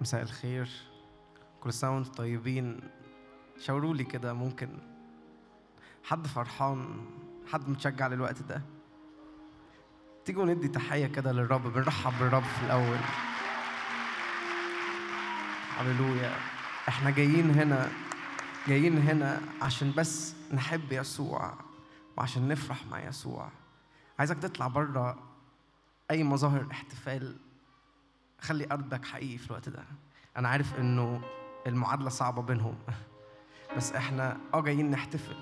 مساء الخير. كل سنة وأنتم طيبين. شاوروا لي كده ممكن حد فرحان حد متشجع للوقت ده؟ تيجوا ندي تحية كده للرب بنرحب بالرب في الأول. هللويا إحنا جايين هنا جايين هنا عشان بس نحب يسوع وعشان نفرح مع يسوع. عايزك تطلع بره أي مظاهر احتفال. خلي قلبك حقيقي في الوقت ده. أنا عارف إنه المعادلة صعبة بينهم. بس إحنا آه جايين نحتفل.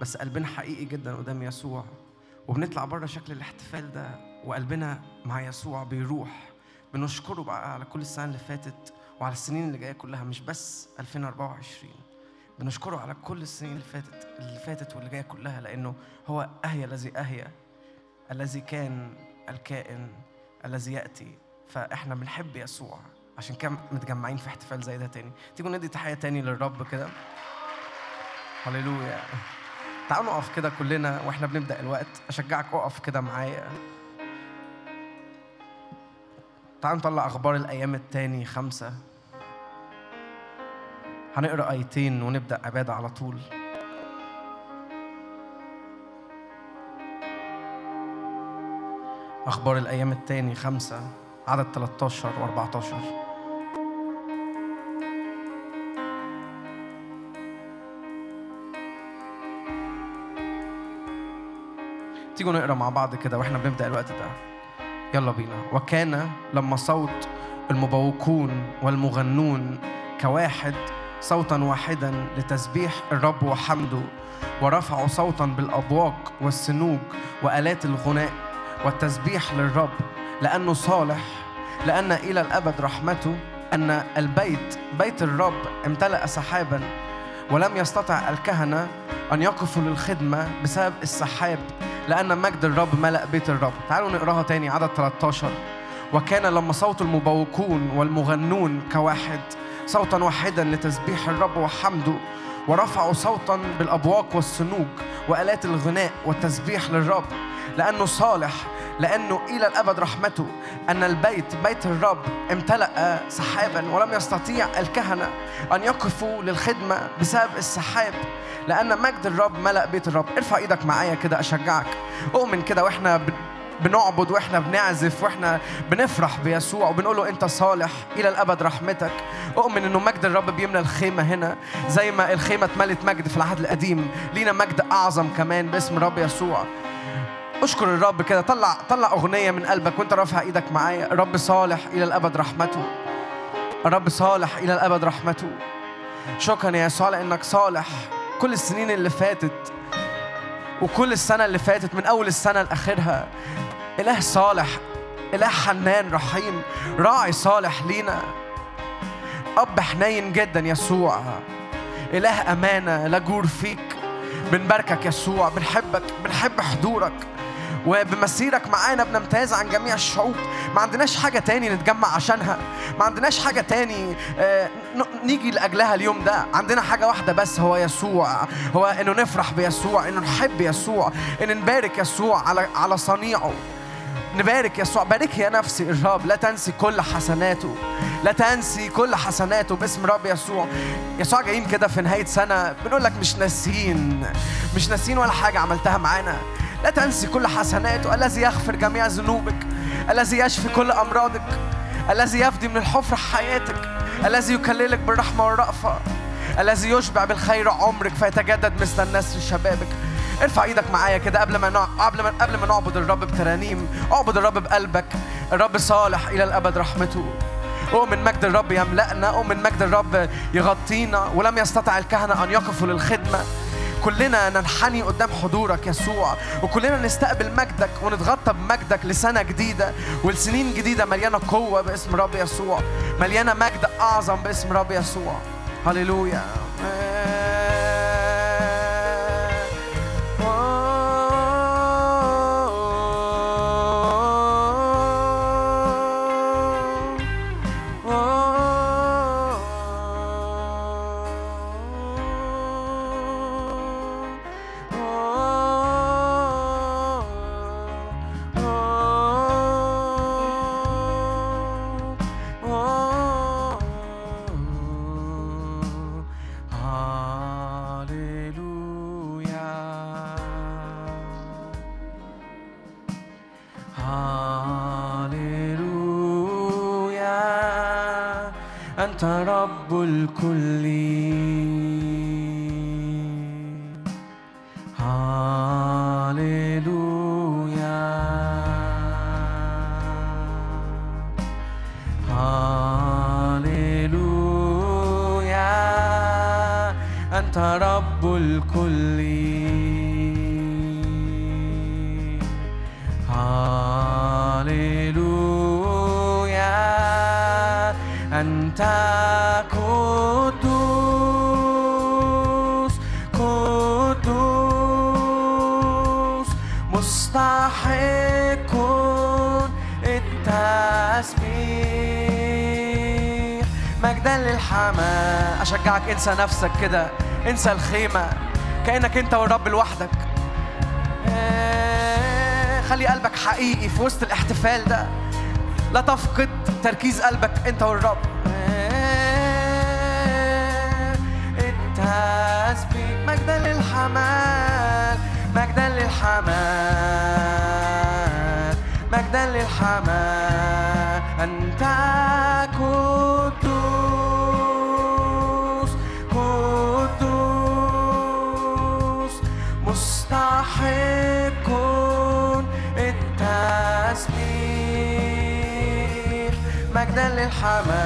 بس قلبنا حقيقي جدا قدام يسوع. وبنطلع بره شكل الاحتفال ده وقلبنا مع يسوع بيروح. بنشكره بقى على كل السنة اللي فاتت وعلى السنين اللي جاية كلها مش بس 2024 بنشكره على كل السنين اللي فاتت اللي فاتت واللي جاية كلها لأنه هو اهيا الذي اهيا الذي كان الكائن الذي يأتي. فاحنا بنحب يسوع. عشان كده متجمعين في احتفال زي ده تاني. تيجوا ندي تحية تاني للرب كده. هللويا. تعالوا نقف كده كلنا وإحنا بنبدأ الوقت. أشجعك اقف كده معايا. تعالوا نطلع أخبار الأيام التاني خمسة. هنقرأ آيتين ونبدأ عبادة على طول. أخبار الأيام التاني خمسة. عدد 13 و14 تيجوا نقرا مع بعض كده وإحنا بنبدأ الوقت ده. يلا بينا. وكان لما صوت المبوقون والمغنون كواحد صوتا واحدا لتسبيح الرب وحمده ورفعوا صوتا بالأبواق والسنوج وآلات الغناء والتسبيح للرب لأنه صالح لأن إلى الأبد رحمته أن البيت بيت الرب امتلأ سحابا ولم يستطع الكهنة أن يقفوا للخدمة بسبب السحاب لأن مجد الرب ملأ بيت الرب. تعالوا نقراها تاني عدد 13 وكان لما صوت المبوقون والمغنون كواحد صوتا واحدا لتسبيح الرب وحمده ورفعوا صوتا بالأبواق والسنوج وآلات الغناء والتسبيح للرب لأنه صالح لأنه إلى الأبد رحمته أن البيت بيت الرب امتلأ سحابا ولم يستطيع الكهنة أن يقفوا للخدمة بسبب السحاب لأن مجد الرب ملأ بيت الرب. ارفع إيدك معايا كده أشجعك. أؤمن كده وإحنا بنعبد وإحنا بنعزف وإحنا بنفرح بيسوع وبنقول له أنت صالح إلى الأبد رحمتك. أؤمن إنه مجد الرب بيملى الخيمة هنا زي ما الخيمة اتملت مجد في العهد القديم. لينا مجد أعظم كمان باسم الرب يسوع. أشكر الرب كده. طلع طلع أغنية من قلبك وأنت رافع إيدك معايا. الرب صالح إلى الأبد رحمته. الرب صالح إلى الأبد رحمته. شكرا يا يسوع لانك صالح. كل السنين اللي فاتت وكل السنة اللي فاتت من أول السنة لآخرها إله صالح إله حنان رحيم راعي صالح لينا. أب حنين جدا يسوع. إله أمانة لا جور فيك. بنباركك يسوع. بنحبك بنحب حضورك. وبمسيرك معانا بنمتاز عن جميع الشعوب. ما عندناش حاجة تاني نتجمع عشانها. ما عندناش حاجة تاني نيجي لأجلها اليوم ده. عندنا حاجة واحدة بس هو يسوع. هو إنه نفرح بيسوع إنه نحب يسوع إن نبارك يسوع على على صنيعه. نبارك يسوع. بارك يا نفسي الرب. لا تنسي كل حسناته. لا تنسي كل حسناته باسم رب يسوع. يسوع جايين كده في نهاية سنة. بنقول لك مش ناسيين. مش ناسيين ولا حاجة عملتها معانا. لا تنسي كل حسناته الذي يغفر جميع ذنوبك الذي يشفي كل أمراضك الذي يفدي من الحفرة حياتك الذي يكللك بالرحمة والرأفة الذي يشبع بالخير عمرك فيتجدد مثل النسر شبابك. ارفع إيدك معايا كده قبل ما قبل ما قبل ما نعبد الرب بترانيم. اعبد الرب بقلبك. الرب صالح إلى الأبد رحمته. أؤمن مجد الرب يملأنا. أؤمن مجد الرب يغطينا. ولم يستطع الكهنة أن يقفوا للخدمة. كلنا ننحني قدام حضورك يسوع وكلنا نستقبل مجدك ونتغطى بمجدك لسنة جديدة ولسنين جديدة مليانة قوة باسم رب يسوع مليانة مجد أعظم باسم رب يسوع. هللويا. هاليلويا أنت رب الكل. مجدا للحمام أشجعك انسى نفسك كده انسى الخيمة. كأنك أنت والرب لوحدك. آه، خلي قلبك حقيقي في وسط الاحتفال ده. لا تفقد تركيز قلبك أنت والرب. آه، أنت مجدا للحمال مجدا للحمال مجدا للحمال للحمال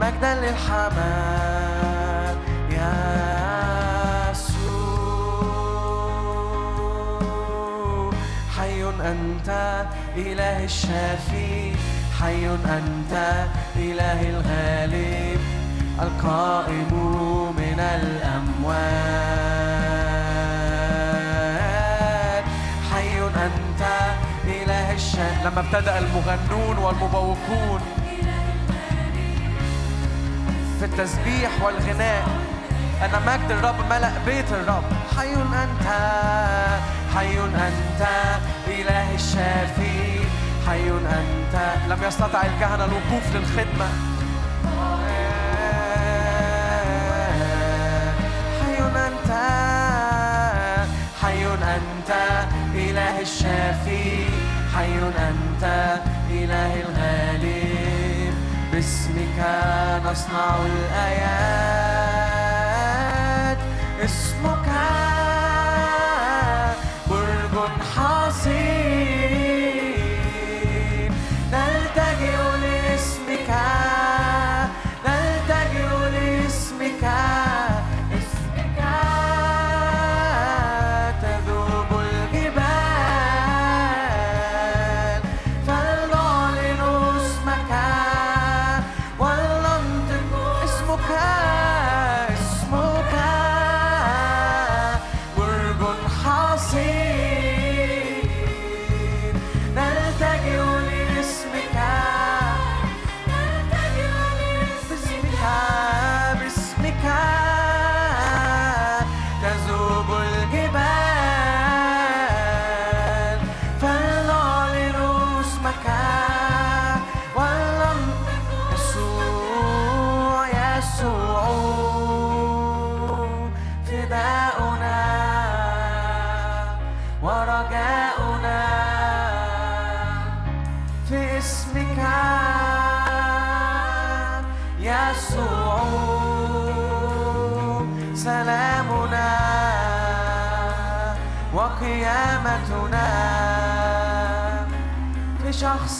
مجدا للحمال. يا يسوع. حي أنت إله الشافي حي أنت إله الغالب. القائم من الأموات لما ابتدأ المغنون والمبوقون في التسبيح والغناء أن مجد الرب ملأ بيت الرب. حي أنت حي أنت إله الشافي. حي أنت. لم يستطع الكهنة الوقوف للخدمة. حي أنت حي أنت إله الشافي. حي أنت إله الغالب باسمك نصنع الآيات.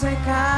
شخصك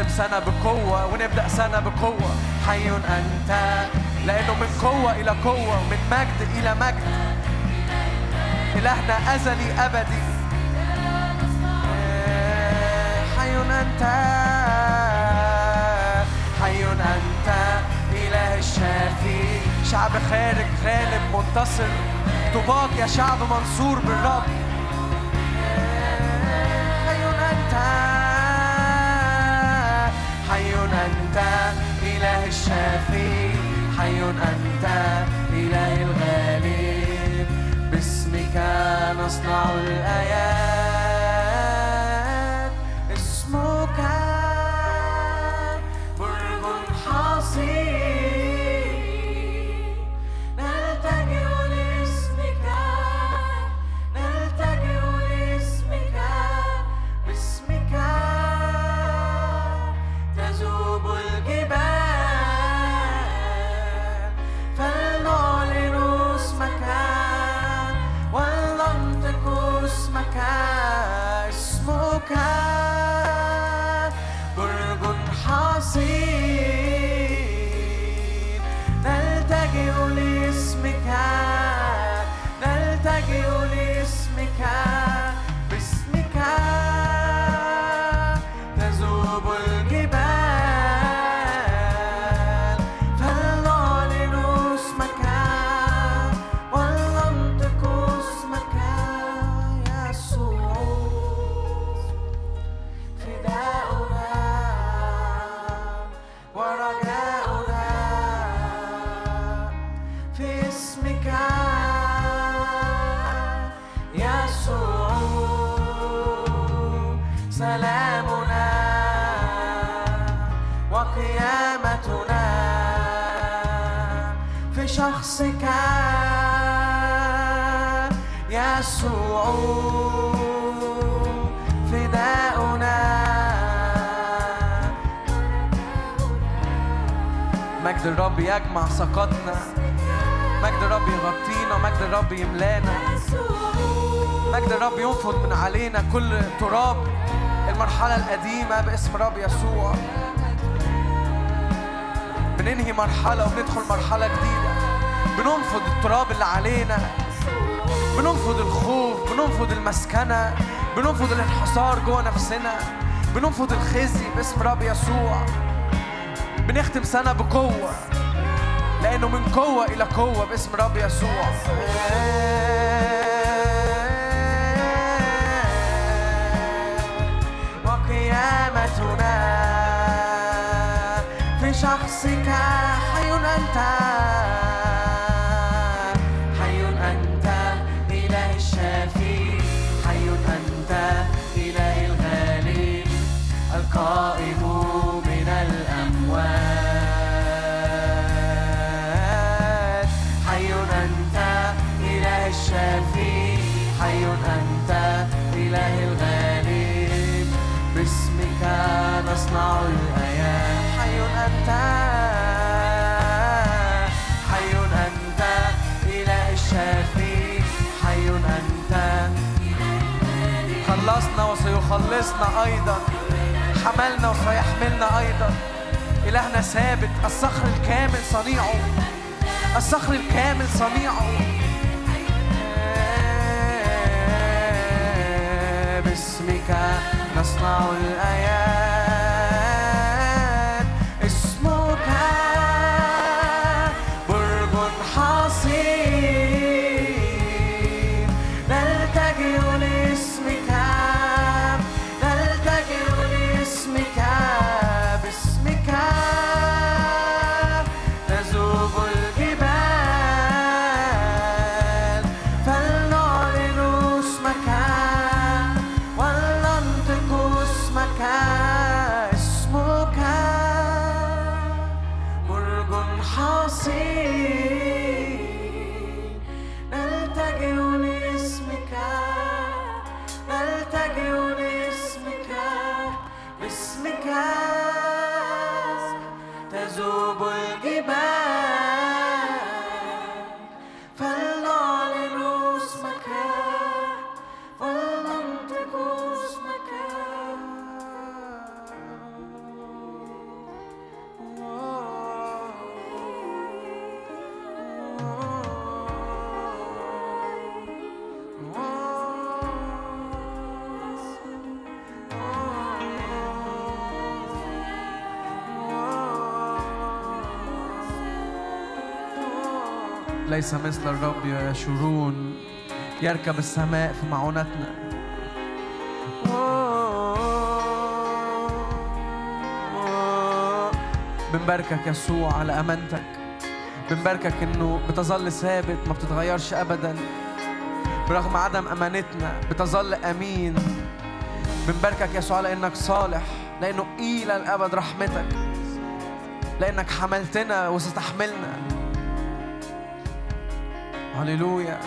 بنختم سنة بقوة ونبدأ سنة بقوة. حي أنت لأنه من قوة إلى قوة من مجد إلى مجد. إلهنا أزلي أبدي. حي أنت. حي أنت إله شعب خارج غالب منتصر. طوباك يا شعب منصور بالرب. أنت مجد الرب يجمع سقطنا مجد الرب يغطينا. مجد الرب يملانا. مجد الرب ينفض من علينا كل تراب. المرحلة القديمة باسم رب يسوع. بننهي مرحلة وبندخل مرحلة جديدة. بننفض التراب اللي علينا. بننفض الخوف. بننفض المسكنة. بننفض الانحصار جوه نفسنا. بننفض الخزي باسم رب يسوع. بنختم سنة بقوة لأنه من قوة إلى قوة باسم رب يسوع. وقيامتنا في شخصك حي أنت. خلصنا وسيخلصنا أيضا. حملنا وسيحملنا أيضا. إلهنا ثابت الصخر الكامل صنيعه. الصخر الكامل صنيعه. باسمك نصنع الآيات. ليس مثل الرب يشورون يركب السماء في معونتنا. بنباركك يسوع على أمانتك. بنباركك إنه بتظل ثابت ما بتتغيرش ابدا. برغم عدم أمانتنا بتظل أمين. بنباركك يسوع لانك صالح لأنه إلى الأبد رحمتك. لأنك حملتنا وستحملنا. هللويا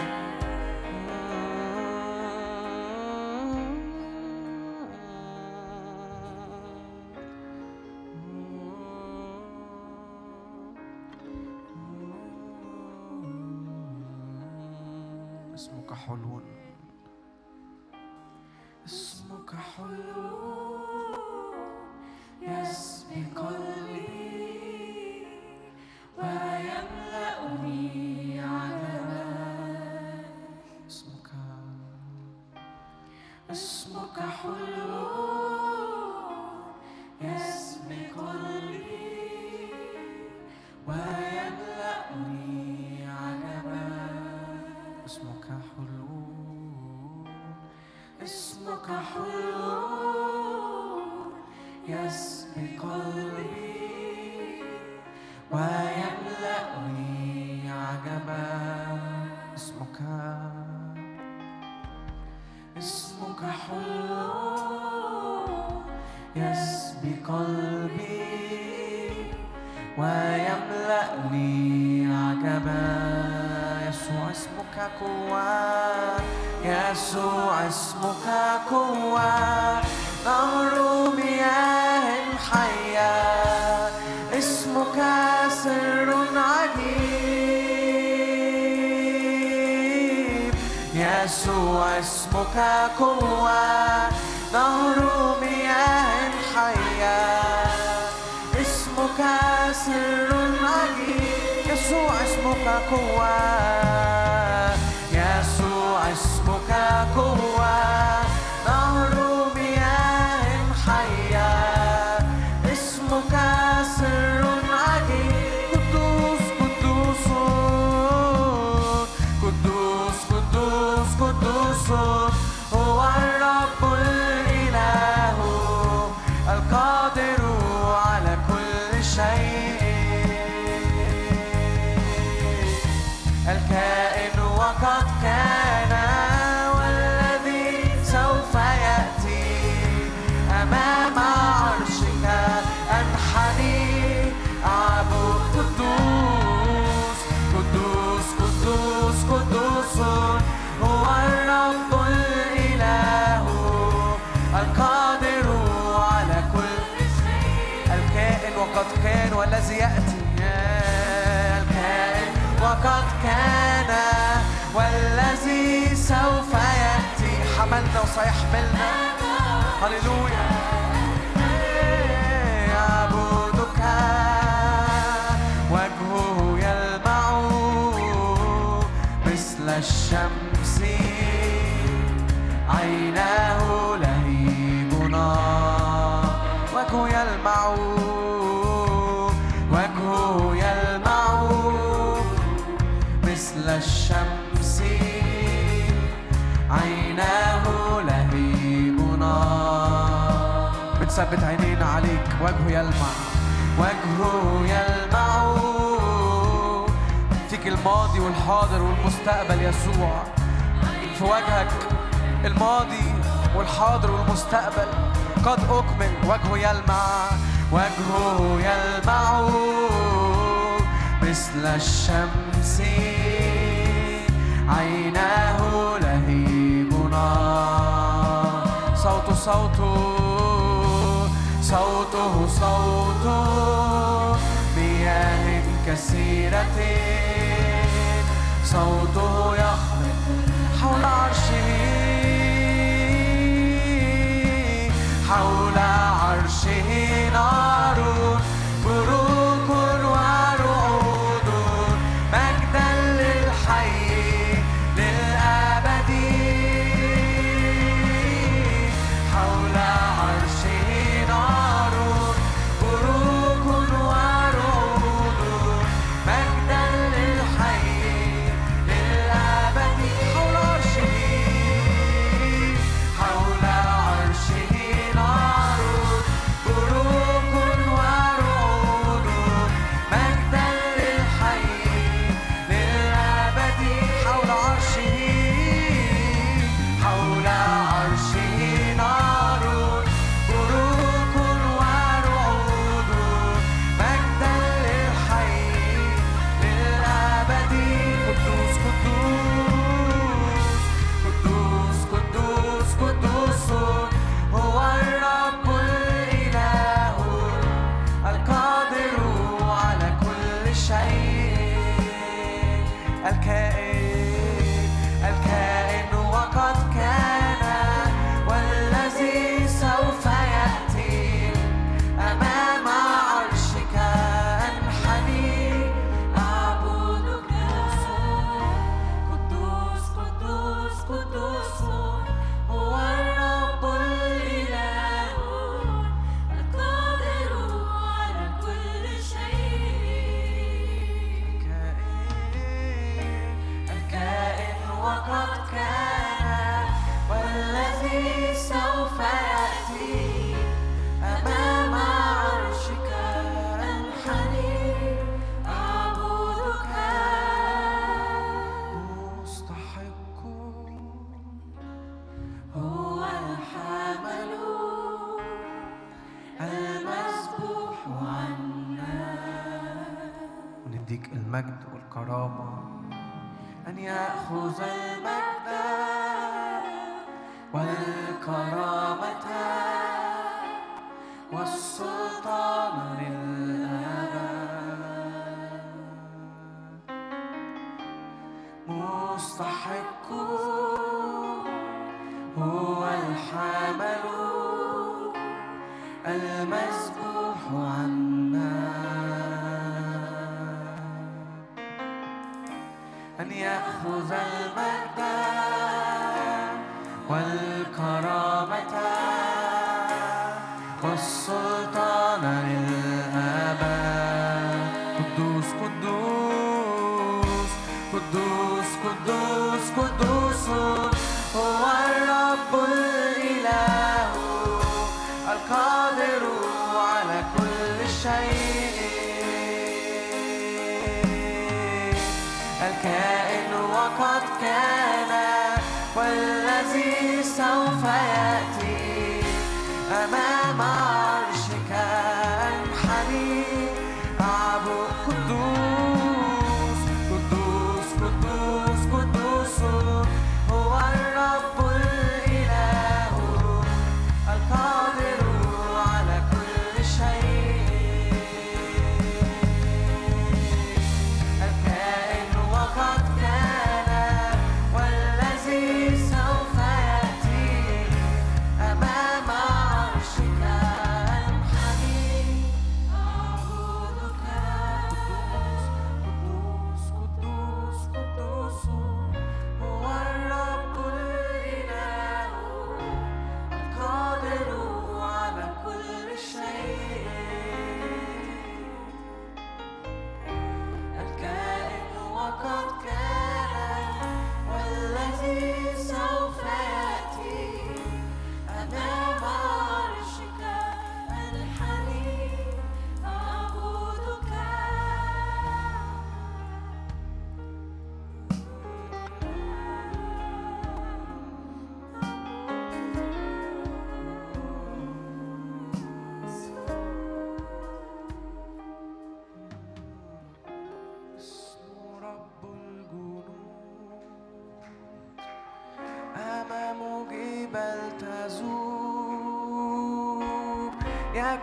يأخذ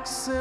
access.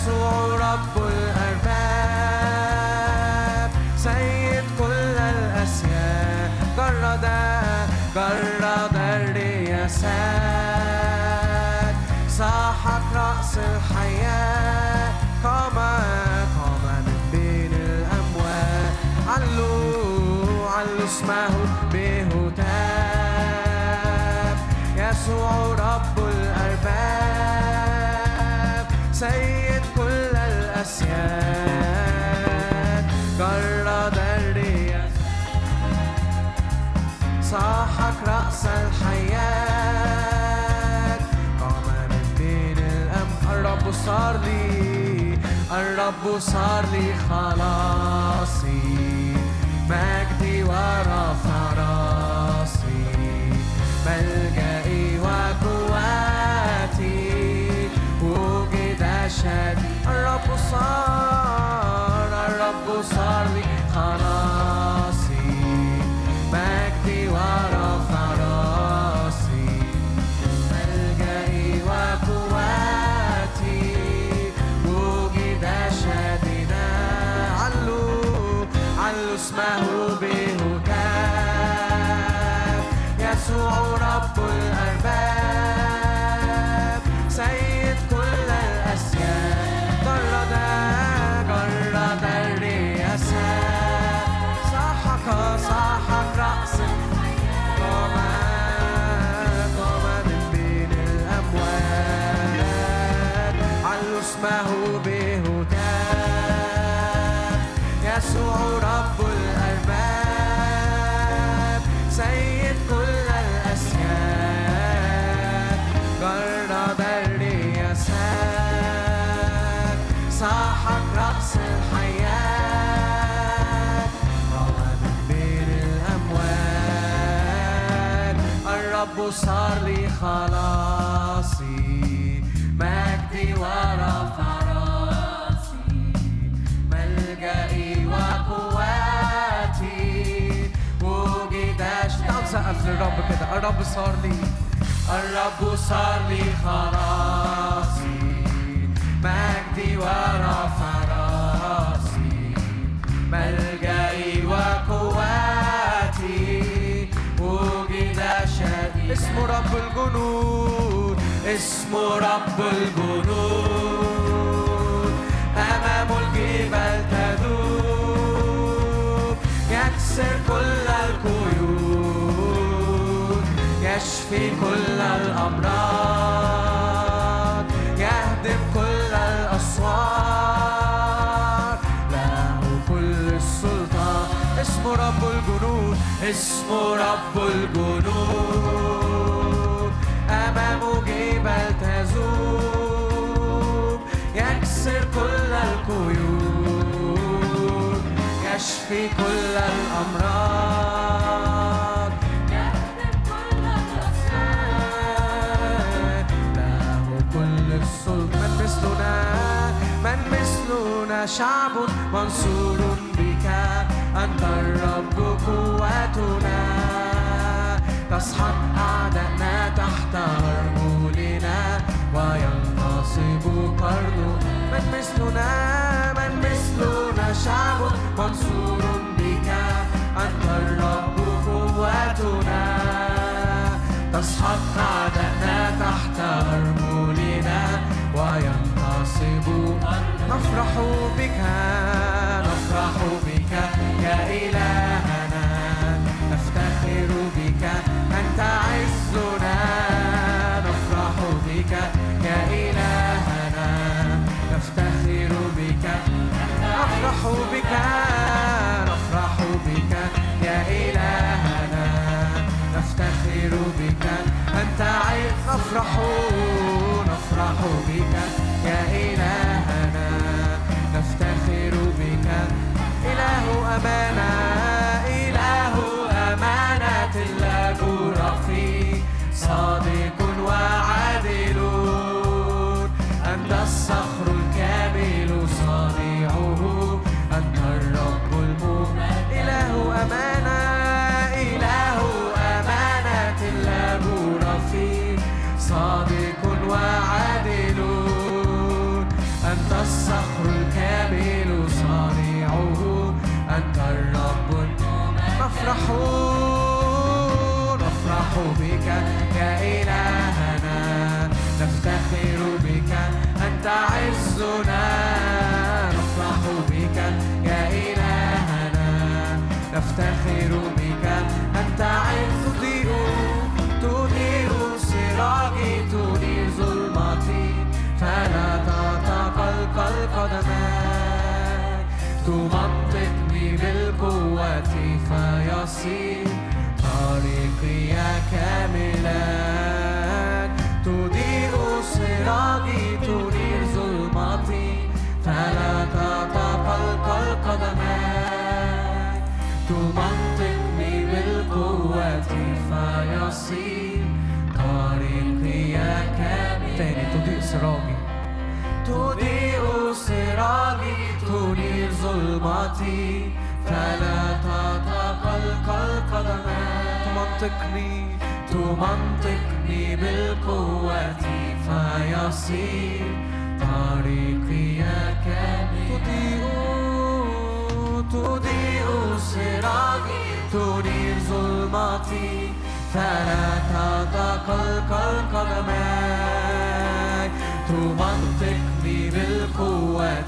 يسوع رب الرب صار لي الرب صار لي خلاصي مجدي ورفع ملجئي وقواتي وجد شاد الرب صار صار لي خلاصي. مجدي ورفع راسي ملجئي وقواتي وجد تعال سقف للرب كده. الرب صار لي. الرب صار لي خلاصي. مجدي ورفع راسي ملجئي الجنود. اسمه رب الجنود. أمام الجبال تذوب يكسر كل القيود. يشفي كل الأمراض. يهدم كل الأسوار له كل السلطان. اسمه رب الجنود. اسمه رب الجنود. القيود. يشفي كل الأمراض. له كل السلطان من مثلنا من مثلنا شعب منصور بك. أنت الرب قوتنا. تصحب أعدائنا تحت أرجلنا. وينتصب قرننا. من مثلنا شعب منصور بك أنت الرب قوتنا. أعدائنا تحت نفرح بك. نفرح بك يا إلهنا نفرح عزنا نفرح بك يا إلهنا. نفتخر بك. أنت عز تضيء تضيء سراجي تنير ظلمتي فلا تتقلقل قدماي تمنطقني بالقوة فيصير طريقي كاملا. تضيء سراجي فيصير طريقي كاملا تاني تضيء سراجي تضيء سراجي تنير ظلمتي. فلا تتقلقل قدماي تمنطقني. تمنطقني بالقوة فيصير. طريقي كامل تضيء. تضيء سراجي تنير ظلمتي. فلا تتقلقل قدماي تمنطقني بالقوة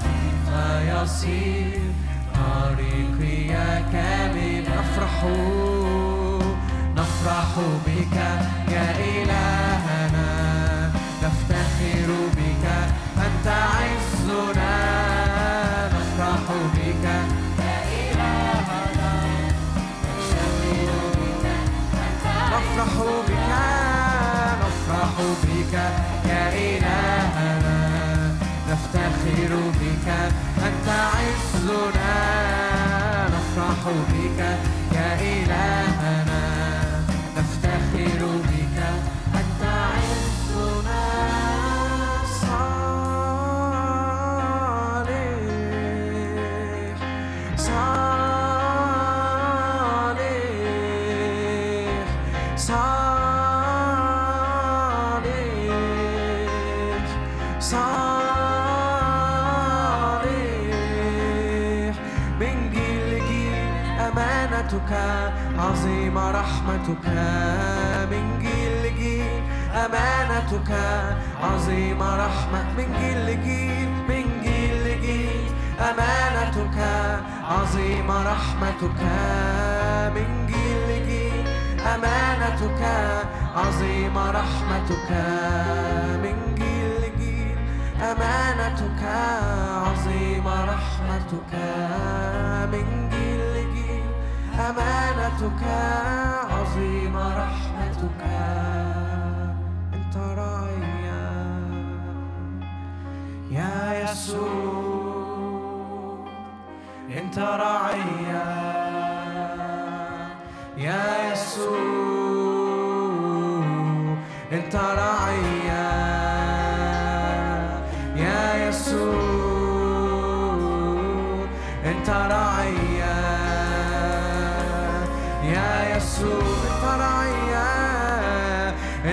فيصير طريقي كامل. نفرح نفرح بك يا إلهنا. نفتخر بك. أنت عزنا. نفتخر بك أنت عزنا نفرح بك يا إلهنا رحمتك من جيل لجيل أمانتك عظيمة رحمة من جيل لجيل من جيل لجيل أمانتك عظيمة رحمتك من جيل لجيل أمانتك عظيمة رحمتك من جيل لجيل أمانتك عظيمة رحمتك من جيل لجيل أمانتك عظيمة رحمتك أنت راعيا يا يسوع أنت راعيا يا يسوع أنت راعيا يا يسوع أنت راعيا يا يسوع.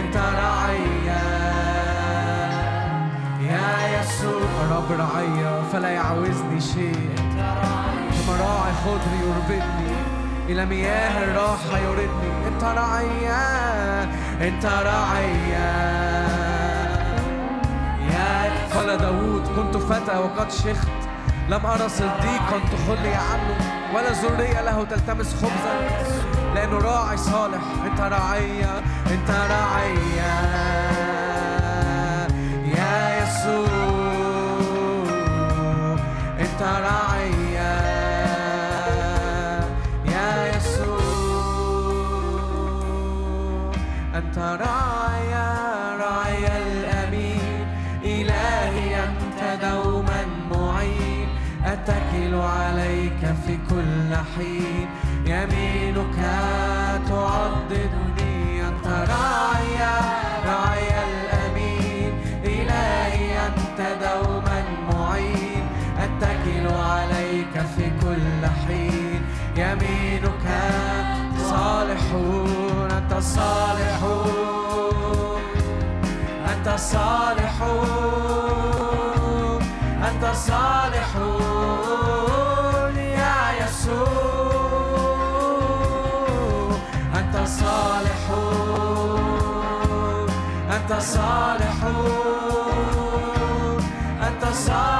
أنت راعيا يا يسوع رب رعيا فلا يعوزني شيء. كما راعي خضر يربدني إلى مياه الراحة يردني أنت رعيا أنت رعيا يا قال داود كنت فتى وقد شخت. لم أرى صديقا تخلي عنه ولا ذرية له تلتمس خبزا. لأنه راعي صالح. أنت رعيا أنت رعيا يا يسوع أنت رعيا يا يسوع أنت راعيا راعيا الأمين. إلهي أنت دوما معين. أتكل عليك في كل حين. صالحون أنت صالحون أنت صالحون أنت صالح. أنت صالح. أنت صالح.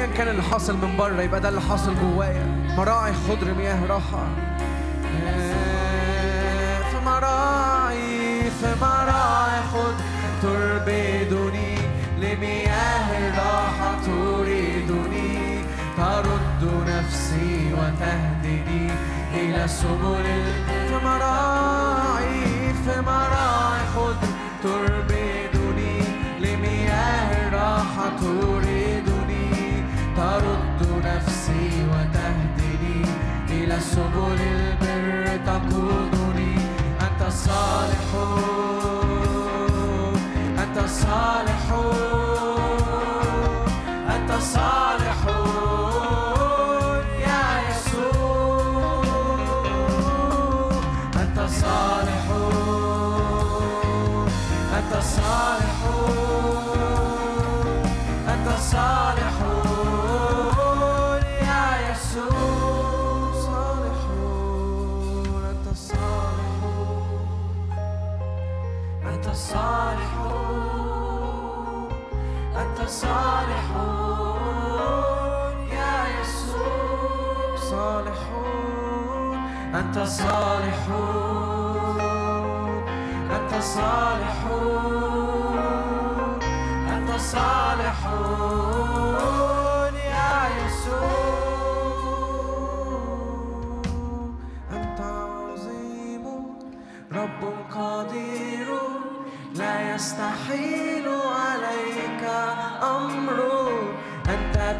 ايا كان اللي حاصل من بره يبقى ده اللي حاصل جوايا. مراعي خضر مياه راحة. في مراعي في مراعي خضر. تربدني لمياه الراحة تريدني ترد نفسي وتهدني إلى سبل في مراعي في مراعي خضر. تربدني تريدني إلى سبل البر تقودني. أنت الصالح.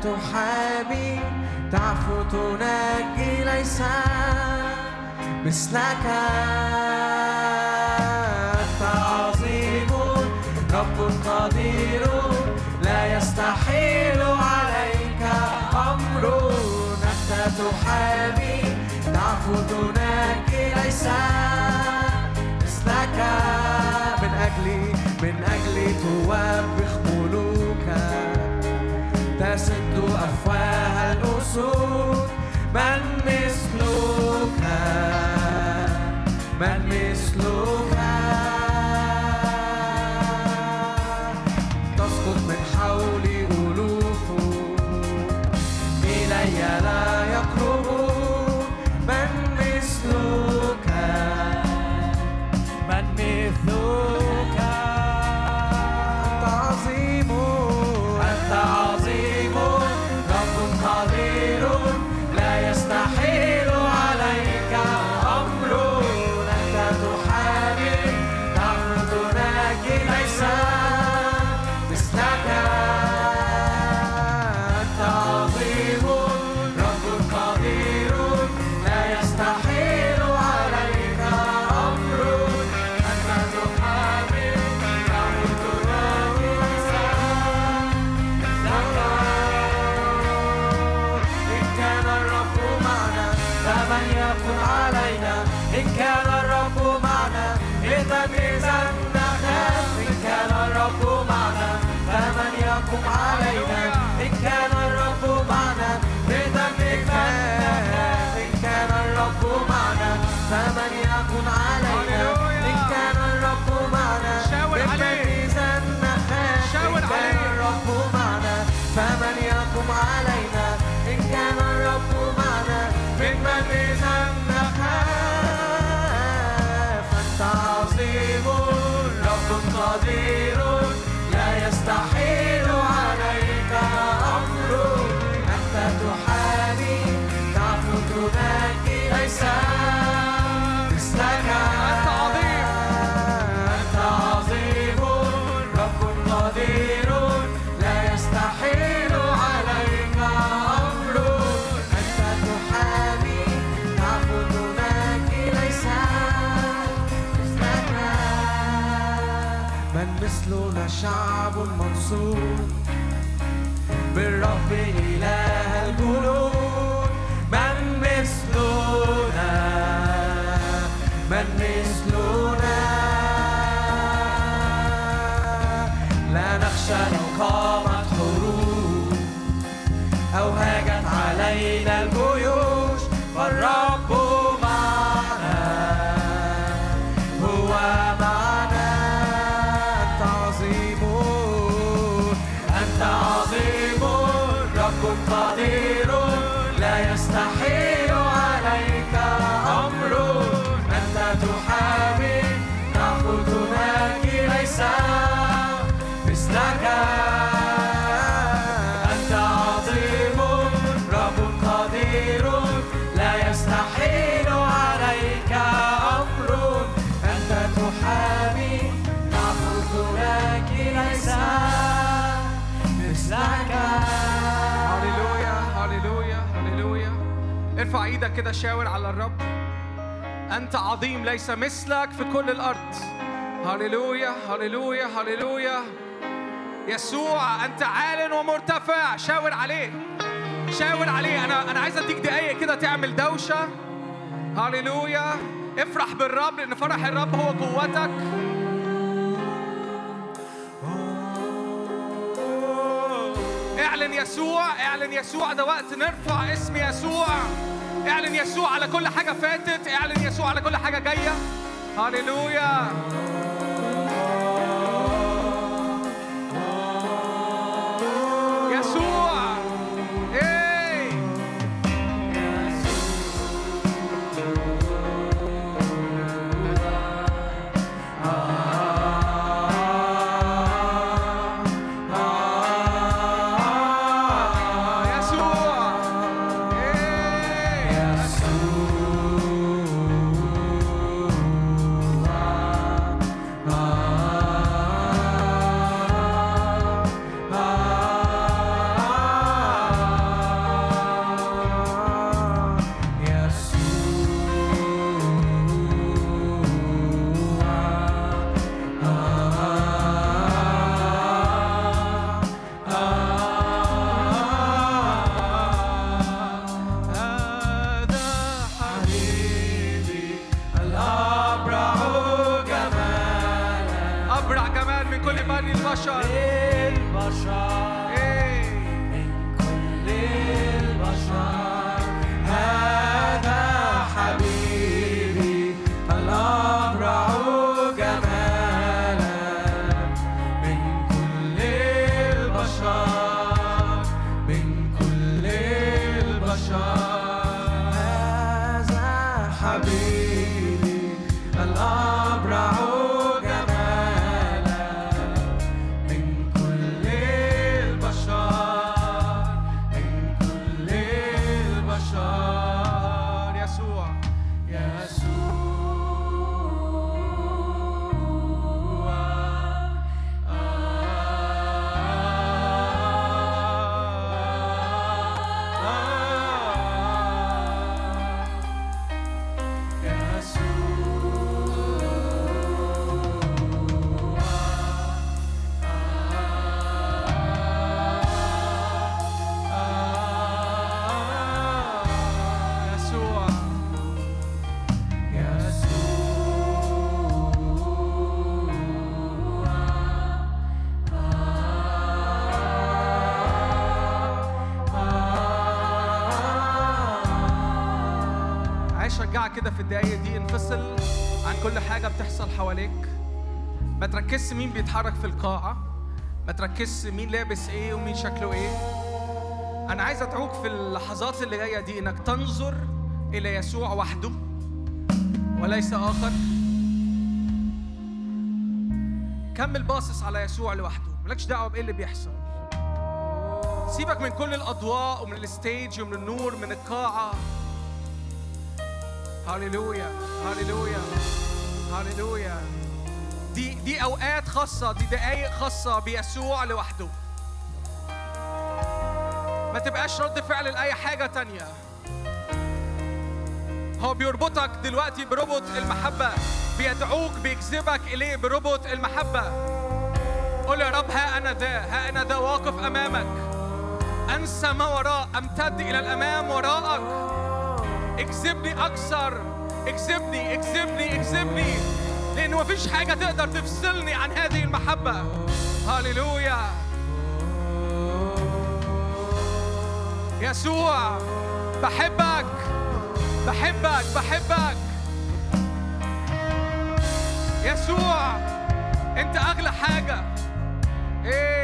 تحامي تعفو تنجي ليس مثلك أنت عظيم رب قدير لا يستحيل عليك أمر. أنت تحامي تعفو تنجي ليس مثلك. من أجلي من أجل توبخ ملوكا تسد أفواه الأسود. Hey. ارفع إيدك كده شاور على الرب. أنت عظيم ليس مثلك في كل الأرض. هللويا هللويا هللويا. يسوع أنت عال ومرتفع. شاور عليه شاور عليه. أنا أنا عايز أديك دقايق كده تعمل دوشة. هللويا. افرح بالرب لأن فرح الرب هو قوتك. اعلن يسوع اعلن يسوع. ده وقت نرفع اسم يسوع. اعلن يسوع على كل حاجة فاتت اعلن يسوع على كل حاجة جاية. هللويا. الدقايق دي انفصل عن كل حاجة بتحصل حواليك. ما تركزش مين بيتحرك في القاعة ما تركزش مين لابس إيه ومين شكله إيه. أنا عايز أدعوك في اللحظات اللي جاية دي إنك تنظر إلى يسوع وحده وليس آخر. كمل باصص على يسوع لوحده مالكش دعوة بإيه اللي بيحصل. سيبك من كل الأضواء ومن الستيج ومن النور من القاعة. هاليلويا هاليلويا هاليلويا دي دي أوقات خاصة دي دقايق خاصة بيسوع لوحده ما تبقاش رد فعل لأي حاجة تانية هو بيربطك دلوقتي بربط المحبة بيدعوك بيجذبك إليه بربط المحبة قول يا رب ها أنا ذا ها أنا ذا واقف أمامك أنسى ما وراء أمتد إلى الأمام وراءك اكذبني أكثر. اكذبني اكذبني اكذبني. لأنه مفيش حاجة تقدر تفصلني عن هذه المحبة. هاليلويا يسوع بحبك. بحبك بحبك. يسوع أنت أغلى حاجة. إيه؟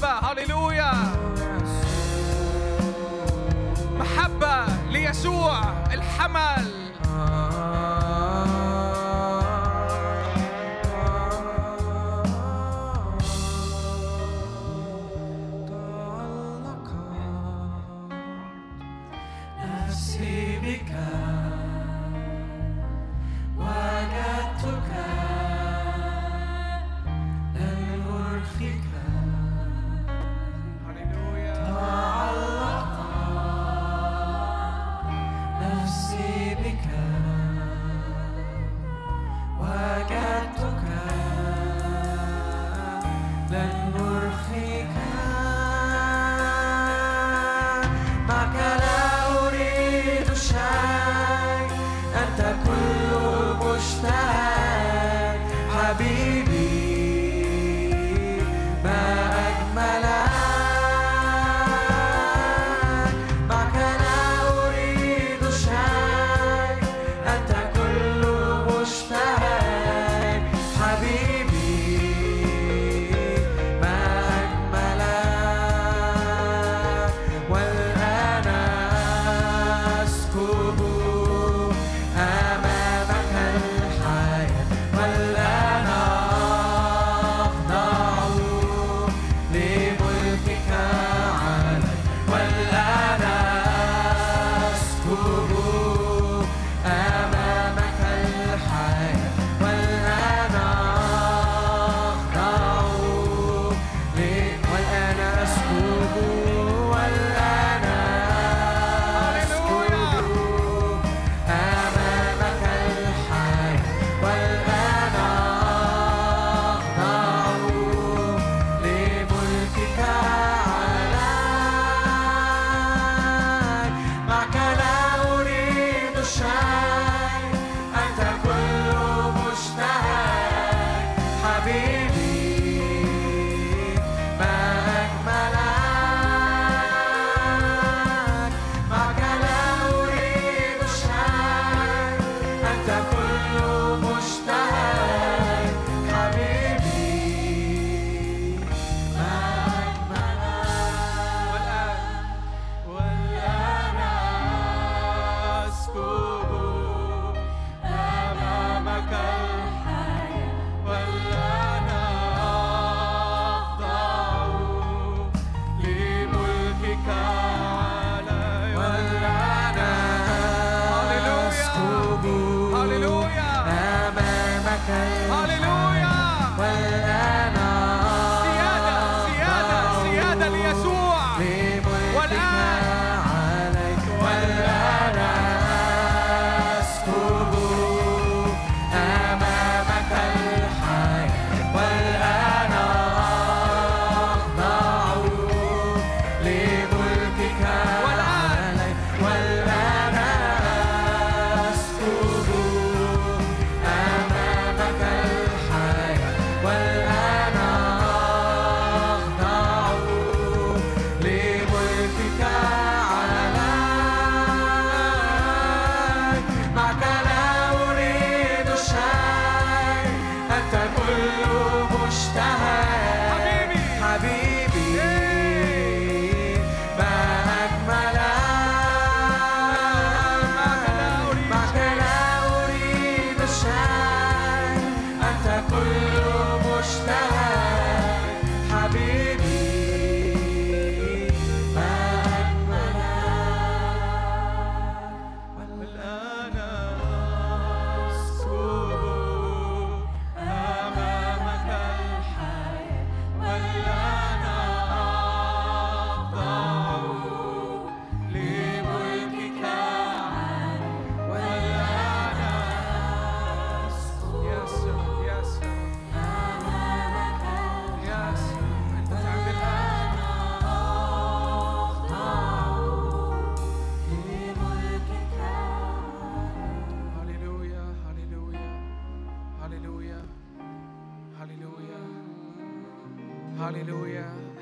بالمحبة هللويا. محبة ليسوع الحمل.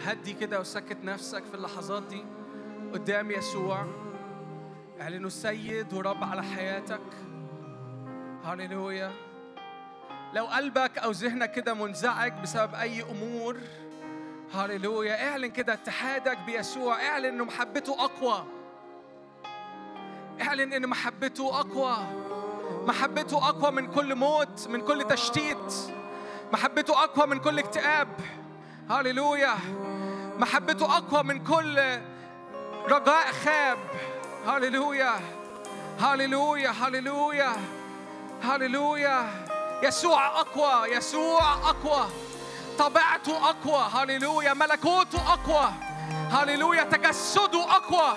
هدي كده وسكت نفسك في اللحظات دي قدام يسوع. اعلنه سيد ورب على حياتك. هاليلويا لو قلبك أو ذهنك كده منزعج بسبب أي أمور هاليلويا اعلن كده اتحادك بيسوع. اعلن إنه محبته أقوى. اعلن إن محبته أقوى. محبته أقوى من كل موت من كل تشتيت. محبته أقوى من كل اكتئاب. هاليلويا محبته أقوى من كل رجاء خاب. هاليلويا هاليلويا هاليلويا هاليلويا يسوع أقوى. يسوع أقوى. طبيعته أقوى. هاليلويا ملكوته أقوى. هاليلويا تجسده أقوى.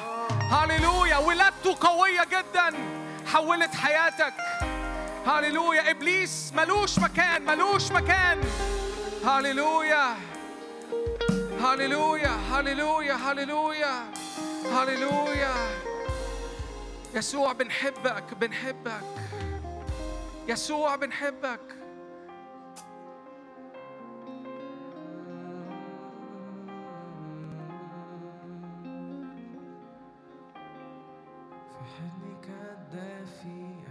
هاليلويا ولادته قوية جدا. حولت حياتك. هاليلويا إبليس ملوش مكان. ملوش مكان. هاليلويا هاليلويا هاليلويا هاليلويا هاليلويا يسوع بنحبك بنحبك يسوع بنحبك في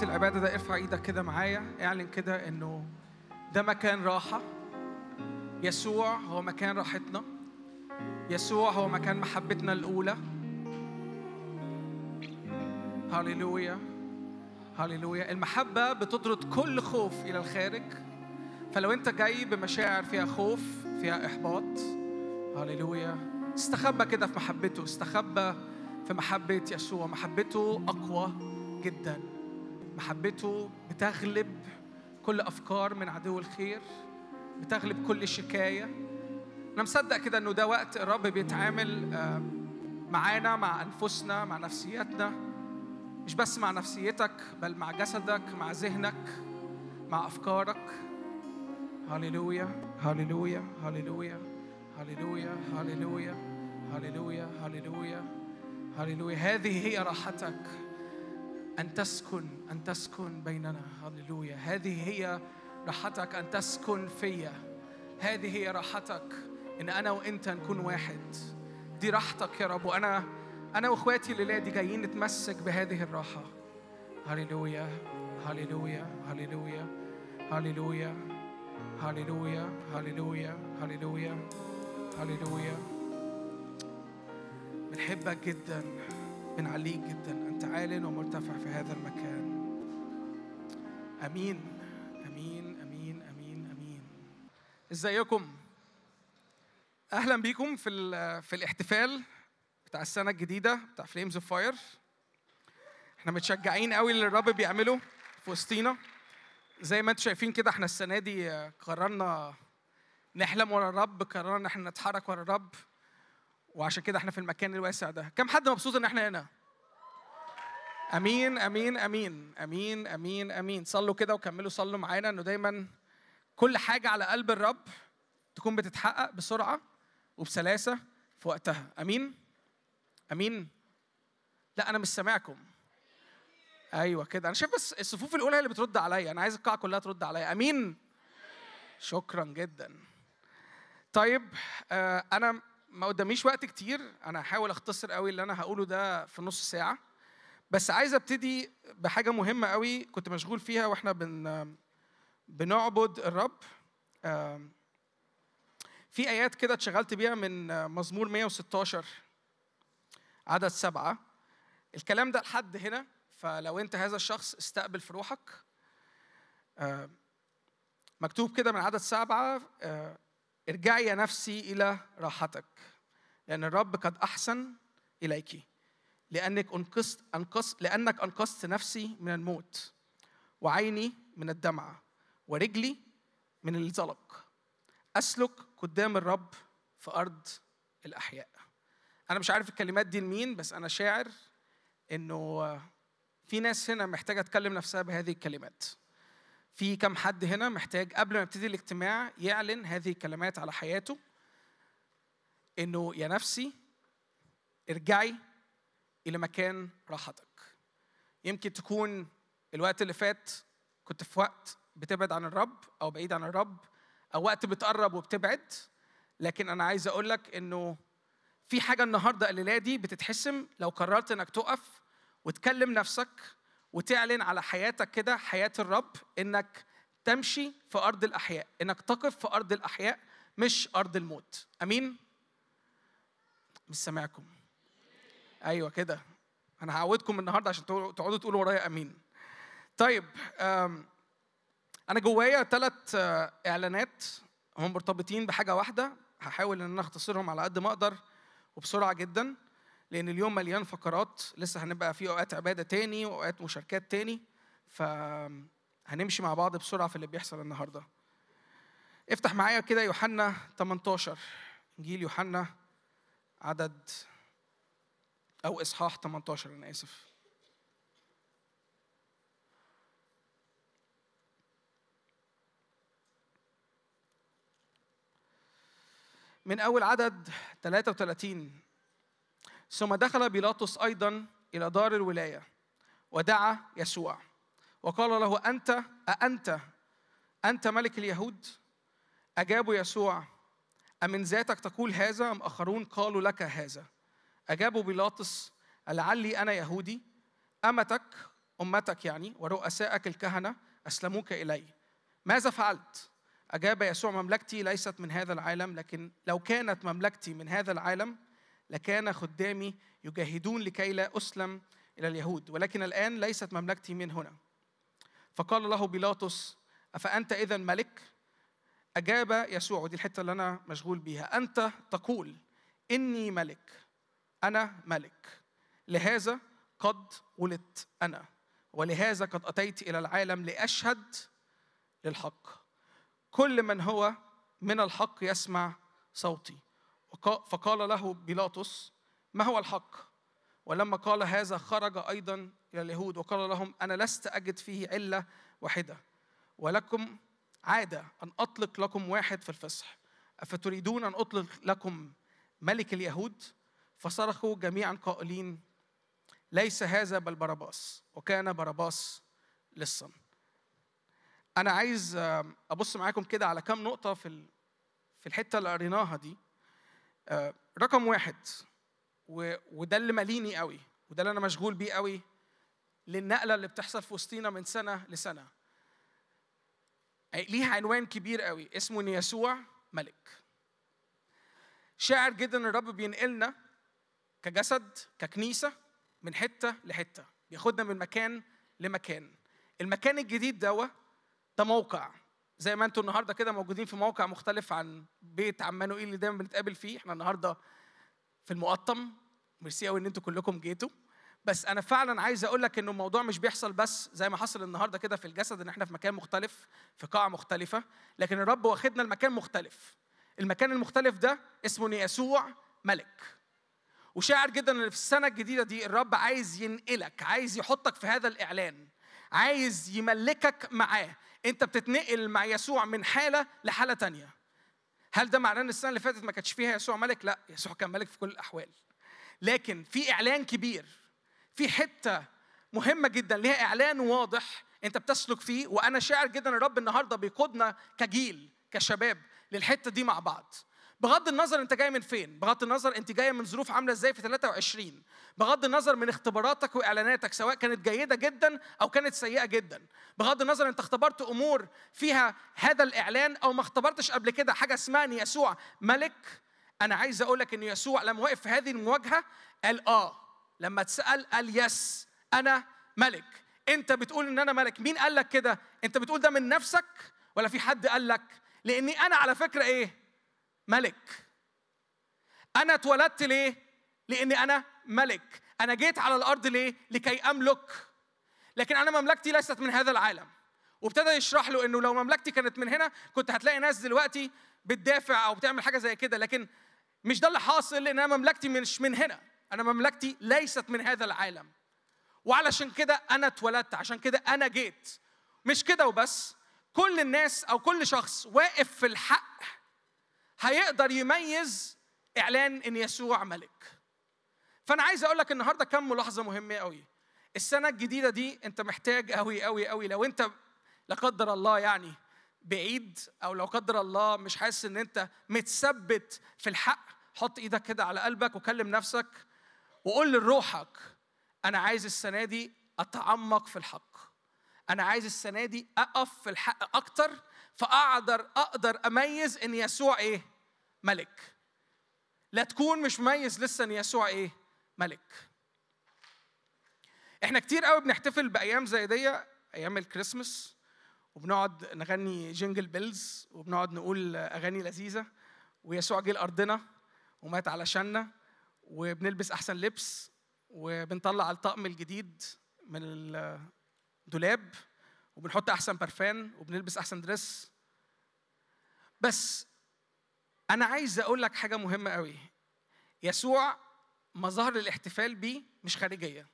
وقت العبادة ده ارفع إيدك كده معايا اعلن كده انه ده مكان راحة. يسوع هو مكان راحتنا. يسوع هو مكان محبتنا الأولى. هاليلويا هاليلويا المحبة بتطرد كل خوف إلى الخارج. فلو أنت جاي بمشاعر فيها خوف فيها إحباط هاليلويا استخبى كده في محبته. استخبى في محبة يسوع. محبته أقوى جدا. محبته بتغلب كل أفكار من عدو الخير بتغلب كل شكاية. أنا مصدق كده إنه ده وقت الرب بيتعامل آه، معانا مع أنفسنا مع نفسياتنا. مش بس مع نفسيتك بل مع جسدك مع ذهنك مع أفكارك. هاليلويا هاليلويا هاليلويا هاليلويا هاليلويا هاليلويا هاليلويا هاليلويا هذه هي راحتك. أن تسكن أن تسكن بيننا. هاليلويا هذه هي راحتك أن تسكن فيا. هذه هي راحتك. إن أنا وأنت نكون واحد. دي راحتك يا رب. وأنا أنا وإخواتي الليلة دي جايين نتمسك بهذه الراحة. هاليلويا هاليلويا هاليلويا هاليلويا هاليلويا هاليلويا هاليلويا هاليلويا بنحبك جدا. بنعليك جدا أنت عال ومرتفع في هذا المكان. أمين. أمين. أمين. أمين. أمين. إزيكم؟ أهلا بيكم في في الاحتفال بتاع السنة الجديدة بتاع Flames of Fire إحنا متشجعين قوي اللي الرب بيعمله في وسطينا. زي ما أنتم شايفين كده إحنا السنة دي قررنا نحلم ورا الرب قررنا إن إحنا نتحرك ورا الرب. وعشان كده إحنا في المكان الواسع ده. كم حد مبسوط ان إحنا هنا؟ أمين أمين أمين أمين أمين أمين. صلوا كده وكملوا صلوا معانا. إنه دايما كل حاجة على قلب الرب تكون بتتحقق بسرعة وبسلاسة في وقتها. أمين؟ أمين؟ لا أنا مش سامعكم. أيوه كده. أنا شايف بس الصفوف الأولى اللي بترد عليا. أنا عايز القاعة كلها ترد عليا. أمين؟ شكرا جدا. طيب آه أنا ما قداميش وقت كتير أنا هحاول أختصر قوي اللي أنا هقوله ده في نص ساعة. بس عايز أبتدي بحاجة مهمة قوي كنت مشغول فيها وإحنا بن بنعبد الرب. في آيات كده اتشغلت بيها من مزمور 116 عدد سبعة. الكلام ده لحد هنا فلو أنت هذا الشخص استقبل في روحك. مكتوب كده من عدد سبعة آه، ارجعي يا نفسي إلى راحتك لأن الرب قد أحسن إليك لأنك أنقذت أنقذت لأنك أنقذت نفسي من الموت وعيني من الدمعة ورجلي من الزلق. أسلك قدام الرب في أرض الأحياء. أنا مش عارف الكلمات دي لمين بس أنا شاعر إنه في ناس هنا محتاجة تكلم نفسها بهذه الكلمات. في كم حد هنا محتاج قبل ما يبتدي الاجتماع يعلن هذه الكلمات على حياته إنه يا نفسي ارجعي إلى مكان راحتك. يمكن تكون الوقت اللي فات كنت في وقت بتبعد عن الرب أو بعيد عن الرب أو وقت بتقرب وبتبعد لكن أنا عايز أقول لك إنه في حاجة النهارده الليلة دي بتتحسم لو قررت إنك تقف وتكلم نفسك وتعلن على حياتك كده حياة الرب إنك تمشي في أرض الأحياء إنك تقف في أرض الأحياء مش أرض الموت. أمين؟ مش سامعكم. أيوة كده. أنا هعودكم النهاردة عشان تقعدوا تقولوا ورايا أمين. طيب أنا جوايا ثلاث آه، إعلانات. هم مرتبطين بحاجة واحدة. هحاول إن أنا أختصرهم على قد ما أقدر وبسرعة جداً. لأن اليوم مليان فقرات لسه هنبقى في أوقات عبادة تاني وأوقات مشاركات تاني فهنمشي مع بعض بسرعة في اللي بيحصل النهارده. افتح معايا كده يوحنا 18 انجيل يوحنا عدد أو إصحاح 18 أنا آسف. من أول عدد 33 ثم دخل بيلاطس أيضا إلى دار الولاية ودعا يسوع. وقال له أنت أأنت أنت ملك اليهود؟ اجابوا يسوع أمن ذاتك تقول هذا أم آخرون قالوا لك هذا؟ اجابوا بيلاطس لعلي أنا يهودي أمتك أمتك يعني ورؤسائك الكهنة أسلموك إلي. ماذا فعلت؟ أجاب يسوع مملكتي ليست من هذا العالم لكن لو كانت مملكتي من هذا العالم لكان خدامي يجاهدون لكي لا أسلم إلى اليهود ولكن الآن ليست مملكتي من هنا. فقال له بيلاطس أفأنت إذا ملك؟ أجاب يسوع ودي الحتة اللي أنا مشغول بيها أنت تقول إني ملك أنا ملك لهذا قد ولدت أنا ولهذا قد أتيت إلى العالم لأشهد للحق. كل من هو من الحق يسمع صوتي. فقال له بيلاطس ما هو الحق؟ ولما قال هذا خرج أيضا إلى اليهود وقال لهم أنا لست أجد فيه علة واحدة ولكم عادة أن أطلق لكم واحد في الفصح أفتريدون أن أطلق لكم ملك اليهود فصرخوا جميعا قائلين ليس هذا بل باراباس وكان باراباس لصا أنا عايز أبص معاكم كده على كام نقطة في في الحتة اللي قريناها دي. رقم واحد وده اللي ماليني قوي وده اللي أنا مشغول بيه قوي للنقلة اللي بتحصل في وسطينا من سنة لسنة. ليها عنوان كبير قوي اسمه إن يسوع ملك. شاعر جدا ان الرب بينقلنا كجسد ككنيسة من حتة لحتة بياخدنا من مكان لمكان. المكان الجديد دوا ده موقع. زي ما أنتوا النهارده كده موجودين في موقع مختلف عن بيت عمانوئيل اللي دايما بنتقابل فيه. إحنا النهارده في المقطم. ميرسي قوي إن أنتوا كلكم جيتوا. بس أنا فعلا عايز أقول لك إنه الموضوع مش بيحصل بس زي ما حصل النهارده كده في الجسد إن إحنا في مكان مختلف في قاعة مختلفة. لكن الرب واخدنا المكان مختلف. المكان المختلف ده اسمه إن يسوع ملك. وشاعر جدا إن في السنة الجديدة دي الرب عايز ينقلك عايز يحطك في هذا الإعلان عايز يملكك معاه انت بتتنقل مع يسوع من حالة لحالة تانية. هل ده معناه إن السنة اللي فاتت ما كانش فيها يسوع ملك؟ لا يسوع كان ملك في كل الأحوال. لكن في إعلان كبير في حتة مهمة جدا ليها إعلان واضح أنت بتسلك فيه وأنا شاعر جدا الرب النهارده بيقودنا كجيل كشباب للحتة دي مع بعض. بغض النظر انت جاي من فين بغض النظر انت جاية من ظروف عاملة إزاي في 23 بغض النظر من اختباراتك وإعلاناتك سواء كانت جيدة جدا أو كانت سيئة جدا. بغض النظر انت اختبرت أمور فيها هذا الإعلان أو ما اختبرتش قبل كده حاجة اسمها إن يسوع ملك. أنا عايز أقول لك إن يسوع لما وقف في هذه المواجهة قال آه. لما اتسال قال يس أنا ملك. أنت بتقول إن أنا ملك. مين قال لك كده؟ أنت بتقول ده من نفسك ولا في حد قال لك؟ لأني أنا على فكرة إيه؟ ملك. أنا اتولدت ليه؟ لأني أنا ملك. أنا جيت على الأرض ليه؟ لكي أملك. لكن أنا مملكتي ليست من هذا العالم. وابتدى يشرح له إنه لو مملكتي كانت من هنا كنت هتلاقي ناس دلوقتي بتدافع أو بتعمل حاجة زي كده. لكن مش ده اللي حاصل لأن أنا مملكتي مش من هنا. أنا مملكتي ليست من هذا العالم. وعلشان كده أنا اتولدت. عشان كده أنا جيت. مش كده وبس. كل الناس أو كل شخص واقف في الحق هيقدر يميز إعلان إن يسوع ملك. فأنا عايز أقول لك النهارده كم ملاحظة مهمة قوي. السنة الجديدة دي أنت محتاج قوي قوي قوي. لو أنت لا قدر الله يعني بعيد أو لو قدر الله مش حاسس إن أنت متثبت في الحق حط إيدك كده على قلبك وكلم نفسك وقول لروحك أنا عايز السنة دي أتعمق في الحق. أنا عايز السنة دي أقف في الحق أكتر فأقدر أقدر أميز إن يسوع إيه؟ ملك. لا تكون مش مميز لسه إن يسوع إيه؟ ملك. إحنا كتير قوي بنحتفل بأيام زي دي أيام الكريسماس وبنقعد نغني Jingle Bells وبنقعد نقول أغاني لذيذة ويسوع جه لأرضنا ومات علشاننا وبنلبس أحسن لبس وبنطلع الطقم الجديد من الدولاب وبنحط أحسن برفان وبنلبس أحسن دريس بس أنا عايز أقول لك حاجة مهمة قوي يسوع مظاهر الاحتفال بيه مش خارجية.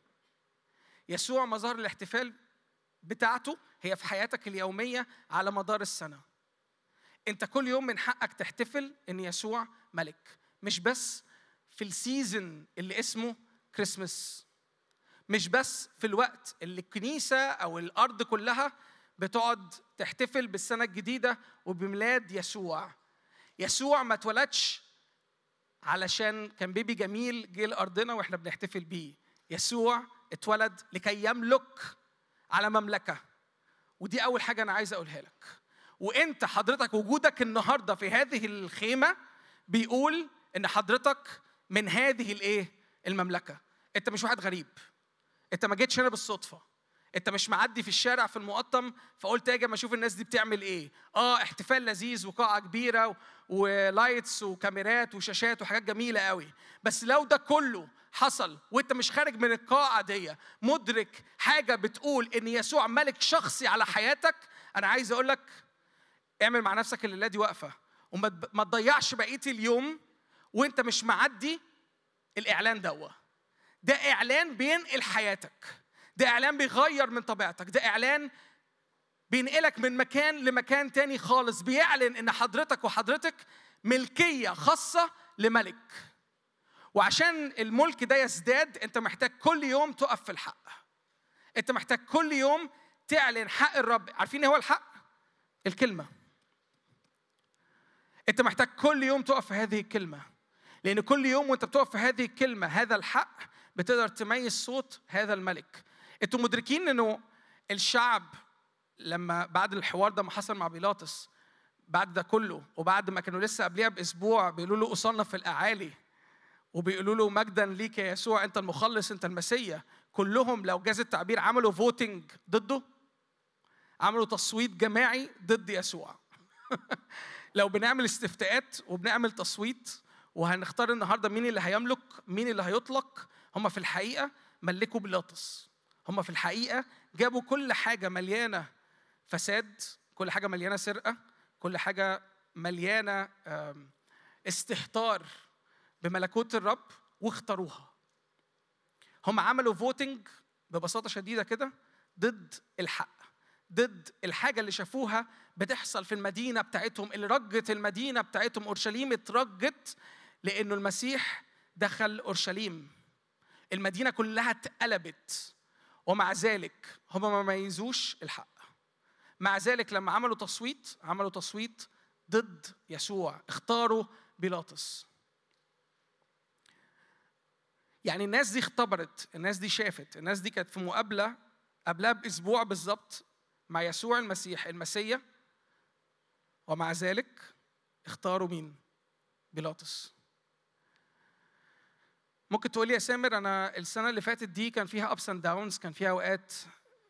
يسوع مظاهر الاحتفال بتاعته هي في حياتك اليومية على مدار السنة. أنت كل يوم من حقك تحتفل إن يسوع ملك. مش بس في السيزن اللي اسمه كريسمس مش بس في الوقت اللي الكنيسة أو الأرض كلها بتقعد تحتفل بالسنة الجديدة وبميلاد يسوع. يسوع ما اتولدش علشان كان بيبي جميل جه لارضنا وإحنا بنحتفل بيه. يسوع اتولد لكي يملك على مملكة. ودي أول حاجة أنا عايز أقولها لك. وإنت حضرتك وجودك النهارده في هذه الخيمة بيقول إن حضرتك من هذه الإيه؟ المملكة. أنت مش واحد غريب. أنت ما جيتش هنا بالصدفة. انت مش معدي في الشارع في المقطم فقلت أجي اما أشوف الناس دي بتعمل إيه. آه احتفال لذيذ وقاعة كبيرة ولايتس وكاميرات وشاشات وحاجات جميلة قوي. بس لو ده كله حصل وانت مش خارج من القاعة دي مدرك حاجة بتقول إن يسوع ملك شخصي على حياتك أنا عايز أقول لك اعمل مع نفسك الليلة دي واقفة. وما تضيعش بقية اليوم وانت مش معدي الإعلان دوا ده إعلان بينقل حياتك. ده إعلان بيغير من طبيعتك ده إعلان بينقلك من مكان لمكان تاني خالص بيعلن إن حضرتك وحضرتك ملكية خاصة لملك. وعشان الملك ده يزداد أنت محتاج كل يوم تقف في الحق. أنت محتاج كل يوم تعلن حق الرب. عارفين إيه هو الحق؟ الكلمة. أنت محتاج كل يوم تقف في هذه الكلمة. لأن كل يوم وأنت بتقف في هذه الكلمة هذا الحق بتقدر تميز صوت هذا الملك. أنتوا مدركين انه الشعب لما بعد الحوار ده ما حصل مع بيلاطس بعد ده كله وبعد ما كانوا لسه قبليها بأسبوع بيقولوا له اصلنا في الأعالي وبيقولوا له مجدا ليك يا يسوع أنت المخلص أنت المسيا كلهم لو جاز التعبير عملوا voting ضده؟ عملوا تصويت جماعي ضد يسوع. لو بنعمل استفتاءات وبنعمل تصويت وهنختار النهارده مين اللي هيملك مين اللي هيطلق هم في الحقيقة ملكوا بيلاطس. هم في الحقيقة جابوا كل حاجة مليانة فساد كل حاجة مليانة سرقة كل حاجة مليانة آم، استهتار بملكوت الرب واختاروها. هم عملوا voting ببساطة شديدة كده ضد الحق ضد الحاجة اللي شافوها بتحصل في المدينة بتاعتهم اللي رجت المدينة بتاعتهم أورشليم اترجت لأنه المسيح دخل أورشليم. المدينة كلها اتقلبت. ومع ذلك هم ما ميزوش الحق. مع ذلك لما عملوا تصويت عملوا تصويت ضد يسوع اختاروا بيلاطس. يعني الناس دي اختبرت الناس دي شافت الناس دي كانت في مقابلة قبلها بأسبوع بالظبط مع يسوع المسيح المسيا. ومع ذلك اختاروا مين؟ بيلاطس. ممكن تقول لي يا سامر أنا السنة اللي فاتت دي كان فيها ups and downs كان فيها أوقات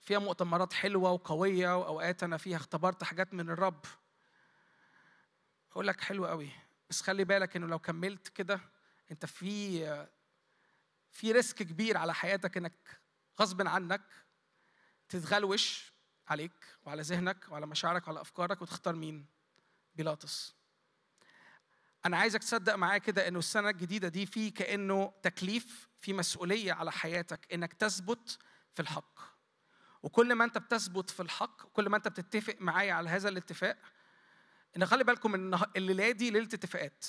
فيها مؤتمرات حلوة وقوية وأوقات أنا فيها اختبرت حاجات من الرب أقول لك حلو قوي بس خلي بالك إنه لو كملت كده أنت في في ريسك كبير على حياتك إنك غصب عنك تتغلوش عليك وعلى ذهنك وعلى مشاعرك وعلى أفكارك وتختار مين؟ بيلاطس. أنا عايزك تصدق معايا كده إنه السنة الجديدة دي في كأنه تكليف في مسؤولية على حياتك إنك تثبت في الحق. وكل ما أنت بتثبت في الحق كل ما أنت بتتفق معايا على هذا الاتفاق إن خلي بالكم إن الليلة دي ليلة اتفاقات.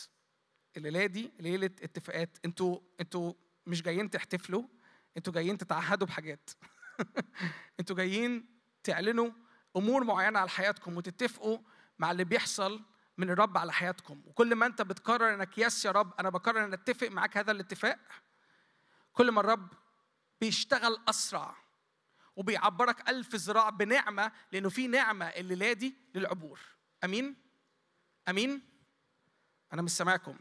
الليلة دي ليلة اتفاقات أنتوا أنتوا مش جايين تحتفلوا أنتوا جايين تتعهدوا بحاجات أنتوا جايين تعلنوا أمور معينة على حياتكم وتتفقوا مع اللي بيحصل من الرب على حياتكم. وكل ما انت بتقرر انك يس يا رب أنا بقرر ان اتفق معاك هذا الاتفاق. كل ما الرب بيشتغل أسرع وبيعبرك ألف ذراع بنعمة لأنه في نعمة الليلة دي للعبور. أمين؟ أمين؟ أنا مش سامعكم.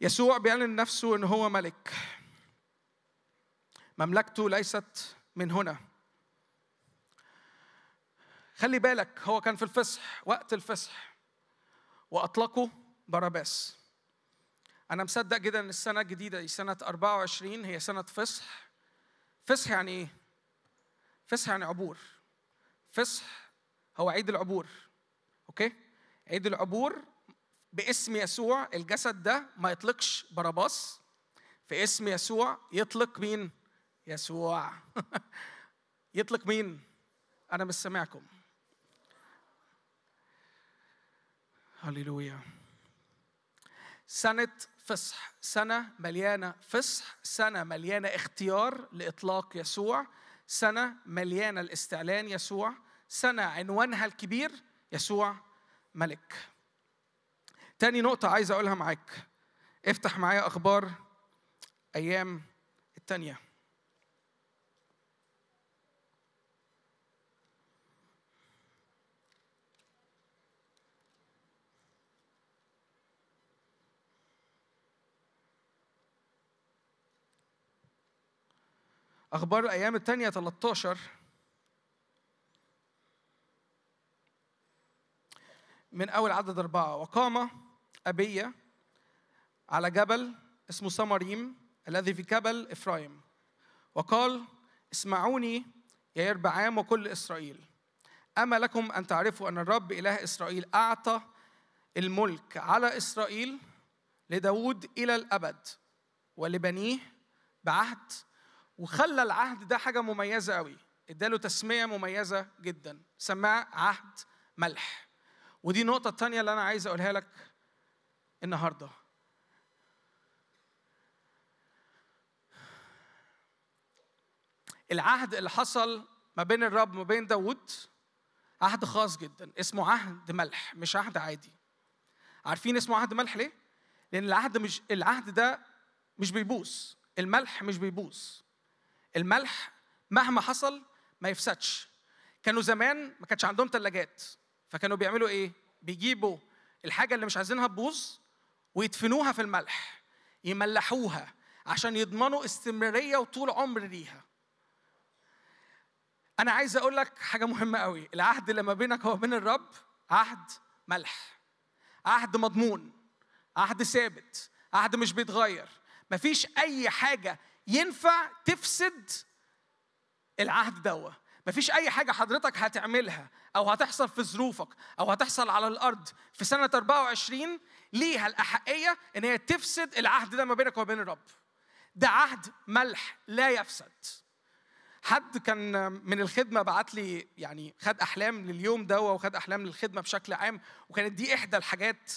يسوع بيعلن نفسه إن هو ملك. مملكته ليست من هنا. خلي بالك هو كان في الفصح وقت الفصح. وأطلقوا باراباس أنا مصدق جدا إن السنة الجديدة دي سنة 24 هي سنة فصح. فصح يعني إيه؟ فصح يعني عبور. فصح هو عيد العبور. okay؟ عيد العبور باسم يسوع الجسد ده ما يطلقش باراباس في اسم يسوع يطلق مين؟ يسوع. يطلق مين؟ أنا مش سامعكم. هللويا. سنة فصح سنة مليانة فصح سنة مليانة اختيار لإطلاق يسوع سنة مليانة الاستعلان يسوع سنة عنوانها الكبير يسوع ملك. تاني نقطة عايز أقولها معاك. افتح معايا أخبار أيام التانية. أخبار الأيام الثانية 13 من أول عدد أربعة وقام أبية على جبل اسمه سمريم الذي في جبل إفرايم وقال اسمعوني يا يربعام وكل إسرائيل أما لكم أن تعرفوا أن الرب إله إسرائيل أعطى الملك على إسرائيل لداود إلى الأبد ولبنيه بعهد وخلى العهد ده حاجة مميزة قوي. اداله تسمية مميزة جدا. سماه عهد ملح. ودي النقطة التانية اللي أنا عايز أقولها لك النهاردة. العهد اللي حصل ما بين الرب وما بين داود عهد خاص جدا. اسمه عهد ملح مش عهد عادي. عارفين اسمه عهد ملح ليه؟ لأن العهد مش العهد ده مش بيبوظ الملح مش بيبوظ الملح مهما حصل ما يفسدش. كانوا زمان ما كانش عندهم ثلاجات فكانوا بيعملوا إيه؟ بيجيبوا الحاجة اللي مش عايزينها تبوظ ويدفنوها في الملح يملحوها عشان يضمنوا استمرارية وطول عمر ليها. أنا عايز أقول لك حاجة مهمة قوي العهد اللي ما بينك وبين الرب عهد ملح عهد مضمون عهد ثابت عهد مش بيتغير. مفيش أي حاجة ينفع تفسد العهد دوا. مفيش أي حاجة حضرتك هتعملها أو هتحصل في ظروفك أو هتحصل على الأرض في سنة 24 ليها الأحقية إن هي تفسد العهد ده ما بينك وبين الرب. ده عهد ملح لا يفسد. حد كان من الخدمة بعت لي يعني خد أحلام لليوم ده وخد أحلام للخدمة بشكل عام وكانت دي إحدى الحاجات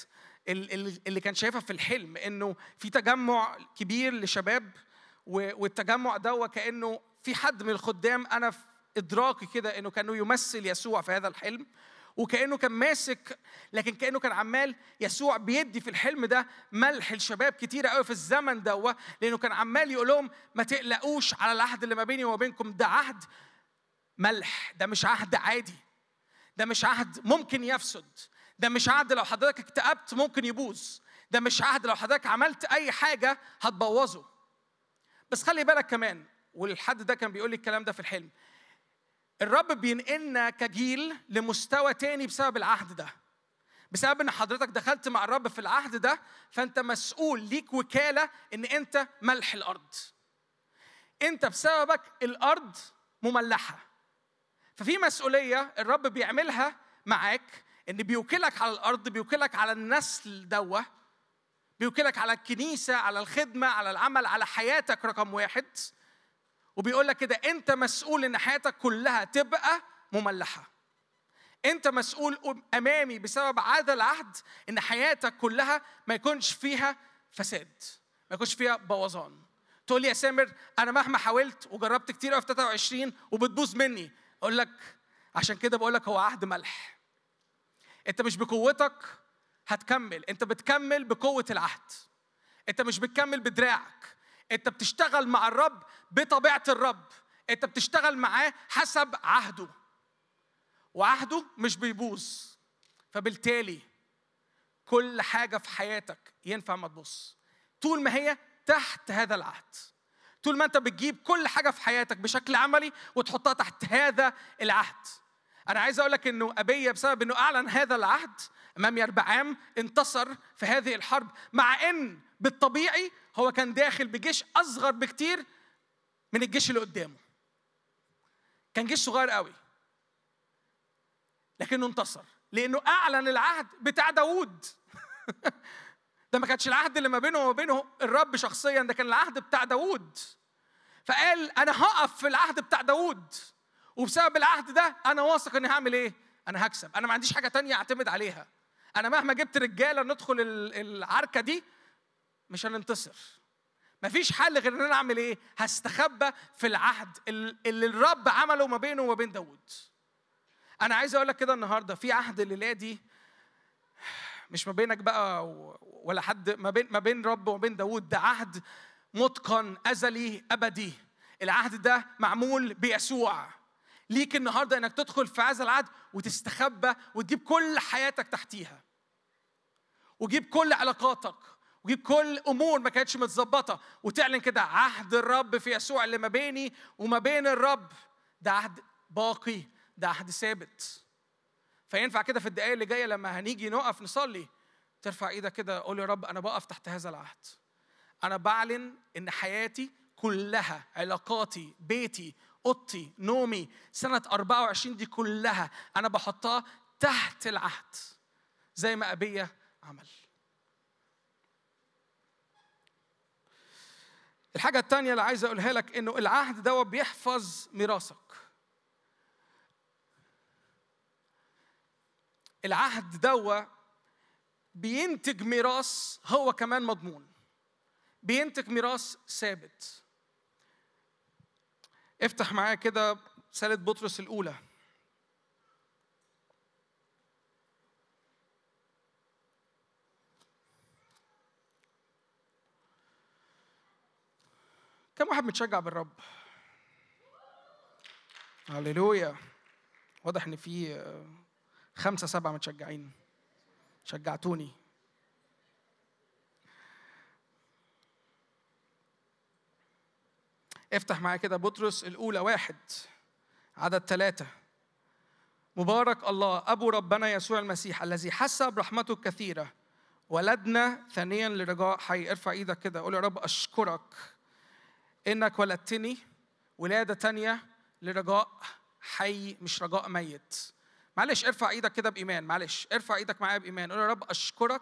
ال- ال- اللي كان شايفها في الحلم إنه في تجمع كبير لشباب والتجمع ده كأنه في حد من الخدام أنا في ادراكي كده إنه كأنه يمثل يسوع في هذا الحلم وكأنه كان ماسك لكن كأنه كان عمال يسوع بيدي في الحلم ده ملح الشباب كتير قوي في الزمن ده لأنه كان عمال يقول لهم ما تقلقوش على العهد اللي ما بيني وما بينكم ده عهد ملح ده مش عهد عادي ده مش عهد ممكن يفسد ده مش عهد لو حضرتك اكتئبت ممكن يبوظ ده مش عهد لو حضرتك عملت أي حاجة هتبوظه. بس خلي بالك كمان والحد ده كان بيقول لي الكلام ده في الحلم. الرب بينقلنا كجيل لمستوى تاني بسبب العهد ده. بسبب إن حضرتك دخلت مع الرب في العهد ده فأنت مسؤول ليك وكالة إن أنت ملح الأرض. أنت بسببك الأرض مملحة. ففي مسؤولية الرب بيعملها معاك إن بيوكلك على الأرض بيوكلك على النسل دوة بيوكلك على الكنيسة على الخدمة على العمل على حياتك رقم واحد. وبيقول لك كده أنت مسؤول إن حياتك كلها تبقى مملحة. أنت مسؤول أمامي بسبب هذا العهد إن حياتك كلها ما يكونش فيها فساد ما يكونش فيها بوظان. تقول لي يا سامر أنا مهما حاولت وجربت كتير في 23 وبتبوظ مني. أقول لك عشان كده بقول لك هو عهد ملح. أنت مش بقوتك هتكمل. انت بتكمل بقوة العهد. انت مش بتكمل بدراعك. انت بتشتغل مع الرب بطبيعة الرب. انت بتشتغل معاه حسب عهده. وعهده مش بيبوظ. فبالتالي كل حاجة في حياتك ينفع ما تبص طول ما هي تحت هذا العهد. طول ما انت بتجيب كل حاجة في حياتك بشكل عملي وتحطها تحت هذا العهد. أنا عايز أقول لك إنه ابيه بسبب إنه أعلن هذا العهد أمام يربعام انتصر في هذه الحرب مع إن بالطبيعي هو كان داخل بجيش أصغر بكتير من الجيش اللي قدامه. كان جيش صغير قوي لكنه انتصر لأنه أعلن العهد بتاع داوود. ده ما كانش العهد اللي ما بينه وما بينه الرب شخصيا ده كان العهد بتاع داوود. فقال أنا هقف في العهد بتاع داوود. وبسبب العهد ده أنا واثق إني هعمل إيه؟ أنا هكسب. أنا ما عنديش حاجة تانية أعتمد عليها. أنا مهما جبت رجالة ندخل ال- العركة دي مش هننتصر. مفيش حل غير إن أنا أعمل إيه؟ هستخبى في العهد ال- اللي الرب عمله ما بينه وما بين داوود. أنا عايز أقول لك كده النهارده في عهد الليلة دي مش ما بينك بقى ولا حد ما بين ما بين رب وما بين داوود. ده عهد متقن أزلي أبدي. العهد ده معمول بيسوع. ليك النهارده إنك تدخل في هذا العهد وتستخبى وتجيب كل حياتك تحتيها. وجيب كل علاقاتك. وجيب كل أمور ما كانتش متظبطة. وتعلن كده عهد الرب في يسوع اللي ما بيني وما بين الرب. ده عهد باقي. ده عهد ثابت. فينفع كده في الدقايق اللي جاية لما هنيجي نقف نصلي ترفع إيدك كده قول يا رب أنا بقف تحت هذا العهد. أنا بعلن إن حياتي كلها علاقاتي بيتي اوضتي نومي سنة 24 دي كلها أنا بحطها تحت العهد زي ما ابيه عمل الحاجة التانية اللي عايز أقولها لك إنه العهد ده بيحفظ ميراثك. العهد دوا بينتج ميراث هو كمان مضمون. بينتج ميراث ثابت. افتح معايا كده رسالة بطرس الأولى. كم واحد متشجع بالرب؟ هللويا واضح إن في خمسة سبعة متشجعين شجعتوني افتح معايا كده بطرس الأولى واحد عدد ثلاثة مبارك الله أبو ربنا يسوع المسيح الذي حسب رحمته الكثيرة ولدنا ثانيا لرجاء حي. ارفع إيدك كده قول يا رب أشكرك. إنك ولدتني ولادة تانية لرجاء حي مش رجاء ميت. معلش ارفع إيدك كده بإيمان معلش. ارفع إيدك معايا بإيمان قول يا رب أشكرك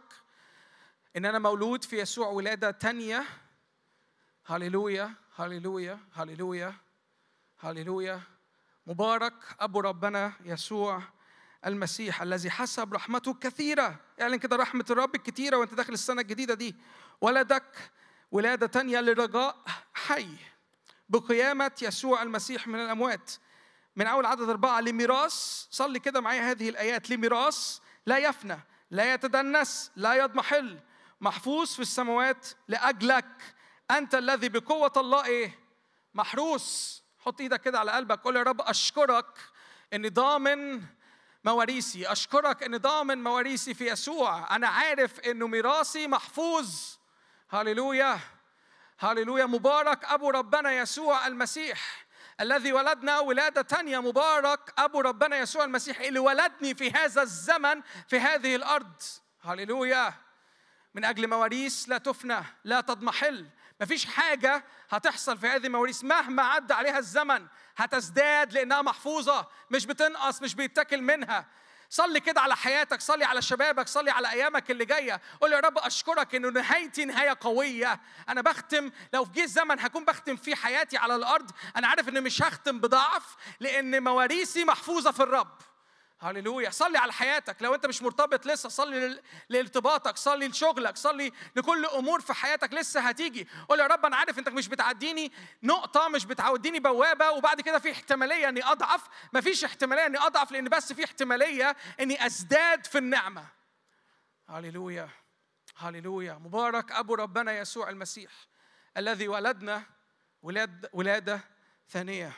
إن أنا مولود في يسوع ولادة تانية هللويا هللويا هللويا هللويا مبارك أبو ربنا يسوع المسيح الذي حسب رحمته الكثيرة اعلن كده رحمة الرب الكثيرة وانت داخل السنة الجديدة دي ولدك ولادة تانية لرجاء حي بقيامة يسوع المسيح من الأموات من أول عدد أربعة لميراث صلي كده معايا هذه الآيات لميراث لا يفنى لا يتدنس لا يضمحل محفوظ في السماوات لأجلك أنت الذي بقوة الله إيه؟ محروس. حط إيدك كده على قلبك قول يا رب أشكرك إني ضامن مواريثي. أشكرك إني ضامن مواريثي في يسوع. أنا عارف إنه ميراثي محفوظ. هللويا. هللويا. مبارك أبو ربنا يسوع المسيح الذي ولدنا ولادة تانية. مبارك أبو ربنا يسوع المسيح اللي ولدني في هذا الزمن في هذه الأرض. هللويا. من أجل مواريث لا تفنى لا تضمحل. مفيش حاجة هتحصل في هذه المواريث. مهما عدى عليها الزمن هتزداد لأنها محفوظة مش بتنقص مش بيتاكل منها. صلي كده على حياتك صلي على شبابك صلي على أيامك اللي جاية. قول يا رب أشكرك إنه نهايتي نهاية قوية. أنا بختم لو في جه الزمن هكون بختم فيه حياتي على الأرض. أنا عارف اني مش هختم بضعف لأن مواريثي محفوظة في الرب. هللويا. صلي على حياتك. لو انت مش مرتبط لسه صلي لارتباطك. صلي لشغلك. صلي لكل أمور في حياتك لسه هتيجي. قول يا رب أنا عارف إنك مش بتعديني نقطة مش بتعوديني بوابة وبعد كده في احتمالية إني أضعف. مفيش احتمالية إني أضعف لأن بس في احتمالية إني أزداد في النعمة. هللويا. هللويا. مبارك أبو ربنا يسوع المسيح الذي ولدنا ولاد ولادة ثانية.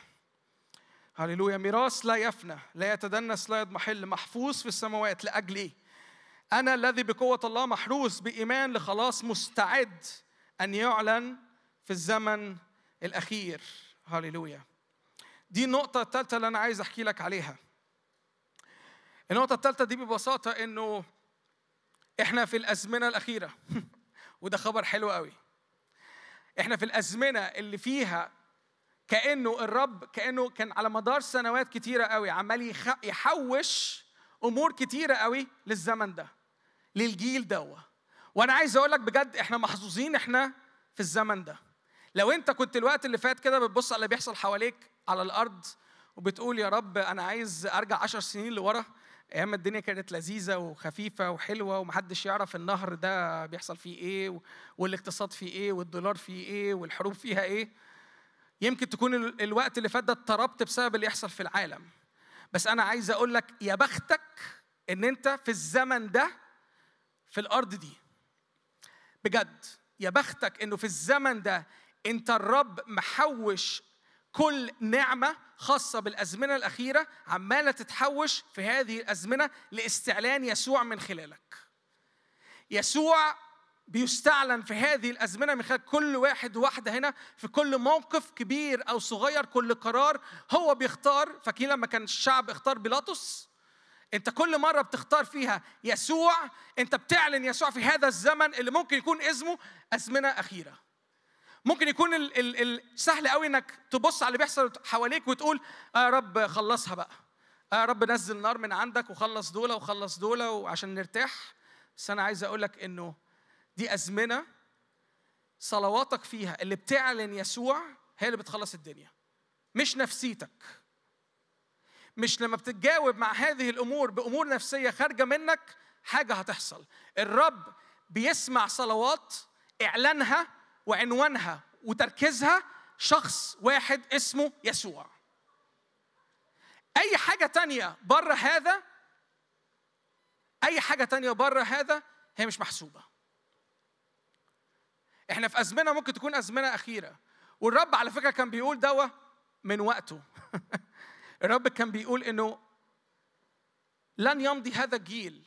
هللويا. ميراث لا يفنى لا يتدنس لا يضمحل محفوظ في السماوات لاجلي أنا الذي بقوة الله محروس بإيمان لخلاص مستعد أن يعلن في الزمن الأخير. هللويا. دي النقطة الثالثه اللي أنا عايز أحكي لك عليها. النقطة الثالثه دي ببساطة إنه إحنا في الأزمنة الأخيرة. وده خبر حلو قوي إحنا في الأزمنة اللي فيها كأنه الرب كأنه كان على مدار سنوات كتيرة قوي عمال يحوش أمور كتيرة قوي للزمن ده للجيل دوا وأنا عايز أقول لك بجد إحنا محظوظين إحنا في الزمن ده. لو أنت كنت الوقت اللي فات كده بتبص على اللي بيحصل حواليك على الأرض وبتقول يا رب أنا عايز أرجع عشر سنين لورا أيام الدنيا كانت لذيذة وخفيفة وحلوة ومحدش يعرف النهر ده بيحصل فيه إيه والاقتصاد فيه إيه والدولار فيه إيه والحروب فيها إيه يمكن تكون ال- الوقت اللي فات ده اضطربت بسبب اللي يحصل في العالم. بس أنا عايز أقول لك يا بختك إن أنت في الزمن ده في الأرض دي. بجد يا بختك إنه في الزمن ده أنت الرب محوش كل نعمة خاصة بالأزمنة الأخيرة عمالة تتحوش في هذه الأزمنة لاستعلان يسوع من خلالك. يسوع بيستعلن في هذه الأزمنة من خلال كل واحد وواحدة هنا في كل موقف كبير أو صغير كل قرار هو بيختار. فاكرين لما كان الشعب اختار بيلاطس؟ أنت كل مرة بتختار فيها يسوع أنت بتعلن يسوع في هذا الزمن اللي ممكن يكون اسمه أزمنة أخيرة. ممكن يكون ال ال ال سهل قوي إنك تبص على اللي بيحصل حواليك وتقول آه يا رب خلصها بقى. آه يا رب نزل نار من عندك وخلص دول وخلص دول وعشان نرتاح. بس أنا عايز أقول لك إنه دي أزمنة صلواتك فيها اللي بتعلن يسوع هي اللي بتخلص الدنيا. مش نفسيتك. مش لما بتتجاوب مع هذه الأمور بأمور نفسية خارجة منك حاجة هتحصل. الرب بيسمع صلوات إعلانها وعنوانها وتركيزها شخص واحد اسمه يسوع. أي حاجة تانية بره هذا أي حاجة تانية بره هذا هي مش محسوبة. إحنا في أزمنة ممكن تكون أزمنة أخيرة. والرب على فكرة كان بيقول دوا من وقته. الرب كان بيقول إنه لن يمضي هذا الجيل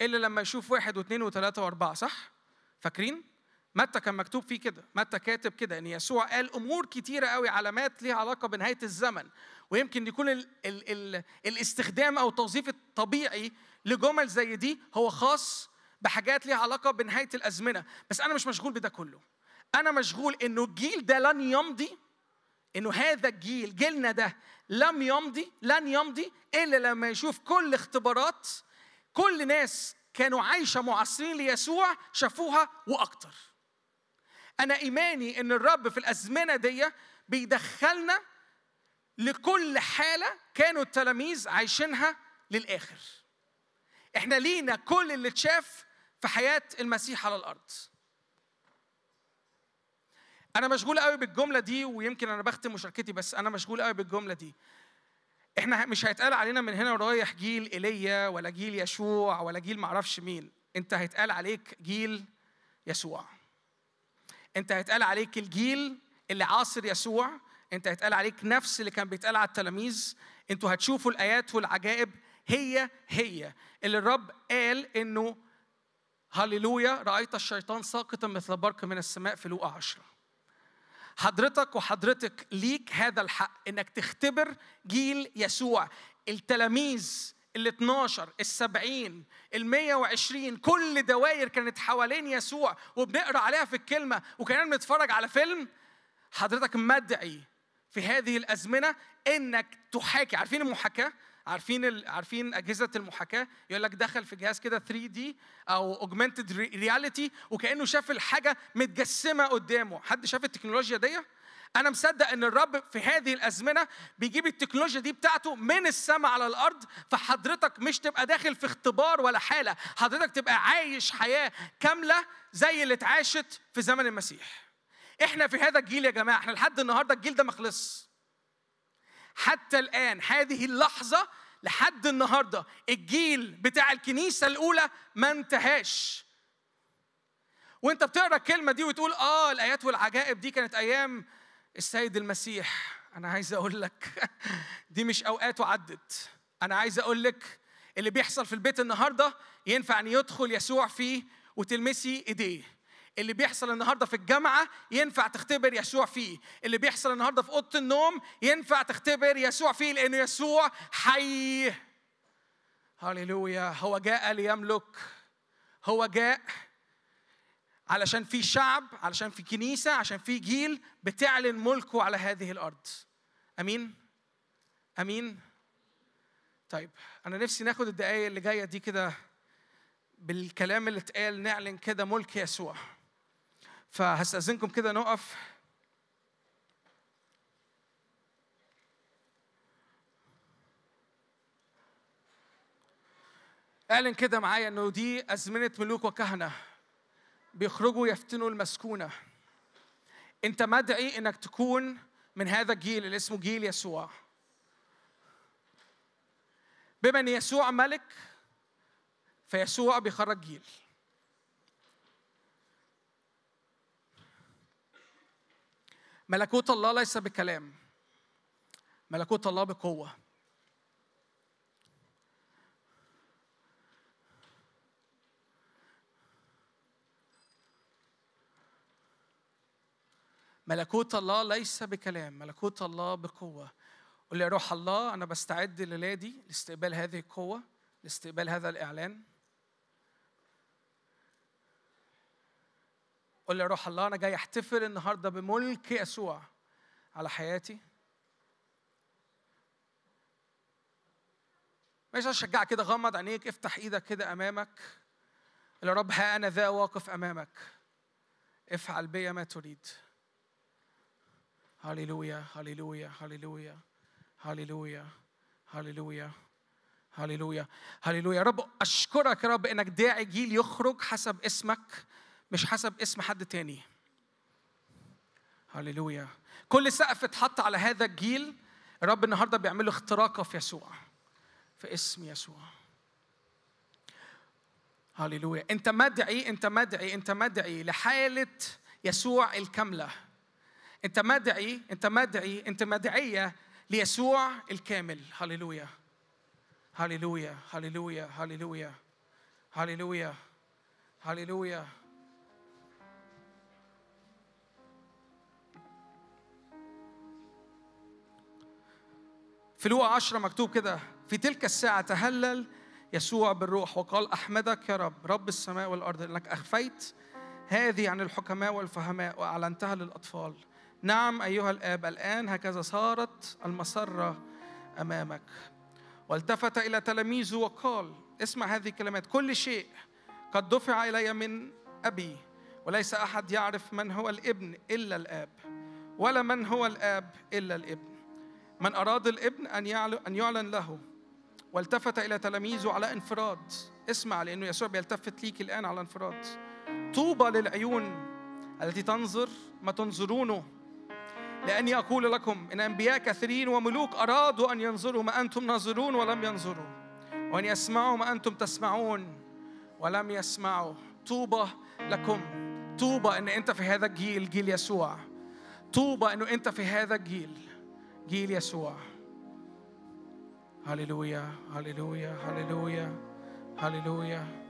إلا لما يشوف واحد واثنين وثلاثة وأربعة صح؟ فاكرين؟ متى كان مكتوب فيه كده؟ متى كاتب كده؟ إن يسوع قال أمور كتيرة قوي علامات ليها علاقة بنهاية الزمن. ويمكن يكون ال ال ال الاستخدام أو التوظيف الطبيعي لجمل زي دي هو خاص بحاجات ليها علاقة بنهاية الأزمنة. بس أنا مش مشغول بده كله. أنا مشغول إنه الجيل ده لن يمضي إنه هذا الجيل جيلنا ده لم يمضي لن يمضي إلا لما يشوف كل اختبارات كل ناس كانوا عايشة معاصرين ليسوع شافوها وأكتر. أنا إيماني إن الرب في الأزمنة دي بيدخلنا لكل حالة كانوا التلاميذ عايشينها للآخر. إحنا لينا كل اللي اتشاف في حياة المسيح على الأرض. أنا مشغول قوي بالجملة دي ويمكن أنا بختم مشاركتي بس أنا مشغول قوي بالجملة دي. إحنا مش هيتقال علينا من هنا ورايح جيل إيليا ولا جيل يشوع ولا جيل معرفش مين. أنت هيتقال عليك جيل يسوع. أنت هيتقال عليك الجيل اللي عاصر يسوع. أنت هيتقال عليك نفس اللي كان بيتقال على التلاميذ. أنتوا هتشوفوا الآيات والعجائب هي هي. اللي الرب قال إنه هللويا رأيت الشيطان ساقطا مثل برق من السماء في لوقا عشرة. حضرتك وحضرتك ليك هذا الحق إنك تختبر جيل يسوع. التلاميذ ال 12 ال 70 ال 120 كل دوائر كانت حوالين يسوع وبنقرأ عليها في الكلمة وكاننا بنتفرج على فيلم. حضرتك مدعي في هذه الأزمنة إنك تحاكي. عارفين المحاكاة؟ عارفين ال... عارفين أجهزة المحاكاة؟ يقول لك دخل في جهاز كده 3 دي أو اوجمانتد رياليتي وكأنه شاف الحاجة متجسمة قدامه. حد شاف التكنولوجيا دي؟ أنا مصدق إن الرب في هذه الأزمنة بيجيب التكنولوجيا دي بتاعته من السماء على الأرض فحضرتك مش تبقى داخل في اختبار ولا حالة. حضرتك تبقى عايش حياة كاملة زي اللي اتعاشت في زمن المسيح. إحنا في هذا الجيل يا جماعة إحنا لحد النهارده الجيل ده ما خلصش. حتى الآن هذه اللحظة لحد النهاردة. الجيل بتاع الكنيسة الأولى ما انتهاش. وأنت بتقرأ الكلمة دي وتقول آه الآيات والعجائب دي كانت أيام السيد المسيح. أنا عايز أقول لك دي مش أوقات وعدت. أنا عايز أقول لك اللي بيحصل في البيت النهاردة ينفع أن يدخل يسوع فيه وتلمسي إيديه. اللي بيحصل النهارده في الجامعة ينفع تختبر يسوع فيه. اللي بيحصل النهارده في أوضة النوم ينفع تختبر يسوع فيه لأنه يسوع حي. هللويا. هو جاء ليملك. هو جاء علشان في شعب علشان في كنيسة عشان في جيل بتعلن ملكه على هذه الأرض. أمين؟ أمين؟ طيب أنا نفسي ناخد الدقايق اللي جاية دي كده بالكلام اللي اتقال نعلن كده ملك يسوع. فهستأذنكم كده نقف. اعلن كده معايا إنه دي أزمنة ملوك وكهنة. بيخرجوا يفتنوا المسكونة. أنت مدعي إنك تكون من هذا الجيل اللي اسمه جيل يسوع. بما ان يسوع ملك فيسوع بيخرج جيل. ملكوت الله ليس بكلام. ملكوت الله بقوة. ملكوت الله ليس بكلام ملكوت الله بقوة. قل يا روح الله أنا بستعد للادي لاستقبال هذه القوة لاستقبال هذا الإعلان. قل يا روح الله أنا جاي أحتفل النهاردة بملك يسوع على حياتي. مش اشجعك كده غمض عينيك افتح إيدك كده أمامك. يا رب ها أنا ذا واقف أمامك. افعل بي ما تريد. هللويا هللويا هللويا هللويا هللويا هللويا هللويا. يا رب أشكرك يا رب إنك داعي جيل يخرج حسب اسمك. مش حسب اسم حد تاني. هللويا. كل سقف اتحط على هذا الجيل يا رب النهارده بيعملوا اختراقه في يسوع في اسم يسوع. هللويا. انت مدعي انت مدعي انت مدعي لحالة يسوع الكاملة. انت مدعي انت مدعي انت مدعية ليسوع الكامل. هللويا. هللويا. هللويا. هللويا. هللويا. هللويا. في لوقا عشرة مكتوب كده في تلك الساعة تهلل يسوع بالروح وقال أحمدك يا رب رب السماء والأرض لأنك أخفيت هذه عن الحكماء والفهماء وأعلنتها للأطفال. نعم أيها الآب الآن هكذا صارت المسرة أمامك. والتفت إلى تلاميذه وقال اسمع هذه الكلمات كل شيء قد دفع إلي من أبي وليس أحد يعرف من هو الابن إلا الآب ولا من هو الآب إلا الابن. من أراد الابن أن أن يعلن له والتفت إلى تلاميذه على انفراد. اسمع لأنه يسوع بيلتفت ليك الآن على انفراد. طوبى للعيون التي تنظر ما تنظرونه. لأني أقول لكم إن أنبياء كثيرين وملوك أرادوا أن ينظروا ما أنتم ناظرون ولم ينظروا. وأن يسمعوا ما أنتم تسمعون ولم يسمعوا. طوبى لكم. طوبى إن أنت في هذا الجيل جيل يسوع. طوبى إنه أنت في هذا الجيل. جيل يسوع هللويا هللويا هللويا هللويا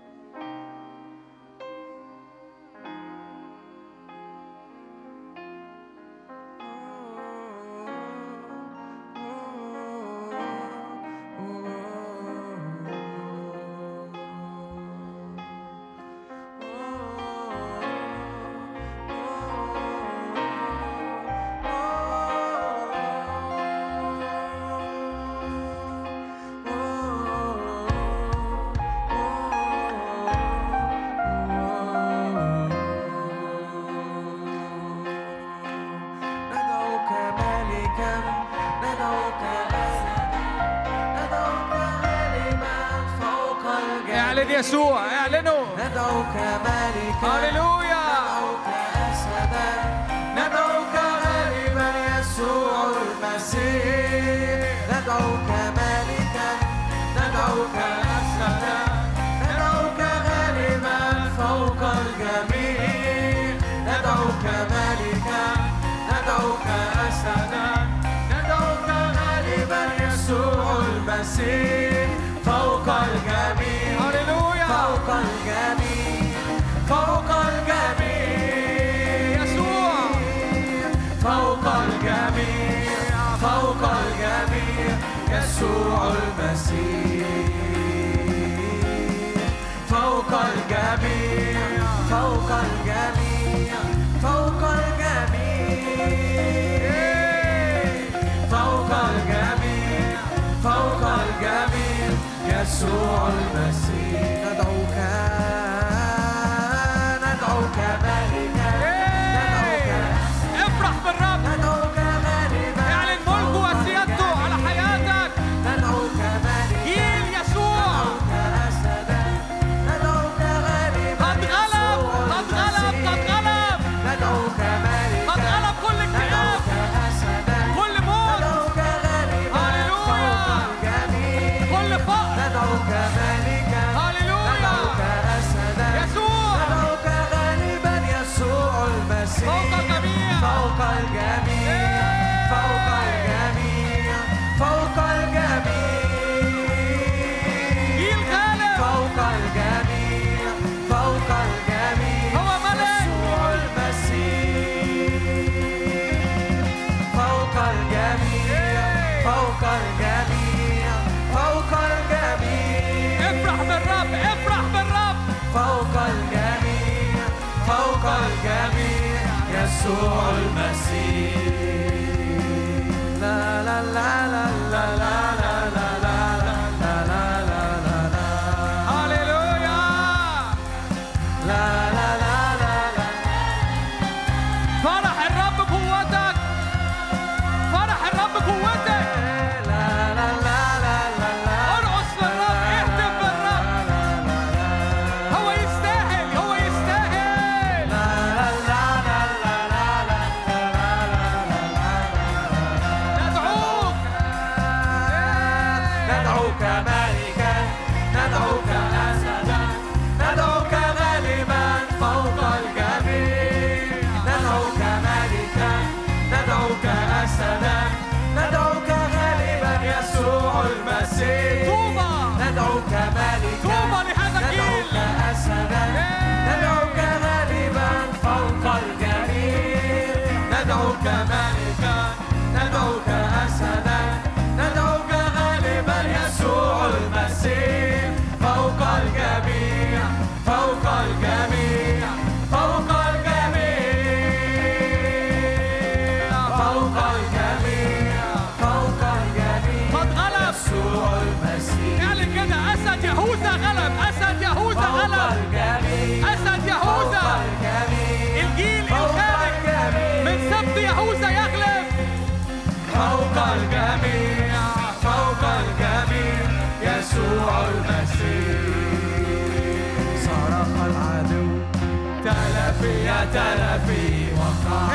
في تلفي وقع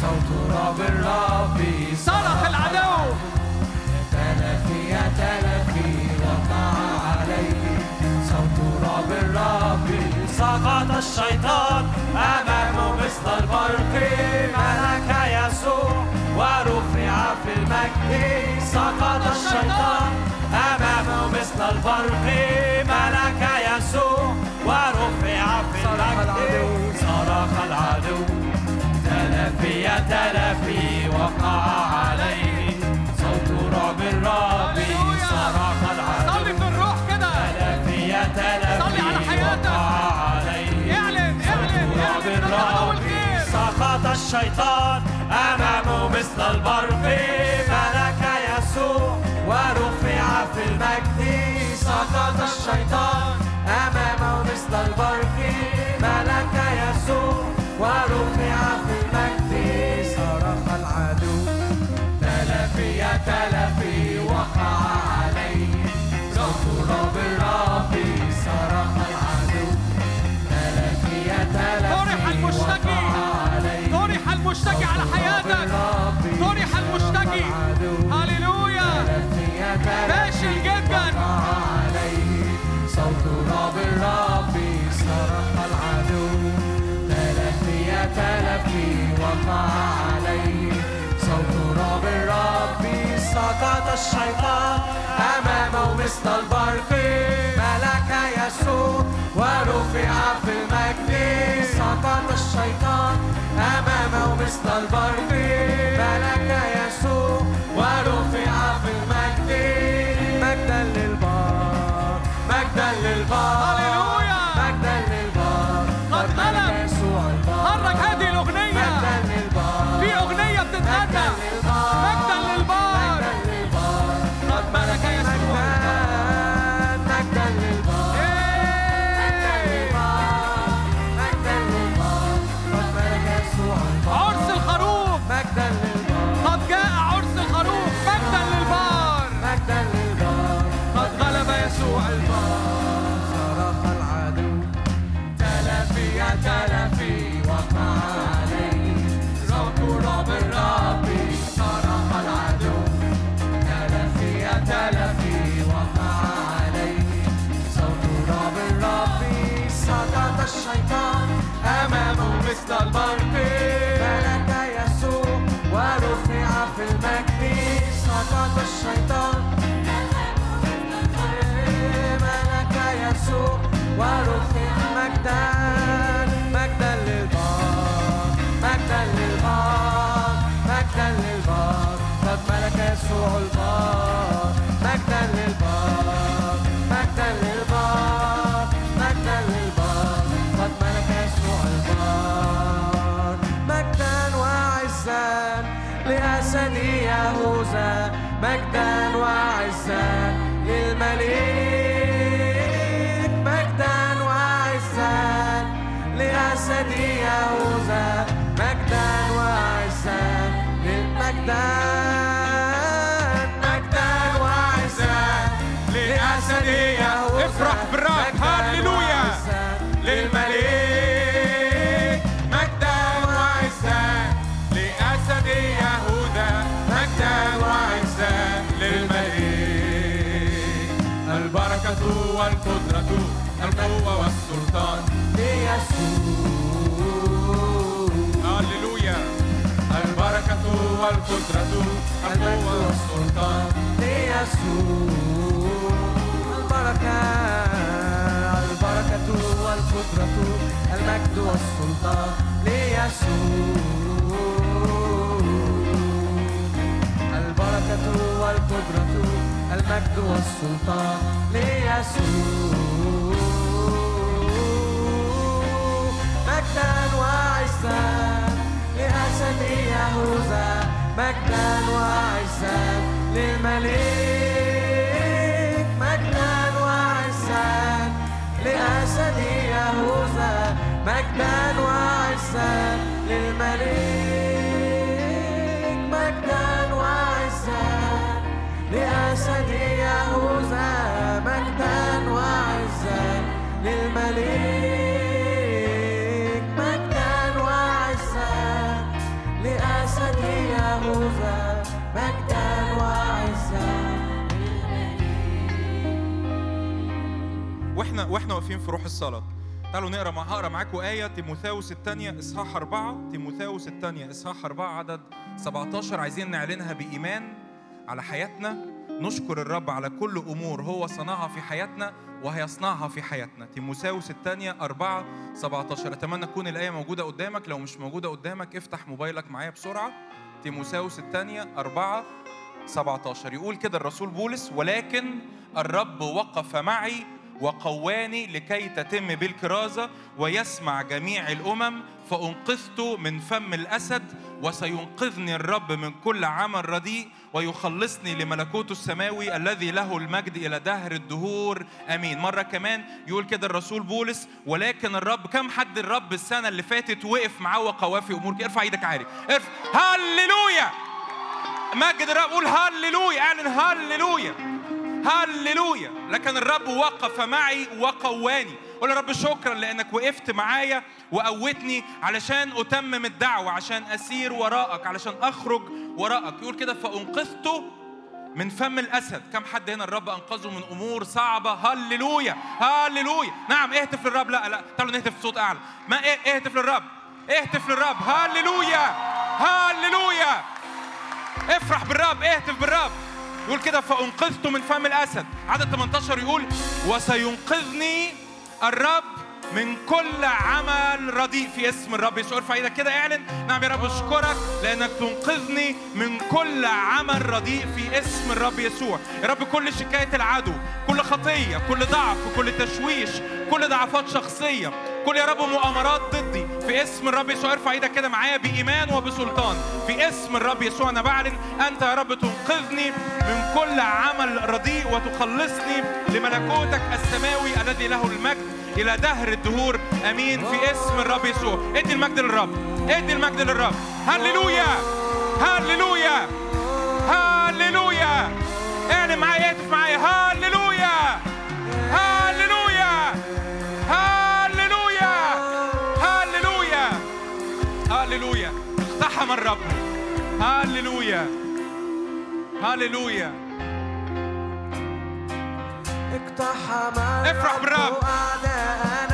صوت رب الرب صرخ العدو. يتلافي تلفي وقع عليه صوت رب الرب سقط الشيطان أمامه مثل البرق ملك يسوع ورفع في المجد. سقط الشيطان أمامه مثل البرق صرخ العدو. تلافي تلافي وقع عليه. صوت رعب الرب صرخ العدو. صلي في الروح كده. تلافي تلافي صلي على حياتك. وقع عليه. اعلن اعلن رعب الرب سقط الشيطان أمامه مثل البرق. ملك يسوع ورفع في المجد. سقط الشيطان أمامه مثل البرق. ملك يسوع para o تلفي وقع عليه. صوت رعب الرب سقط الشيطان أمامه مثل البرق. ملك يسوع ورفع في المجد. سقط الشيطان أمامه مثل البرق. ملك يسوع ورفع في المجد. مجدا للبار مجدا للبار Wild Magdalene. للمجدا مجدا وعزا لأسد يهوذا افرح بالرب. مجداً هللويا. للملك. مجدا وعزا لأسد يهوذا مجدا وعزا للملك. البركة والقدرة القوة والسلطان. ليسوع والقدرة القوة والسلطان ليسوع البركة البركة والقدرة المجد والسلطان ليسوع البركة والقدرة المجد والسلطان ليسوع مجدا وعزا لأسد يهوذا مجدا وعزا للملك مجدا وعزا لأسد يهوذا مجدا وعزا للملك مجدا وعزا لأسد يهوذا مجدا وعزا للملك وإحنا وإحنا واقفين في روح الصلاة. تعالوا نقرأ مع هقرأ معاكم آية تيموثاوس الثانية إصحاح أربعة. تيموثاوس الثانية إصحاح أربعة عدد 17 عايزين نعلنها بإيمان على حياتنا. نشكر الرب على كل أمور هو صنعها في حياتنا وهيصنعها في حياتنا. تيموثاوس الثانية أربعة 17 أتمنى تكون الآية موجودة قدامك. لو مش موجودة قدامك افتح موبايلك معايا بسرعة. تيموثاوس الثانية أربعة 17 يقول كده الرسول بولس ولكن الرب وقف معي وقواني لكي تتم بالكرازة ويسمع جميع الأمم فأنقذت من فم الأسد وسينقذني الرب من كل عمل رديء ويخلصني لملكوته السماوي الذي له المجد إلى دهر الدهور. أمين. مرة كمان يقول كده الرسول بولس ولكن الرب كم حد الرب السنة اللي فاتت وقف معاه وقواه في أمور ارفع إيدك عالي ارفع. هللويا! مجد الرب قول هللويا. اعلن هللويا. هللويا. لكن الرب وقف معي وقواني. قول يا رب شكرا لأنك وقفت معايا وقوتني علشان أتمم الدعوة عشان أسير وراءك علشان أخرج وراءك. يقول كده فأنقذت من فم الأسد. كم حد هنا الرب أنقذه من أمور صعبة؟ هللويا هللويا. نعم اهتف للرب. لا لا تعالوا نهتف بصوت أعلى. ما إيه اهتف للرب. اهتف للرب. هللويا هللويا. افرح بالرب اهتف بالرب. يقول كده فأنقذت من فم الأسد. عدد 18 يقول وسينقذني الرب من كل عمل رديء في اسم الرب يسوع. ارفع إيدك كده اعلن. نعم يا رب اشكرك لأنك تنقذني من كل عمل رديء في اسم الرب يسوع. يا رب كل شكاية العدو كل خطية كل ضعف كل تشويش كل ضعفات شخصية كل يا رب مؤامرات ضدي. في اسم الرب يسوع ارفع إيدك كده معايا بإيمان وبسلطان. في اسم الرب يسوع أنا بعلن أنت يا رب تنقذني من كل عمل رديء وتخلصني لملكوتك السماوي الذي له المجد إلى دهر الدهور. آمين. في اسم الرب يسوع. ادي المجد للرب. ادي المجد للرب. هللويا. هللويا. هللويا. اعلن معايا اهتف معايا. هللويا. هللويا اقتحم الرب. هللويا هللويا اقتحم افرح بالرب. أعداءنا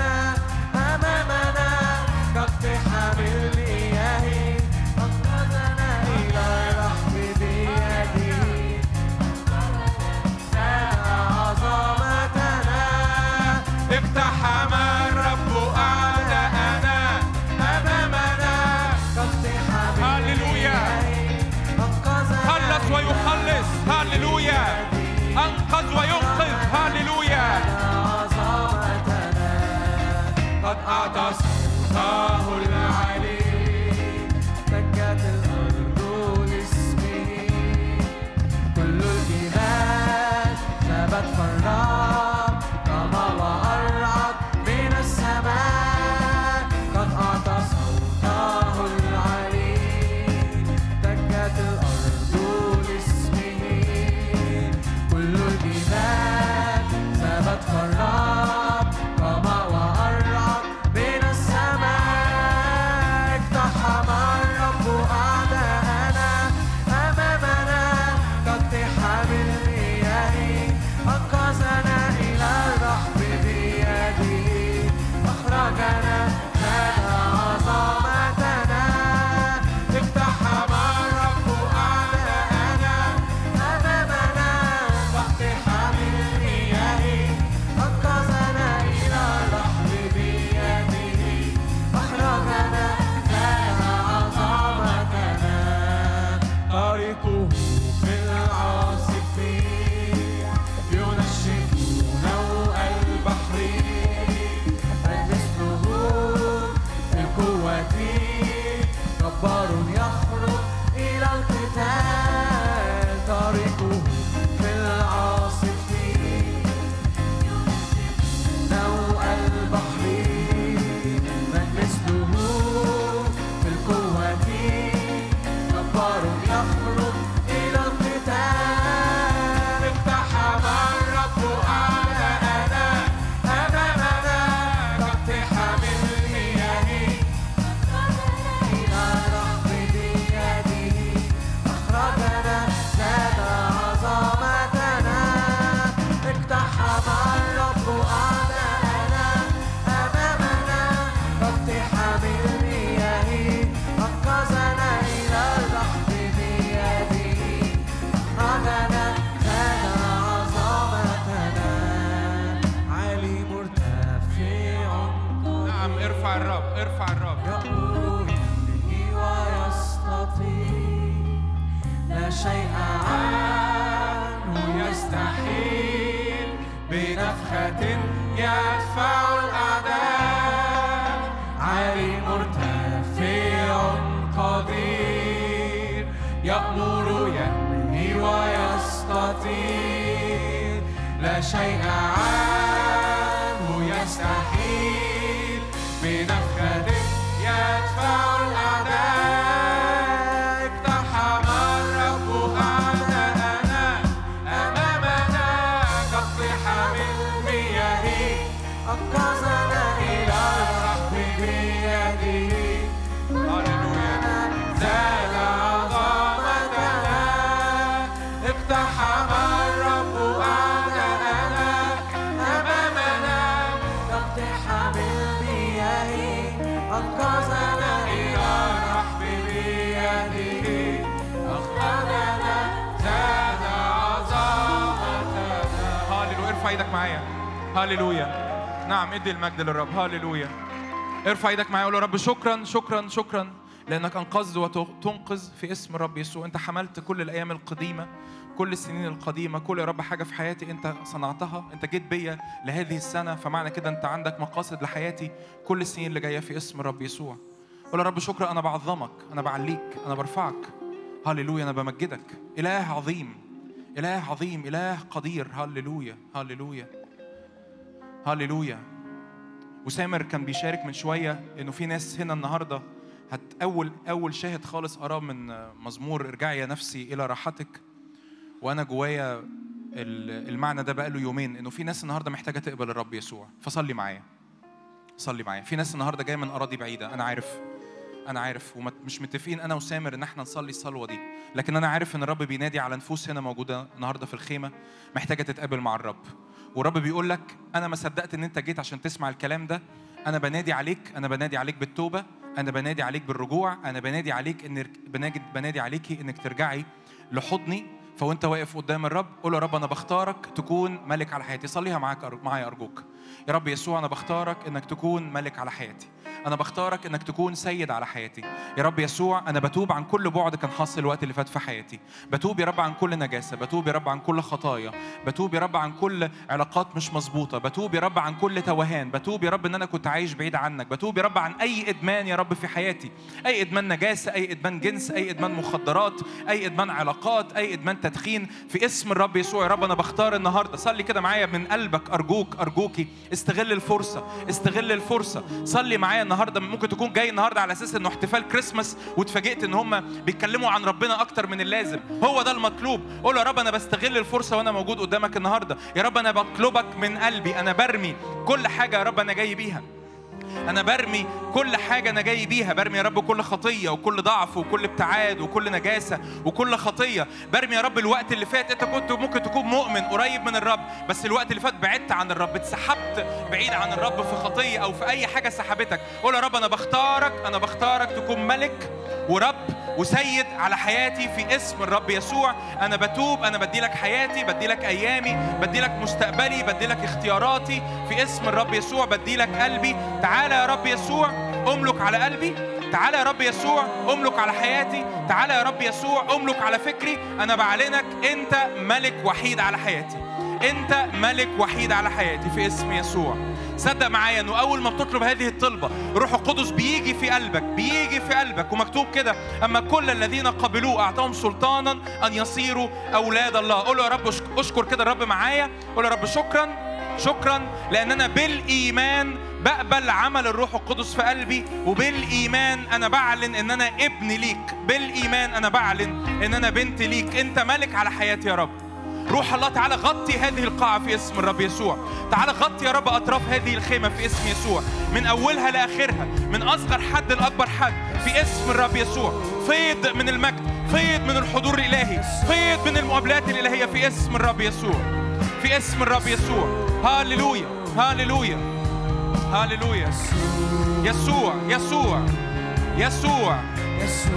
يدفع الأعداء. مرتفع قدير يأمر ويستطيع لا شيء عنه معايا هاللويا نعم ادي المجد للرب. هاللويا ارفع إيدك معايا قول يا رب شكرا شكرا شكرا لأنك أنقذت وتنقذ في اسم الرب يسوع. أنت حملت كل الأيام القديمة كل السنين القديمة. كل يا رب حاجة في حياتي أنت صنعتها. أنت جيت بيا لهذه السنة فمعنى كده أنت عندك مقاصد لحياتي كل السنين اللي جاية في اسم الرب يسوع. قول يا رب شكرا أنا بعظمك أنا بعليك أنا برفعك. هللويا أنا بمجدك. إله عظيم إله عظيم إله قدير. هللويا هللويا. هللويا. وسامر كان بيشارك من شوية إنه في ناس هنا النهارده هت أول أول شاهد خالص اراه من مزمور ارجعي يا نفسي إلى راحتك. وأنا جوايا ال- المعنى ده بقاله يومين إنه في ناس النهارده محتاجة تقبل الرب يسوع. فصلي معايا. صلي معايا. في ناس النهارده جاية من أراضي بعيدة. أنا عارف أنا عارف. ومش متفقين أنا وسامر إن إحنا نصلي الصلوة دي. لكن أنا عارف إن الرب بينادي على نفوس هنا موجودة النهارده في الخيمة محتاجة تتقابل مع الرب. والرب بيقول لك أنا ما صدقت إن أنت جيت عشان تسمع الكلام ده. أنا بنادي عليك أنا بنادي عليك بالتوبة أنا بنادي عليك بالرجوع أنا بنادي عليك ان بنادي بنادي عليكي إنك ترجعي لحضني. فوأنت واقف قدام الرب قول يا رب أنا بختارك تكون ملك على حياتي. صليها معاك معايا أرجوك. يا رب يسوع أنا بختارك انك تكون ملك على حياتي أنا بختارك انك تكون سيد على حياتي يا رب يسوع أنا بتوب عن كل بعد كان حاصل الوقت اللي فات في حياتي بتوب يا رب عن كل نجاسه بتوب يا رب عن كل خطايا بتوب يا رب عن كل علاقات مش مظبوطه بتوب يا رب عن كل توهان بتوب يا رب ان أنا كنت عايش بعيد عنك بتوب يا رب عن اي ادمان يا رب في حياتي اي ادمان نجاسه اي ادمان جنس اي ادمان مخدرات اي ادمان علاقات اي ادمان تدخين في اسم الرب يسوع يا رب أنا بختار النهارده صلي كده معايا من قلبك ارجوك ارجوكي استغل الفرصة استغل الفرصة. صلي معايا النهارده ممكن تكون جاي النهارده على أساس إنه احتفال كريسماس واتفاجئت إن هم بيتكلموا عن ربنا أكتر من اللازم. هو ده المطلوب. قول يا رب أنا بستغل الفرصة وأنا موجود قدامك النهارده. يا رب أنا بطلبك من قلبي أنا برمي كل حاجة يا رب أنا جاي بيها. أنا برمي كل حاجة أنا جاي بيها. برمي يا رب كل خطية وكل ضعف وكل ابتعاد وكل نجاسة وكل خطية. برمي يا رب الوقت اللي فات أنت كنت ممكن تكون مؤمن قريب من الرب بس الوقت اللي فات بعدت عن الرب اتسحبت بعيد عن الرب في خطية أو في أي حاجة سحبتك. قول يا رب أنا بختارك أنا بختارك تكون ملك ورب وسيد على حياتي في اسم الرب يسوع. أنا بتوب أنا بدي لك حياتي بدي لك أيامي بدي لك مستقبلي بدي لك اختياراتي في اسم الرب يسوع بدي لك قلبي. تعالى يا رب يسوع أملك على قلبي. تعالى يا رب يسوع أملك على حياتي. تعالى يا رب يسوع أملك على فكري. أنا بعلنك أنت ملك وحيد على حياتي. أنت ملك وحيد على حياتي في اسم يسوع. صدق معايا انه اول ما بتطلب هذه الطلبة روح القدس بيجي في قلبك بيجي في قلبك ومكتوب كده أما كل الذين قبلوه أعطاهم سلطانا أن يصيروا أولاد الله. قول يا رب أشكر كده الرب معايا. قول يا رب شكرا شكرا لأن أنا بالإيمان بقبل عمل الروح القدس في قلبي وبالإيمان أنا بعلن إن أنا ابن ليك. بالإيمان أنا بعلن إن أنا بنت ليك. أنت ملك على حياتي يا رب. روح الله تعالى غطي هذه القاعة في اسم الرب يسوع. تعالى غطي يا رب أطراف هذه الخيمة في اسم يسوع. من أولها لآخرها من أصغر حد لأكبر حد في اسم الرب يسوع. فيض من المجد فيض من الحضور الإلهي فيض من المقابلات الإلهية في اسم الرب يسوع. في اسم الرب يسوع. هاليلويا هاليلويا هاليلويا يسوع يسوع يسوع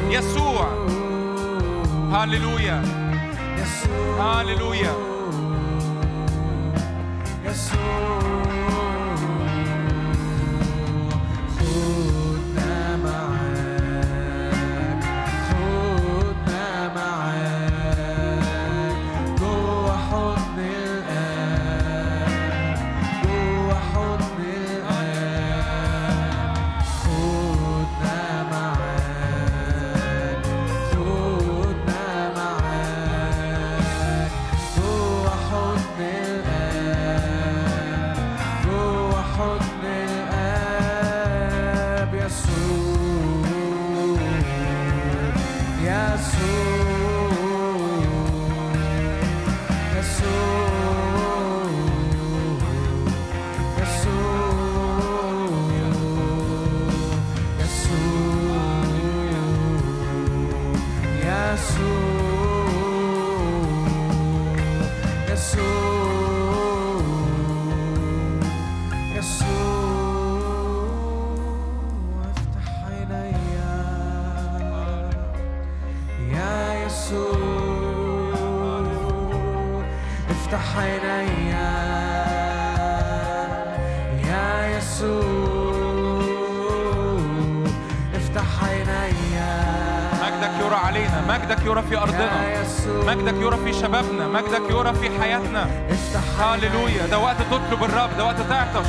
يسوع. هاليلويا هاليلويا خدنا مجدك يرى في أرضنا. مجدك يرى في شبابنا. مجدك يرى في حياتنا. افتح هاليلويا ده وقت تطلب الرب. ده وقت تعطش.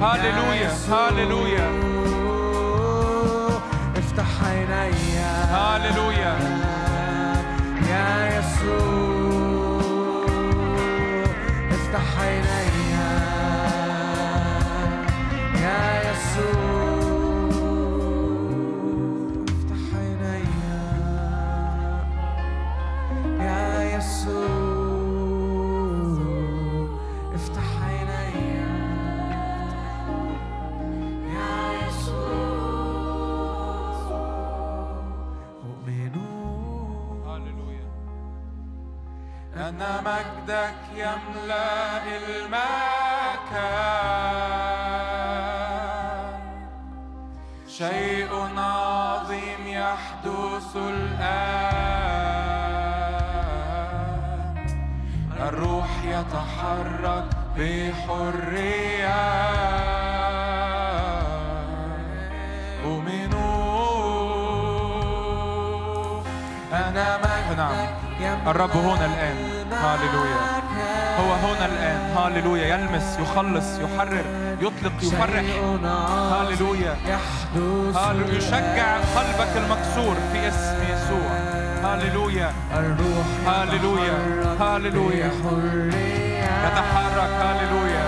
هاليلويا هاليلويا افتح عينيا هاليلويا يا يسوع. افتح عينيا يملأ المكان. شيء عظيم يحدث الآن. الروح يتحرك مجدك نعم الرب هنا الآن. هاليلويا هو هنا الآن. هاليلويا. يلمس يخلص يحرر يطلق يفرح. هاليلويا. يحدث هاليلويا يشجع قلبك المكسور في اسم يسوع. هاليلويا. هاليلويا. حرية يتحرك. هاليلويا.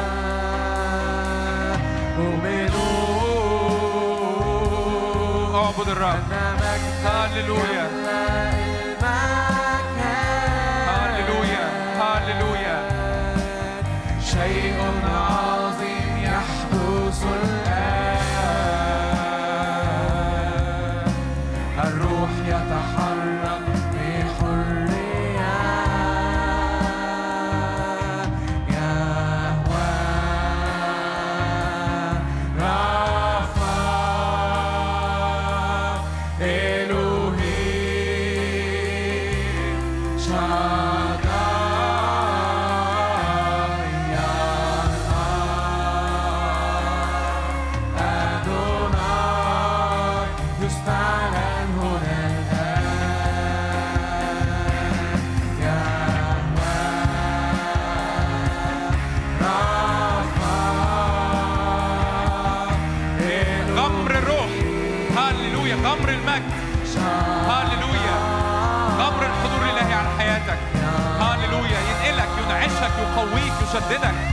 أؤمنوا أعبد الرب. هاليلويا. 出ない。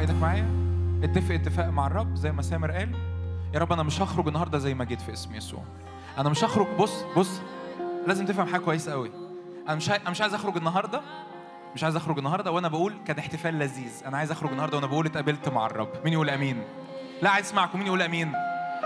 إيدك معايا؟ اتفق اتفاق مع الرب زي ما سامر قال. يا رب أنا مش هخرج النهارده زي ما جيت في اسم يسوع. أنا مش هخرج بص بص لازم تفهم حاجة كويس قوي. أنا مش أنا مش عايز اخرج النهارده مش عايز اخرج النهارده وأنا بقول كان احتفال لذيذ. أنا عايز اخرج النهارده وأنا بقول اتقابلت مع الرب. مين يقول آمين؟ لا عايز اسمعكم مين يقول آمين؟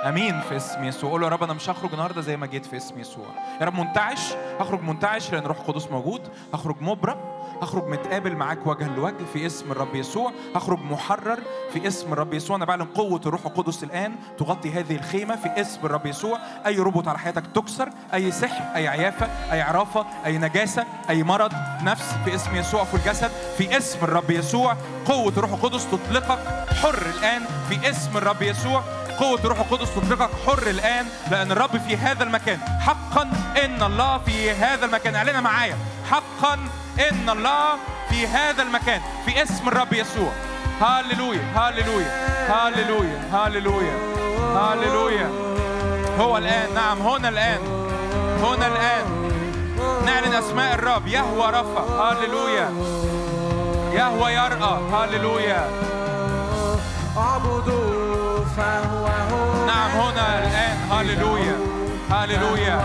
آمين في اسم يسوع. قول يا رب أنا مش هخرج النهارده زي ما جيت في اسم يسوع. يا رب منتعش هخرج منتعش لأن روح القدس موجود. هخرج مبرأ هخرج متقابل معاك وجها لوجه في اسم الرب يسوع. هخرج محرر في اسم الرب يسوع. أنا بعلن قوة الروح القدس الآن تغطي هذه الخيمة في اسم الرب يسوع. أي ربط على حياتك تكسر أي سحر أي عيافة أي عرافة أي نجاسة أي مرض نفس في اسم يسوع في الجسد. في اسم الرب يسوع قوة الروح القدس تطلقك حر الآن في اسم الرب يسوع. قوة الروح القدس تطلقك حر الآن لأن الرب في هذا المكان. حقا إن الله في هذا المكان. إعلنها معايا. حقا إن الله في هذا المكان في اسم الرب يسوع. هاللويا هاللويا هاللويا هاللويا هاللويا. هو الآن نعم هنا الآن هنا الآن. نعلن أسماء الرب يهوى رفع هاللويا. يهوى يرأى هاللويا. اعبدوا فهو هنا. نعم هنا الآن هاللويا هاللويا.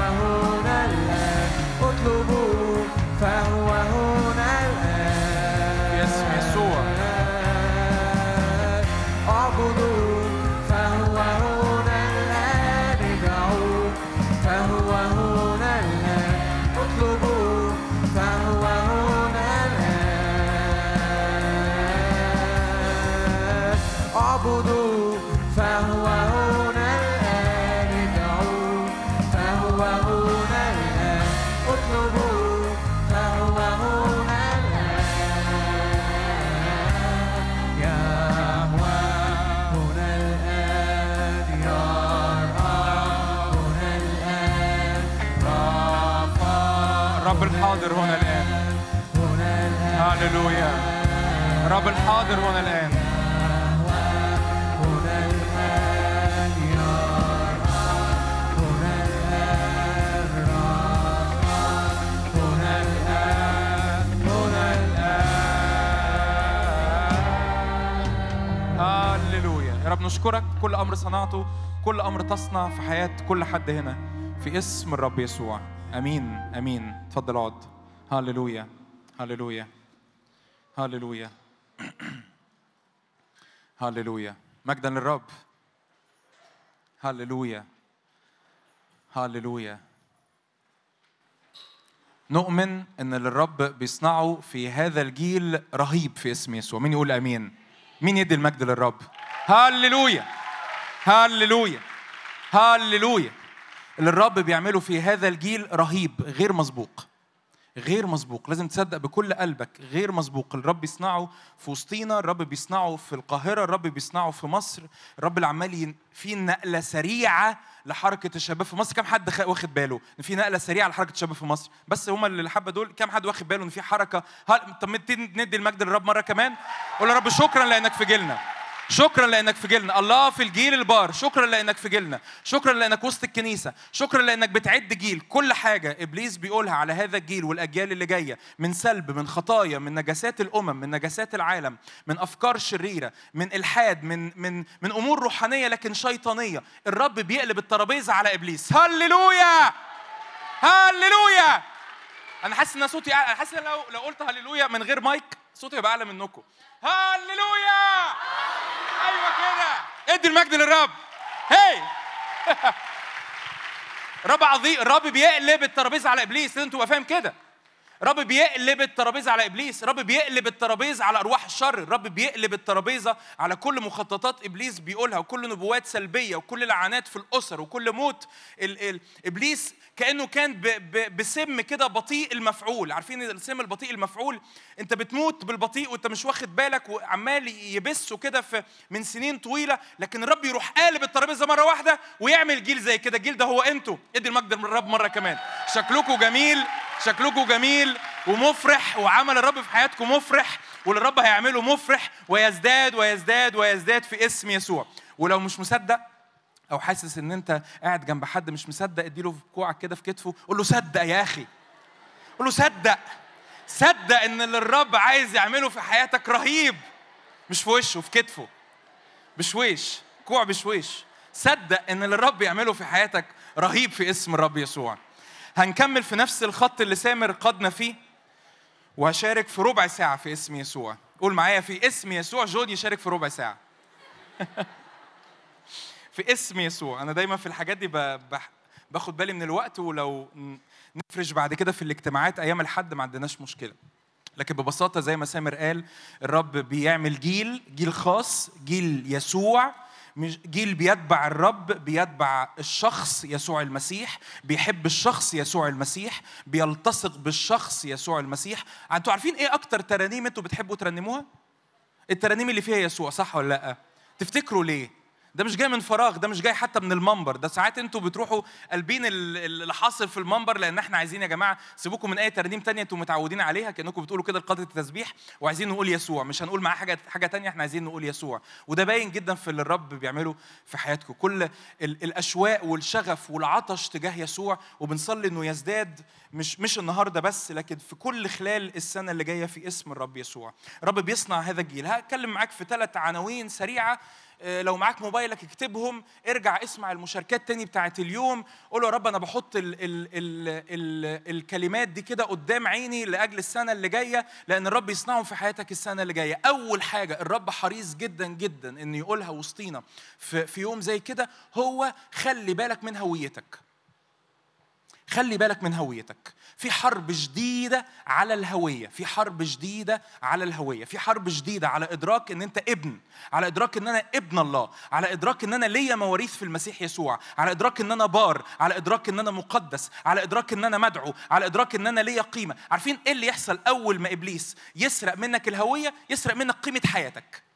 الحاضر هنا الآن. هاللويا الرب الحاضر هنا الآن. هاللويا يا رب نشكرك. كل أمر صنعته كل أمر تصنع في حياة كل حد هنا. في اسم الرب يسوع. أمين. أمين. اتفضل اقعد. هاللويا هاللويا هاللويا هاللويا مجدا للرب هاللويا هاللويا نؤمن أن اللي الرب بيصنعه في هذا الجيل رهيب في اسم يسوع. مين يقول آمين؟ مين يدي المجد للرب؟ هاللويا هاللويا هاللويا اللي الرب بيعمله في هذا الجيل رهيب غير مسبوق. غير مسبوق لازم تصدق بكل قلبك غير مسبوق. الرب بيصنعه في وسطينا الرب بيصنعه في القاهرة الرب بيصنعه في مصر. الرب اللي عمال ين- في نقلة سريعة لحركة الشباب في مصر. كم حد واخد باله إن في نقلة سريعة لحركة الشباب في مصر؟ بس هما اللي الحبة دول كم حد واخد باله إن في حركة؟ هل... طب ندي المجد للرب مرة كمان؟ قول يا رب شكرا لأنك في جيلنا. شكرا لإنك في جيلنا. الله في الجيل البار. شكرا لإنك في جيلنا. شكرا لإنك وسط الكنيسة. شكرا لإنك بتعد جيل. كل حاجة إبليس بيقولها على هذا الجيل والأجيال اللي جاية. من سلب من خطايا من نجاسات الأمم من نجاسات العالم من أفكار شريرة من إلحاد من من من أمور روحانية لكن شيطانية. الرب بيقلب الترابيزة على إبليس. هللويا! هللويا! أنا حاسس إن صوتي أنا حاسس إن لو لو قلت هللويا من غير مايك صوتي هيبقى أعلى منكم. هللويا أيوه كده. ادي المجد للرب. هي. رب عظيم الرب بيقلب الترابيزة على إبليس. لازم تبقى فاهم كده. رب بيقلب الترابيزة على إبليس رب بيقلب الترابيزة على أرواح الشر الرب بيقلب الترابيزة على كل مخططات إبليس بيقولها وكل نبوات سلبية وكل لعنات في الأسر وكل موت ال ال إبليس كأنه كان ب ب بسم كده بطيء المفعول. عارفين السم البطيء المفعول؟ أنت بتموت بالبطيء وأنت مش واخد بالك وعمال يبثه كده في من سنين طويلة لكن الرب يروح قالب الترابيزة مرة واحدة ويعمل جيل زي كده. الجيل ده هو أنتوا. ادي المجد للرب مرة كمان. شكلكم جميل شكلكم جميل. ومفرح وعمل الرب في حياتكم مفرح واللي الرب هيعمله مفرح ويزداد ويزداد ويزداد في اسم يسوع. ولو مش مصدق أو حاسس إن أنت قاعد جنب حد مش مصدق اديله في كوعك كده في كتفه قول له صدق يا أخي. قول له صدق. صدق إن اللي الرب عايز يعمله في حياتك رهيب. مش في وشه في كتفه. بشويش كوع بشويش صدق إن اللي الرب يعمله في حياتك رهيب في اسم الرب يسوع. هنكمل في نفس الخط اللي سامر قادنا فيه وهشارك في ربع ساعة في اسم يسوع. قول معايا في اسم يسوع. جون يشارك في ربع ساعة. في اسم يسوع. أنا دايما في الحاجات دي باخد بالي من الوقت ولو نفرش بعد كده في الاجتماعات. أيام الحد ما عندناش مشكلة. لكن ببساطة زي ما سامر قال الرب بيعمل جيل جيل خاص جيل يسوع. مش جيل بيتبع الرب بيتبع الشخص يسوع المسيح بيحب الشخص يسوع المسيح بيلتصق بالشخص يسوع المسيح. أنتوا عارفين إيه أكتر ترانيم أنتوا بتحبوا ترنموها الترانيم اللي فيها يسوع صح ولا لأ؟ تفتكروا ليه؟ ده مش جاي من فراغ ده مش جاي حتى من المنبر. ده ساعات أنتوا بتروحوا قلبين اللي حاصل في المنبر لأن إحنا عايزين يا جماعة سيبوكم من أي ترنيم تانية أنتوا متعودين عليها كأنكم بتقولوا كده لقاده التسبيح وعايزين نقول يسوع. مش هنقول معاه حاجة حاجة تانية إحنا عايزين نقول يسوع. وده باين جدا في اللي الرب بيعمله في حياتكم. كل الأشواق والشغف والعطش تجاه يسوع وبنصلي إنه يزداد مش مش النهارده بس لكن في كل خلال السنة اللي جاية في اسم الرب يسوع. الرب بيصنع هذا الجيل. هتكلم معاك في ثلاث عناوين سريعة لو معاك موبايلك اكتبهم ارجع اسمع المشاركات تاني بتاعت اليوم. قول يا رب أنا بحط ال ال ال ال الكلمات دي كده قدام عيني لأجل السنة اللي جاية لأن الرب يصنعهم في حياتك السنة اللي جاية. أول حاجة الرب حريص جدا جدا إن يقولها وسطينا في يوم زي كده هو خلي بالك من هويتك. خلي بالك من هويتك. في حرب شديدة على الهوية. في حرب شديدة على الهوية. في حرب شديدة على إدراك إن أنت ابن. على إدراك إن أنا ابن الله. على إدراك إن أنا ليا مواريث في المسيح يسوع. على إدراك إن أنا بار. على إدراك إن أنا مقدس. على إدراك إن أنا مدعو. على إدراك إن أنا ليا قيمة. عارفين إيه اللي يحصل أول ما إبليس يسرق منك الهوية؟ يسرق منك قيمة حياتك.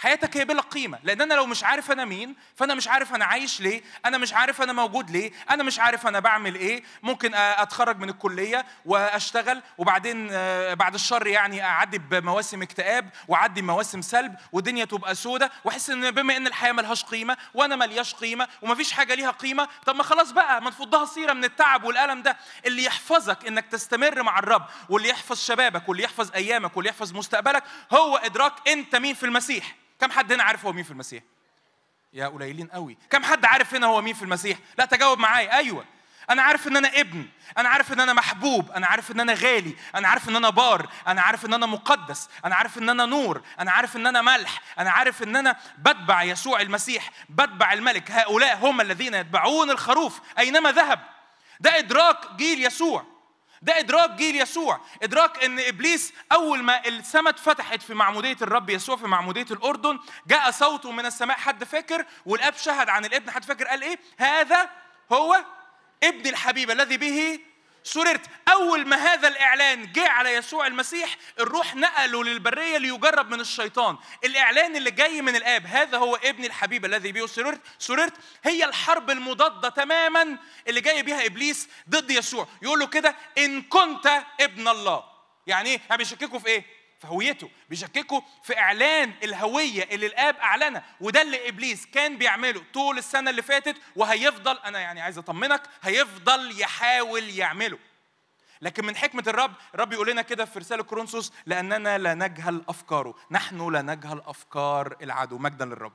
حياتك هي بلا قيمة. لأن أنا لو مش عارف أنا مين فأنا مش عارف أنا عايش ليه أنا مش عارف أنا موجود ليه أنا مش عارف أنا بعمل إيه ممكن أتخرج من الكلية وأشتغل وبعدين آه، بعد الشر يعني أعدي بمواسم اكتئاب وأعدي بمواسم سلب والدنيا تبقى سودة وأحس إن بما إن الحياة ملهاش قيمة وأنا ملياش قيمة ومفيش حاجة ليها قيمة طب ما خلاص بقى ما نفضها سيرة من التعب والألم ده. اللي يحفظك إنك تستمر مع الرب واللي يحفظ شبابك واللي يحفظ أيامك واللي يحفظ مستقبلك هو إدراك أنت مين في المسيح. كم حد هنا عارف هو مين في المسيح؟ يا قليلين قوي. كم حد عارف هنا هو مين في المسيح؟ لا تجاوب معايا. أيوه. أنا عارف إن أنا ابن. أنا عارف إن أنا محبوب. أنا عارف إن أنا غالي. أنا عارف إن أنا بار. أنا عارف إن أنا مقدس. أنا عارف إن أنا نور. أنا عارف إن أنا ملح. أنا عارف إن أنا بتبع يسوع المسيح. بتبع الملك. هؤلاء هم الذين يتبعون الخروف أينما ذهب. ده إدراك جيل يسوع. ده إدراك جيل يسوع. إدراك إن إبليس أول ما السماء اتفتحت في معمودية الرب يسوع في معمودية الأردن جاء صوت من السماء حد فاكر؟ والآب شهد عن الإبن حد فاكر؟ قال إيه؟ هذا هو ابن الحبيب الذي به سررت. أول ما هذا الإعلان جه على يسوع المسيح الروح نقله للبرية ليجرب من الشيطان. الإعلان اللي جاي من الآب هذا هو ابن الحبيب الذي به سررت. سررت هي الحرب المضادة تماما اللي جاي بيها إبليس ضد يسوع. يقول له كده إن كنت ابن الله. يعني إيه؟ يعني بيشككوا في إيه؟ في هويته بيشككوا في إعلان الهوية اللي الآب أعلنها وده اللي إبليس كان بيعمله طول السنة اللي فاتت وهيفضل أنا يعني عايز أطمنك هيفضل يحاول يعمله. لكن من حكمة الرب الرب يقول لنا كده في رسالة كورنثوس لأننا لا نجهل أفكاره نحن لا نجهل أفكار العدو مجدا للرب.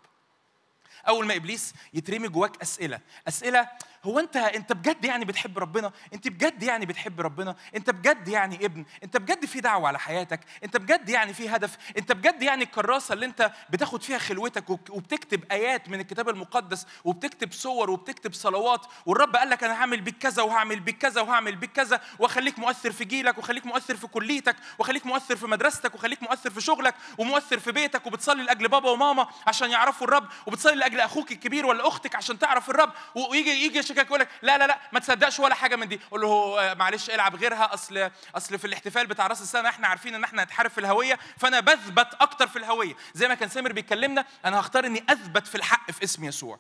أول ما إبليس يترمي جواك أسئلة أسئلة هو انت انت بجد يعني بتحب ربنا؟ انت بجد يعني بتحب ربنا؟ انت بجد يعني ابن؟ انت بجد في دعوة على حياتك؟ انت بجد يعني في هدف؟ انت بجد يعني الكراسة اللي انت بتاخد فيها خلوتك وبتكتب آيات من الكتاب المقدس وبتكتب صور وبتكتب صلوات والرب قال لك أنا هعمل بيك كذا وهعمل بيك كذا وهعمل بيك كذا وأخليك مؤثر في جيلك وأخليك مؤثر في كليتك وأخليك مؤثر في مدرستك وخليك مؤثر في شغلك ومؤثر في بيتك وبتصلي لأجل بابا وماما عشان يعرفوا الرب وبتصلي لأجل أخوك الكبير ولا أختك عشان تعرف الرب ويجي يجي يشكك يقول لك لا لا لا ما تصدقش ولا حاجة من دي. قول له آه، معلش العب غيرها أصل أصل في الاحتفال بتاع راس السنة إحنا عارفين إن إحنا هنتحارب في الهوية فأنا بثبت أكتر في الهوية. زي ما كان سامر بيكلمنا أنا هختار إني أثبت في الحق في اسم يسوع.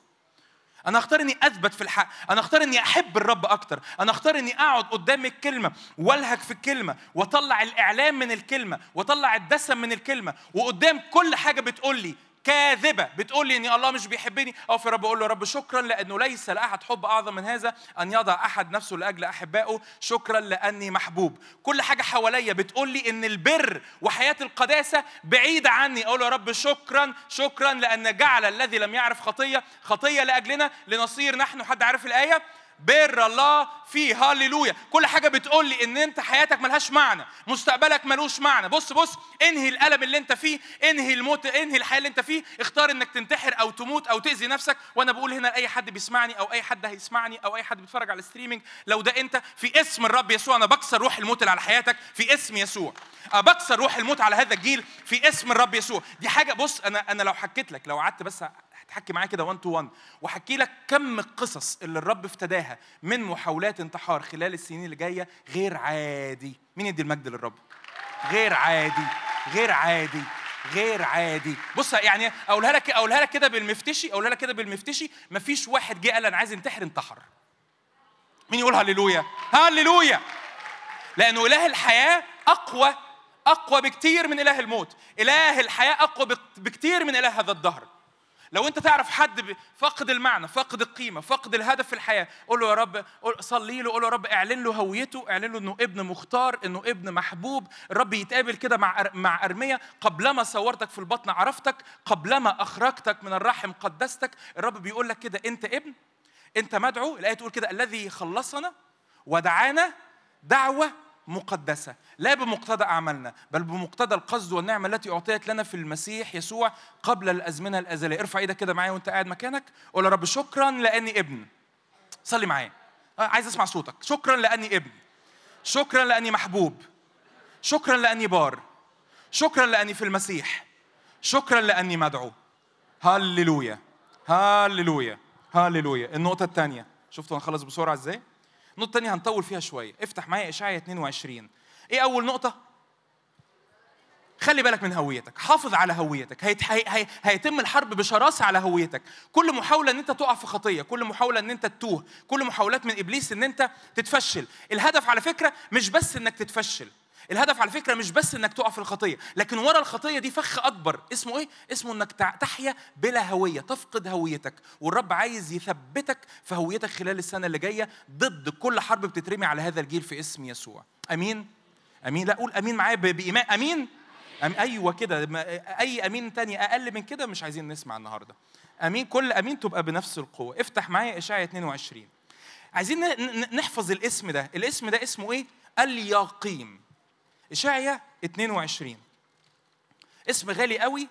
أنا اختار إني أثبت في الحق. أنا اختار إني أحب الرب أكتر. أنا اختار إني أقعد قدام الكلمة والهج في الكلمة وأطلع الإعلام من الكلمة وأطلع الدسم من الكلمة وقدام كل حاجة بتقول لي كاذبة. بتقول لي إن الله مش بيحبني. أو في رب أقول له رب شكرا لأنه ليس لأحد حب أعظم من هذا أن يضع أحد نفسه لأجل أحبائه. شكرا لأني محبوب. كل حاجة حواليا بتقول لي إن البر وحياة القداسة بعيدة عني. أقول له يا رب شكرا شكرا لأن جعل الذي لم يعرف خطية خطية لأجلنا لنصير نحن. حد عارف الآية؟ بر الله فيه هاليلويا. كل حاجة بتقول لي إن أنت حياتك ملهاش معنى مستقبلك ملوش معنى. بص بص انهي الألم اللي أنت فيه انهي الموت انهي الحياة اللي أنت فيه. اختار إنك تنتحر أو تموت أو تأذي نفسك. وأنا بقول هنا لاي حد بيسمعني أو أي حد هيسمعني أو أي حد بيتفرج على ال streaming لو ده أنت في اسم الرب يسوع. أنا بكسر روح الموت اللي على حياتك في اسم يسوع. أه بكسر روح الموت على هذا الجيل في اسم الرب يسوع. دي حاجة بص أنا أنا لو حكيت لك لو قعدت بس هتحكي معايا كده 1 تو 1 واحكي لك كم القصص اللي الرب افتداها من محاولات انتحار خلال السنين اللي جاية غير عادي. مين يدي المجد للرب؟ غير عادي غير عادي غير عادي. بص يعني أقولها لك أقولها لك كده بالمفتشي أقولها لك كده بالمفتشي. مفيش واحد جه قال أنا عايز انتحر انتحر. مين يقول هللويا؟ هللويا! لأنه إله الحياة أقوى أقوى بكتير من إله الموت. إله الحياة أقوى بك- بكتير من إله هذا الدهر. لو انت تعرف حد فقد المعنى فقد القيمة فقد الهدف في الحياة قول له يا رب صلي له قول له يا رب اعلن له هويته اعلن له انه ابن مختار انه ابن محبوب الرب يتقابل كده مع مع ارميا قبلما صورتك في البطن عرفتك قبلما أخرجتك من الرحم قدستك الرب بيقول لك كده انت ابن انت مدعو الآية تقول كده الذي خلصنا ودعانا دعوة مقدسة لا بمقتضى أعمالنا بل بمقتضى القصد والنعمه التي أعطيت لنا في المسيح يسوع قبل الأزمنة الأزلية. ارفع إيدك كده معايا وأنت قاعد مكانك قول يا رب شكرا لأني ابن. صلي معايا. آه، عايز أسمع صوتك. شكرا لأني ابن. شكرا لأني محبوب. شكرا لأني بار. شكرا لأني في المسيح. شكرا لأني مدعو. هللويا. هللويا. هللويا. النقطة الثانية شفتوا هنخلص بسرعة إزاي؟ النقطة الثانية هنطول فيها شوية. افتح معايا إشعيا 22 إيه أول نقطة؟ خلي بالك من هويتك. حافظ على هويتك. هيت... هي... هي... هيتم الحرب بشراسة على هويتك. كل محاولة إن أنت تقع في خطية كل محاولة إن أنت تتوه كل محاولات من إبليس إن أنت تتفشل. الهدف على فكرة مش بس إنك تتفشل. الهدف على فكرة مش بس إنك تقع في الخطية لكن ورا الخطية دي فخ أكبر. اسمه إيه؟ اسمه إنك تحيا بلا هوية تفقد هويتك. والرب عايز يثبتك في هويتك خلال السنة اللي جاية ضد كل حرب بتترمي على هذا الجيل في اسم يسوع. أمين؟ أمين؟ لا قول أمين معايا بإيمان. أمين؟ أم أيوه كده. أي أمين تاني أقل من كده مش عايزين نسمع النهارده. أمين؟ كل أمين تبقى بنفس القوة. افتح معايا اشعيا 22 عايزين نحفظ الاسم ده. الاسم ده اسمه إيه؟ اليقيم اشعيا 22 اسم غالي قوي.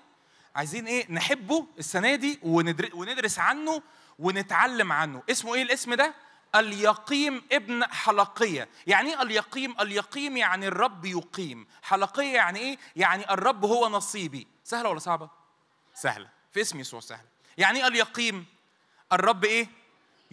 عايزين إيه؟ نحبه السنة دي وندر- وندرس عنه ونتعلم عنه. اسمه إيه الاسم ده؟ اليقيم ابن حلقية. يعني إيه اليقيم؟ اليقيم يعني الرب يقيم. حلقية يعني إيه؟ يعني الرب هو نصيبي. سهلة ولا صعبة؟ سهلة. في اسم يسوع سهلة. يعني إيه اليقيم؟ الرب إيه؟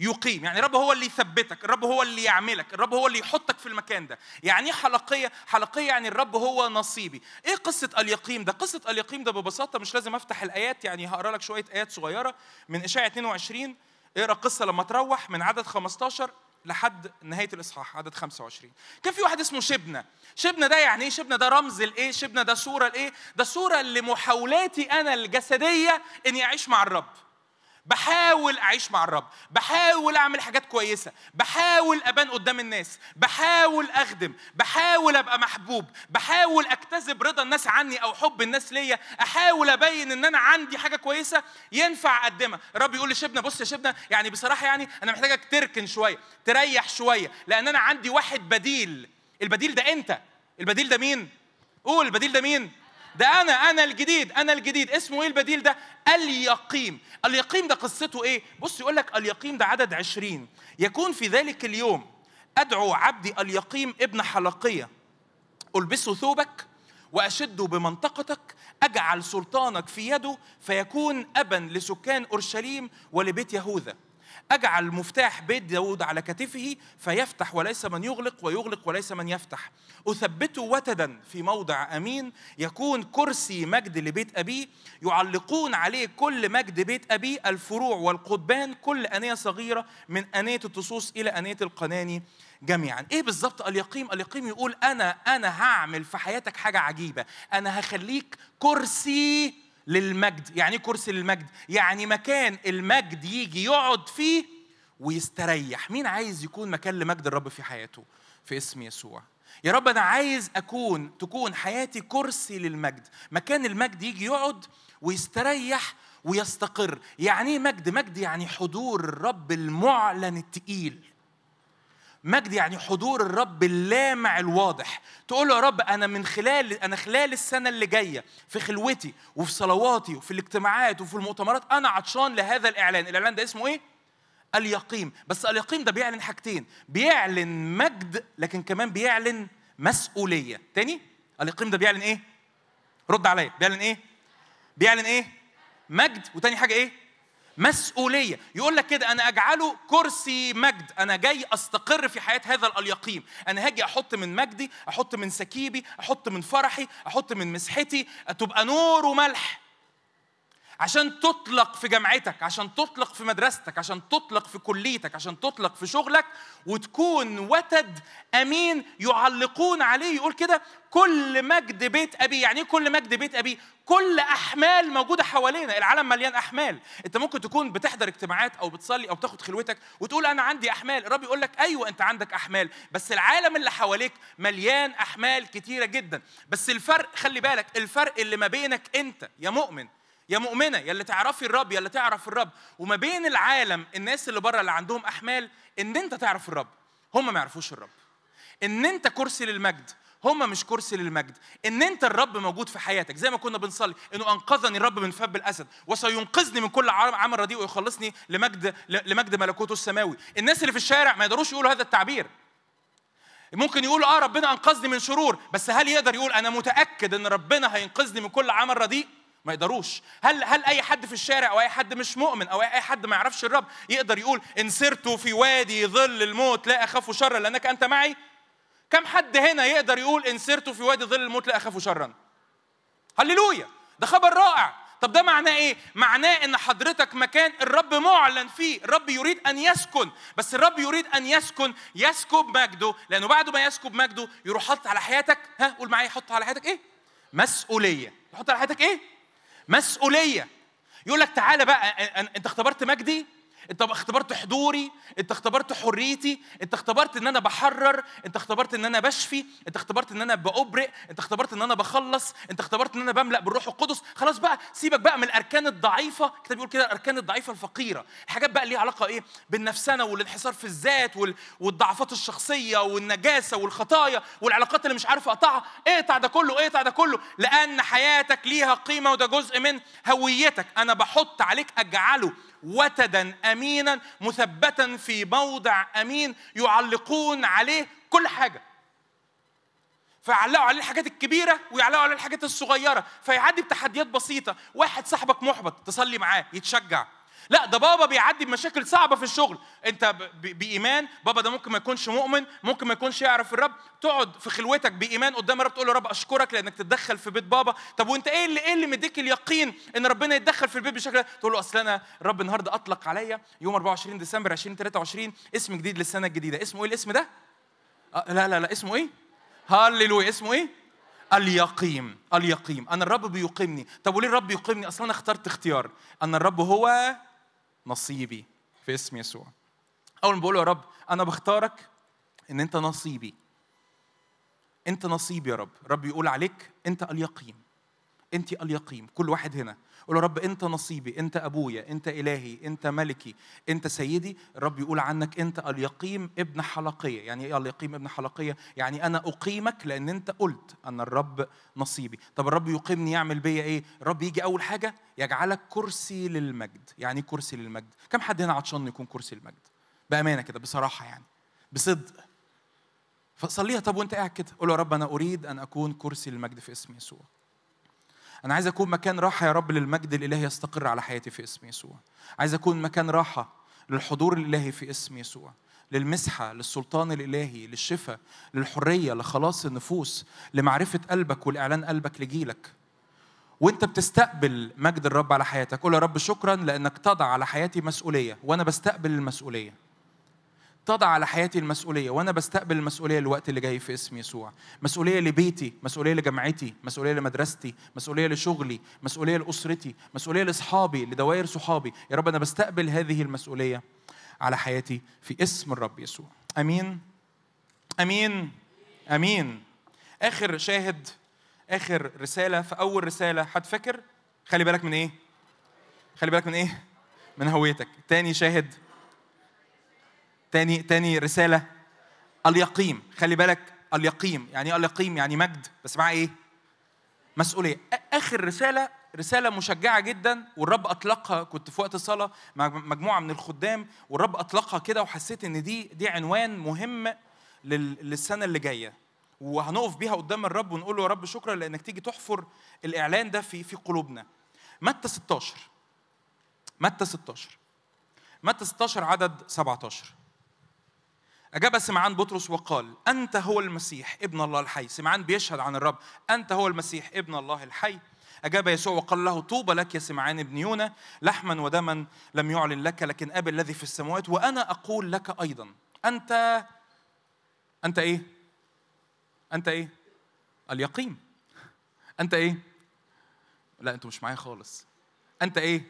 يقيم. يعني الرب هو اللي يثبتك الرب هو اللي يعملك الرب هو اللي يحطك في المكان ده. يعني إيه حلقية؟ حلقية يعني الرب هو نصيبي. إيه قصة اليقيم ده؟ قصة اليقيم ده ببساطة مش لازم أفتح الآيات يعني هقرأ لك شوية آيات صغيرة. من اشعياء 22 اقرأ القصة لما تروح من عدد 15 لحد نهاية الإصحاح عدد 25 كان في واحد اسمه شبنة. شبنة ده يعني إيه؟ شبنة ده رمز لإيه؟ شبنة ده صورة لإيه؟ ده صورة لمحاولاتي أنا الجسدية إني أعيش مع الرب. بحاول أعيش مع الرب بحاول أعمل حاجات كويسة بحاول أبان قدام الناس بحاول أخدم بحاول أبقى محبوب بحاول أكتسب رضا الناس عني أو حب الناس ليا أحاول أبين إن أنا عندي حاجة كويسة ينفع أقدمها. الرب يقول لشبنة بص يا شبنة يعني بصراحة يعني أنا محتاجك تركن شوية تريح شوية لأن أنا عندي واحد بديل. البديل ده أنت؟ البديل ده مين؟ قول البديل ده مين؟ ده أنا أنا الجديد أنا الجديد. اسمه إيه البديل ده؟ اليقيم اليقيم ده قصته إيه؟ بص يقول لك اليقيم ده عدد عشرين. يكون في ذلك اليوم أدعو عبدي اليقيم ابن حلقية. ألبسه ثوبك وأشده بمنطقتك أجعل سلطانك في يده فيكون أبا لسكان أورشليم ولبيت يهوذا. أجعل مفتاح بيت داود على كتفه فيفتح وليس من يغلق ويغلق وليس من يفتح. أثبته وتدا في موضع أمين يكون كرسي مجد لبيت أبيه يعلقون عليه كل مجد بيت أبيه الفروع والقضبان كل أنية صغيرة من أنية التصوص إلى أنية القناني جميعا. إيه بالظبط اليقيم اليقيم يقول أنا أنا هعمل في حياتك حاجة عجيبة. أنا هخليك كرسي للمجد. يعني إيه كرسي للمجد؟ يعني مكان المجد يجي يقعد فيه ويستريح. مين عايز يكون مكان لمجد الرب في حياته؟ في اسم يسوع. يا رب أنا عايز أكون تكون حياتي كرسي للمجد. مكان المجد يجي يقعد ويستريح ويستقر. يعني إيه مجد؟ مجد يعني حضور الرب المعلن التقيل. مجد يعني حضور الرب اللامع الواضح. تقول له يا رب أنا من خلال أنا خلال السنة اللي جاية في خلوتي وفي صلواتي وفي الاجتماعات وفي المؤتمرات أنا عطشان لهذا الإعلان. الإعلان ده اسمه إيه؟ اليقيم بس اليقيم ده بيعلن حاجتين. بيعلن مجد لكن كمان بيعلن مسؤولية. تاني؟ اليقيم ده بيعلن إيه؟ رد عليا. بيعلن إيه؟ بيعلن إيه؟ مجد. وتاني حاجة إيه؟ مسؤولية. يقول لك كده أنا أجعله كرسي مجد. أنا جاي أستقر في حياة هذا اليقيم أنا هاجي أحط من مجدي أحط من سكيبي أحط من فرحي أحط من مسحتي. تبقى نور وملح. عشان تطلق في جامعتك عشان تطلق في مدرستك عشان تطلق في كليتك عشان تطلق في شغلك وتكون وتد أمين يعلقون عليه يقول كده كل مجد بيت أبي يعني إيه كل مجد بيت أبي؟ كل أحمال موجودة حوالينا العالم مليان أحمال. أنت ممكن تكون بتحضر اجتماعات أو بتصلي أو بتاخد خلوتك وتقول أنا عندي أحمال الرب يقول لك أيوه أنت عندك أحمال بس العالم اللي حواليك مليان أحمال كتيرة جدا. بس الفرق خلي بالك الفرق اللي ما بينك أنت يا مؤمن يا مؤمنة يا اللي تعرفي الرب يا اللي تعرف الرب. وما بين العالم الناس اللي بره اللي عندهم أحمال إن أنت تعرف الرب. هم ما يعرفوش الرب. إن أنت كرسي للمجد هم مش كرسي للمجد. إن أنت الرب موجود في حياتك. زي ما كنا بنصلي إنه أنقذني الرب من فم الأسد وسينقذني من كل عمل رديء ويخلصني لمجد لمجد ملكوته السماوي. الناس اللي في الشارع ما يقدروش يقولوا هذا التعبير. ممكن يقولوا آه ربنا أنقذني من شرور. بس هل يقدر يقول أنا متأكد إن ربنا هينقذني من كل عمل رديء؟ ما يقدروش. هل هل أي حد في الشارع أو أي حد مش مؤمن أو أي حد ما يعرفش الرب يقدر يقول ان سرت في وادي ظل الموت لا أخاف شرا لأنك أنت معي؟ كم حد هنا يقدر يقول ان سرت في وادي ظل الموت لا أخاف شرا؟ هللويا! ده خبر رائع. طب ده معناه إيه؟ معناه إن حضرتك مكان الرب معلن فيه. الرب يريد أن يسكن. بس الرب يريد أن يسكن يسكب مجده. لأنه بعد ما يسكب مجده يروح حط على حياتك. ها؟ قول معايا يحط على حياتك إيه؟ مسؤولية. يحط على حياتك إيه؟ مسؤولية. يقول لك تعالى بقى أنت اختبرت مجدي؟ انت اختبرت حضوري انت اختبرت حريتي انت اختبرت ان أنا بحرر انت اختبرت ان أنا بشفي انت اختبرت ان أنا بأبرئ انت اختبرت ان أنا بخلص انت اختبرت ان أنا بملأ بالروح القدس. خلاص بقى سيبك بقى من الأركان الضعيفة. الكتاب بيقول كده الأركان الضعيفة الفقيرة. الحاجات بقى ليها علاقة إيه؟ بالنفسنه والانحصار في الذات والضعفات الشخصية والنجاسة والخطايا والعلاقات اللي مش عارف أقطعها. اقطع ده كله اقطع ده كله. لأن حياتك ليها قيمة وده جزء من هويتك. أنا بحط عليك أجعله وتدا امينا مثبتا في موضع أمين يعلقون عليه كل حاجة. فيعلقوا عليه الحاجات الكبيرة ويعلقوا عليه الحاجات الصغيرة. فيعدي بتحديات بسيطة. واحد صاحبك محبط تصلي معاه يتشجع. لا ده بابا بيعدي بمشاكل صعبة في الشغل. انت بإيمان بابا ده ممكن ما يكونش مؤمن ممكن ما يكونش يعرف الرب. تقعد في خلوتك بإيمان قدام الرب تقول له رب أشكرك لأنك تتدخل في بيت بابا. طب وانت إيه اللي إيه اللي مديك اليقين إن ربنا يتدخل في البيت بشكل؟ تقول له أصل أنا الرب النهارده أطلق عليا يوم 24 ديسمبر 2023 اسم جديد للسنة الجديدة. اسمه إيه الاسم ده؟ آه، لا لا لا اسمه إيه؟ هاليلويا. اسمه إيه؟ اليقيم اليقيم أنا الرب بيقيمني. طب وليه الرب يقيمني؟ أصلا أنا اخترت اختيار. أن الرب هو نصيبي في اسم يسوع. أول ما بقول يا رب أنا بختارك إن أنت نصيبي. أنت نصيبي يا رب. رب يقول عليك أنت اليقيم أنت اليقيم كل واحد هنا قول يا رب انت نصيبي انت أبويا انت إلهي انت ملكي انت سيدي. الرب يقول عنك انت اليقيم ابن حلقية. يعني إيه اليقيم ابن حلقية؟ يعني أنا أقيمك لأن أنت قلت أن الرب نصيبي. طب الرب يقيمني يعمل بيا إيه؟ الرب يجي أول حاجة يجعلك كرسي للمجد. يعني إيه كرسي للمجد؟ كم حد هنا عطشان يكون كرسي للمجد؟ بأمانة كده بصراحة يعني بصدق. فصليها. طب وأنت قاعد كده؟ قول يا رب أنا أريد أن أكون كرسي للمجد في اسم يسوع. أنا عايز أكون مكان راحة يا رب للمجد الإلهي يستقر على حياتي في اسم يسوع. عايز أكون مكان راحة للحضور الإلهي في اسم يسوع. للمسحة، للسلطان الإلهي، للشفاء، للحرية، لخلاص النفوس، لمعرفة قلبك والإعلان قلبك لجيلك. وأنت بتستقبل مجد الرب على حياتك قول يا رب شكرا لأنك تضع على حياتي مسؤولية وأنا بستقبل المسؤولية تضع على حياتي المسؤولية وأنا بستقبل المسؤولية الوقت اللي جاي في اسم يسوع. مسؤولية لبيتي مسؤولية لجامعتي مسؤولية لمدرستي مسؤولية لشغلي مسؤولية لأسرتي مسؤولية لأصحابي لدوائر صحابي. يا رب أنا بستقبل هذه المسؤولية على حياتي في اسم الرب يسوع. أمين. أمين. أمين. آخر شاهد آخر رسالة في أول رسالة حد فاكر خلي بالك من إيه؟ خلي بالك من إيه؟ من هويتك. تاني شاهد تاني تاني رسالة. اليقيم خلي بالك اليقيم يعني إيه اليقيم يعني مجد. بس معاه إيه؟ مسؤولية. آخر رسالة رسالة مشجعة جدا. والرب أطلقها. كنت في وقت الصلاة مع مجموعة من الخدام. والرب أطلقها كده وحسيت إن دي دي عنوان مهم لل- للسنة اللي جاية. وهنقف بيها قدام الرب ونقول له يا رب شكرا لأنك تيجي تحفر الإعلان ده في في قلوبنا. متى 16 متى 16 متى 16 عدد 17 أجاب سمعان بطرس وقال أنت هو المسيح ابن الله الحي سمعان بيشهد عن الرب أنت هو المسيح ابن الله الحي أجاب يسوع وقال له طوبى لك يا سمعان ابن يونا لحما ودما لم يعلن لك لكن أبي الذي في السماوات وأنا أقول لك أيضا أنت أنت إيه؟ أنت إيه؟ اليقين أنت إيه؟ لا أنتوا مش معايا خالص أنت إيه؟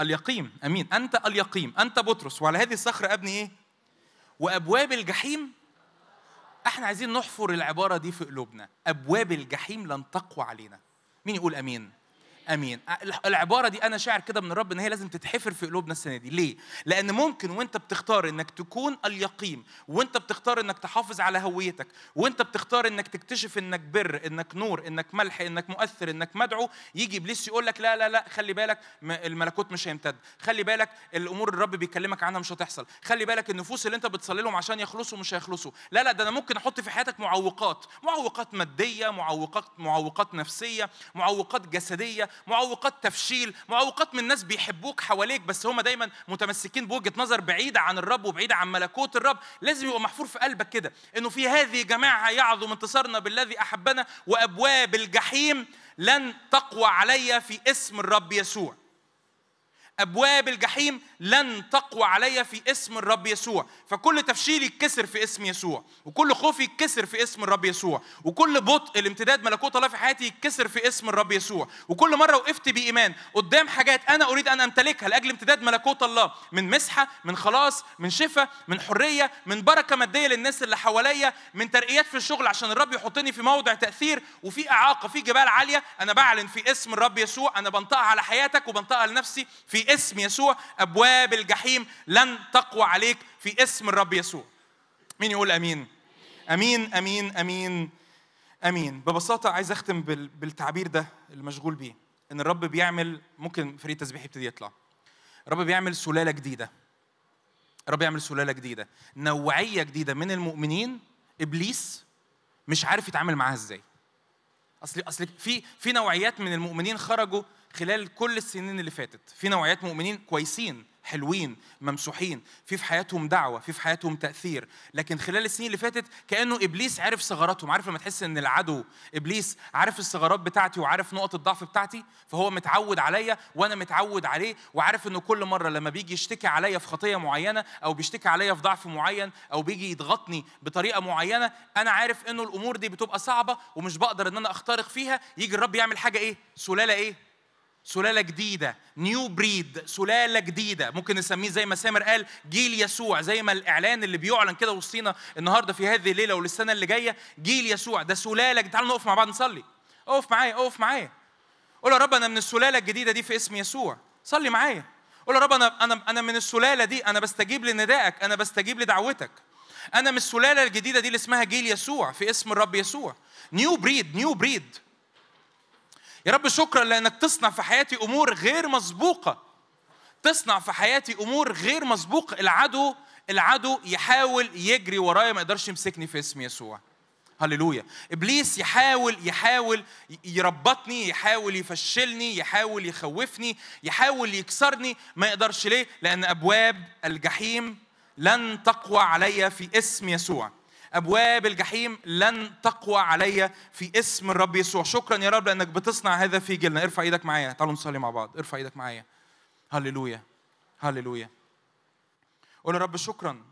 اليقين أمين أنت اليقين أنت بطرس وعلى هذه الصخرة أبني إيه؟ وأبواب الجحيم إحنا عايزين نحفر العبارة دي في قلوبنا. أبواب الجحيم لن تقوى علينا. مين يقول آمين؟ أمين. العبارة دي أنا شاعر كده من الرب إن هي لازم تتحفر في قلوبنا السنة دي. ليه؟ لأن ممكن وأنت بتختار إنك تكون اليقين وأنت بتختار إنك تحافظ على هويتك وأنت بتختار إنك تكتشف إنك بر إنك نور إنك ملح إنك مؤثر إنك مدعو يجي إبليس يقول لك لا لا لا خلي بالك الملكوت مش هيمتد. خلي بالك الأمور الرب بيكلمك عنها مش هتحصل. خلي بالك النفوس اللي أنت بتصلي لهم عشان يخلصوا مش هيخلصوا. لا لا ده أنا ممكن أحط في حياتك معوقات معوقات مادية معوقات معوقات نفسية معوقات جسدية معوقات تفشيل معوقات من ناس بيحبوك حواليك بس هم دايما متمسكين بوجهة نظر بعيدة عن الرب وبعيدة عن ملكوت الرب. لازم يبقى محفور في قلبك كده إنه في هذه جماعة يعظم انتصارنا بالذي أحبنا وأبواب الجحيم لن تقوى علي في اسم الرب يسوع. أبواب الجحيم لن تقوى علي في اسم الرب يسوع. فكل تفشيل يتكسر في اسم يسوع وكل خوف يتكسر في اسم الرب يسوع وكل بطء الامتداد ملكوت الله في حياتي يتكسر في اسم الرب يسوع. وكل مرة وقفت بإيمان قدام حاجات أنا أريد أن أمتلكها لأجل امتداد ملكوت الله من مسحة من خلاص من شفاء من حرية من بركة مادية للناس اللي حواليا من ترقيات في الشغل عشان الرب يحطني في موضع تأثير وفي إعاقة في جبال عالية. أنا بعلن في اسم الرب يسوع أنا بنطقها على حياتك وبنطقها لنفسي في اسم يسوع أبواب الجحيم لن تقوى عليك في اسم الرب يسوع. مين يقول آمين؟ آمين آمين آمين آمين. ببساطة عايز أختم بال- بالتعبير ده اللي مشغول بيه. إن الرب بيعمل ممكن فريق التسبيح يبتدي يطلع. الرب بيعمل سلالة جديدة. الرب يعمل سلالة جديدة. نوعية جديدة من المؤمنين إبليس مش عارف يتعامل معاها إزاي. أصل أصل في في نوعيات من المؤمنين خرجوا خلال كل السنين اللي فاتت. في نوعيات مؤمنين كويسين حلوين ممسوحين. في في حياتهم دعوة في في حياتهم تأثير. لكن خلال السنين اللي فاتت كأنه إبليس عرف ثغراتهم. عارف لما تحس إن العدو إبليس عارف الثغرات بتاعتي وعارف نقط الضعف بتاعتي؟ فهو متعود عليا وأنا متعود عليه وعارف إنه كل مرة لما بيجي يشتكي عليا في خطية معينة أو بيشتكي عليا في ضعف معين أو بيجي يضغطني بطريقة معينة أنا عارف إنه الأمور دي بتبقى صعبة ومش بقدر إن أنا أخترق فيها. يجي الرب يعمل حاجة إيه؟ سلالة إيه؟ سلالة جديدة نيو بريد سلالة جديدة. ممكن نسميه زي ما سامر قال جيل يسوع زي ما الإعلان اللي بيعلن كده وسطينا النهاردة في هذه الليلة وللسنة اللي جاية جيل يسوع. ده سلالة تعالوا نقف مع بعض نصلي. اقف معايا اقف معايا. قول يا رب أنا من السلالة الجديدة دي في اسم يسوع. صلي معايا. قول يا رب أنا أنا أنا من السلالة دي أنا بستجيب لندائك أنا بستجيب لدعوتك. أنا من السلالة الجديدة دي اللي اسمها جيل يسوع في اسم الرب يسوع. نيو بريد نيو بريد يا رب شكرا لأنك تصنع في حياتي أمور غير مسبوقة. تصنع في حياتي أمور غير مسبوقة. العدو العدو يحاول يجري ورايا ما يقدرش يمسكني في اسم يسوع. هللويا. إبليس يحاول يحاول يربطني يحاول يفشلني يحاول يخوفني يحاول يكسرني. ما يقدرش ليه؟ لأن أبواب الجحيم لن تقوى علي في اسم يسوع. أبواب الجحيم لن تقوى علي في اسم الرب يسوع. شكرا يا رب لأنك بتصنع هذا في جيلنا. ارفع إيدك معايا. تعالوا نصلي مع بعض. ارفع إيدك معايا. هللويا. هللويا. قول يا رب شكرا.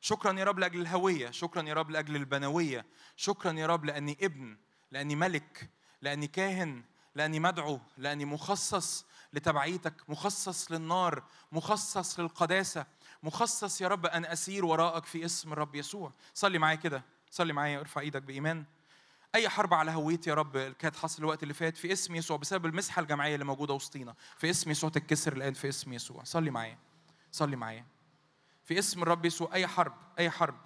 شكرا يا رب لأجل الهوية. شكرا يا رب لأجل البنوية. شكرا يا رب لأني ابن لأني ملك لأني كاهن لأني مدعو لأني مخصص لتبعيتك مخصص للنار مخصص للقداسة. مخصص يا رب أن أسير وراءك في اسم الرب يسوع. صلي معايا كده. صلي معايا ارفع إيدك بإيمان. أي حرب على هويتي يا رب كانت حصل الوقت اللي فات في اسم يسوع بسبب المسحة الجماعية اللي موجودة وسطينا. في اسم يسوع تتكسر الآن في اسم يسوع. صلي معايا. صلي معايا. في اسم الرب يسوع أي حرب أي حرب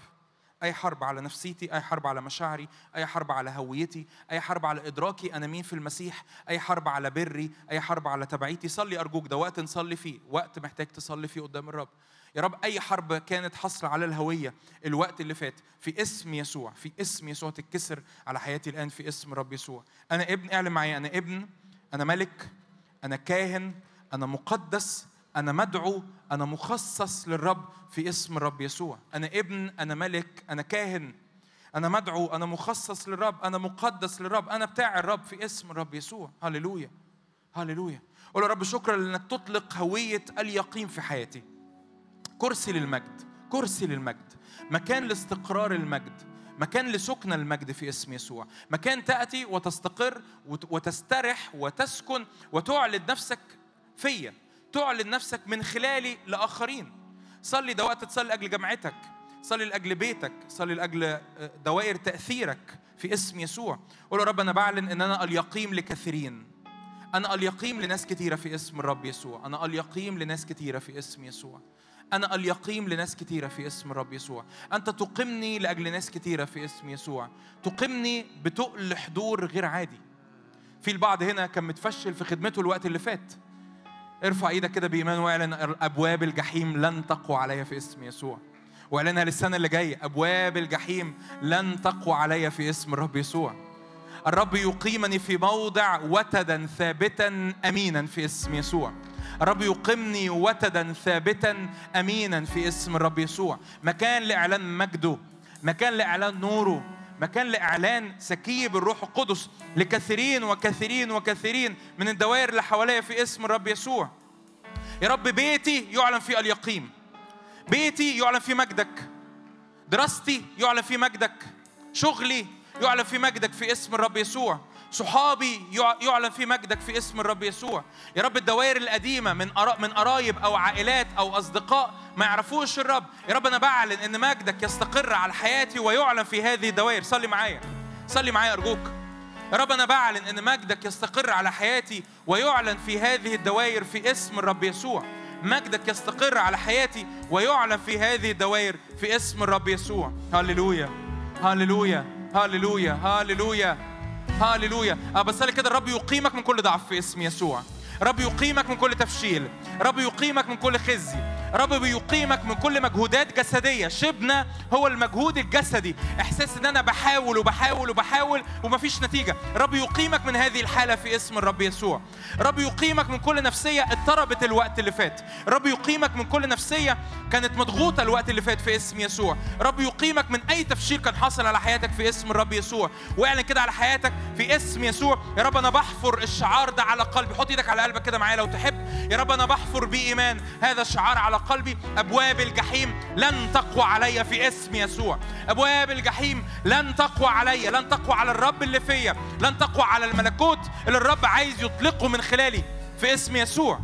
أي حرب على نفسيتي أي حرب على مشاعري أي حرب على هويتي أي حرب على إدراكي أنا مين في المسيح أي حرب على بري أي حرب على تبعيتي. صلي أرجوك ده وقت نصلي فيه وقت محتاج تصلي فيه قدام الرب. يا رب أي حرب كانت حصر على الهوية الوقت اللي فات في اسم يسوع في اسم يسوع تتكسر على حياتي الآن في اسم رب يسوع. أنا ابن اعلن معايا أنا ابن أنا ملك أنا كاهن أنا مقدس أنا مدعو أنا مخصص للرب في اسم الرب يسوع. أنا ابن أنا ملك أنا كاهن أنا مدعو أنا مخصص للرب أنا مقدس للرب أنا بتاع الرب في اسم الرب يسوع. هللويا هللويا. قول يا رب شكرا لأنك تطلق هوية اليقين في حياتي. كرسي للمجد كرسي للمجد. مكان لاستقرار المجد مكان لسكن المجد في اسم يسوع. مكان تأتي وتستقر وتسترح وتسكن وتعلن نفسك فيا تعلن نفسك من خلالي لآخرين. صلي ده وقت تصلي لأجل جامعتك صلي لأجل بيتك صلي لأجل دوائر تأثيرك في اسم يسوع. قول يا رب أنا بعلن إن أنا اليقيم لكثيرين. أنا اليقيم لناس كثيرة في اسم الرب يسوع. أنا اليقيم لناس كثيرة في اسم يسوع. أنا اليقيم لناس كثيرة في اسم الرب يسوع. أنت تقمني لأجل ناس كثيرة في اسم يسوع. تقمني بتقل حضور غير عادي. في البعض هنا كان متفشل في خدمته الوقت اللي فات. ارفع إيدك كده بإيمان واعلن أبواب الجحيم لن تقوى علي في اسم يسوع. واعلنها للسنة اللي جاية. أبواب الجحيم لن تقوى علي في اسم الرب يسوع. الرب يقيمني في موضع وتدا ثابتا أمينا في اسم يسوع. الرب يقيمني وتدا ثابتا أمينا في اسم الرب يسوع. مكان لإعلان مجده مكان لإعلان نوره مكان لإعلان سكيب الروح القدس لكثيرين وكثيرين وكثيرين من الدوائر اللي حواليا في اسم الرب يسوع. يا رب بيتي يعلن فيه اليقين بيتي يعلن فيه مجدك دراستي يعلن فيه مجدك شغلي يعلن فيه مجدك في اسم الرب يسوع. صحابي يعلن في مجدك في اسم الرب يسوع. يا رب الدوائر القديمة من من قرايب أو عائلات أو أصدقاء ما يعرفوش الرب. يا رب أنا بعلن إن مجدك يستقر على حياتي ويعلن في هذه الدوائر. صلي معايا. صلي معايا أرجوك. يا رب أنا بعلن إن مجدك يستقر على حياتي ويعلن في هذه الدوائر في اسم الرب يسوع. مجدك يستقر على حياتي ويعلن في هذه الدوائر في اسم الرب يسوع. هللويا. هللويا. هللويا. هللويا. هاليلويا. أه بصلي كده الرب يقيمك من كل ضعف في اسم يسوع. رب يقيمك من كل تفشيل رب يقيمك من كل خزي رب بيقيمك من كل مجهودات جسدية. شبنا هو المجهود الجسدي. إحساس إن أنا بحاول وبحاول وبحاول ومفيش نتيجة. رب يقيمك من هذه الحالة في اسم الرب يسوع. رب يقيمك من كل نفسية اضطربت الوقت اللي فات. رب يقيمك من كل نفسية كانت مضغوطة الوقت اللي فات في اسم يسوع. رب يقيمك من أي تفشيل كان حاصل على حياتك في اسم الرب يسوع. واعلن كده على حياتك في اسم يسوع. يا رب أنا بحفر الشعار ده على قلبي. حط إيدك على قلبك كده معايا لو تحب. يا رب أنا بحفر بإيمان هذا الشعار على قلبي. أبواب الجحيم لن تقوى علي في اسم يسوع. أبواب الجحيم لن تقوى علي لن تقوى على الرب اللي فيا لن تقوى على الملكوت اللي الرب عايز يطلقه من خلالي في اسم يسوع.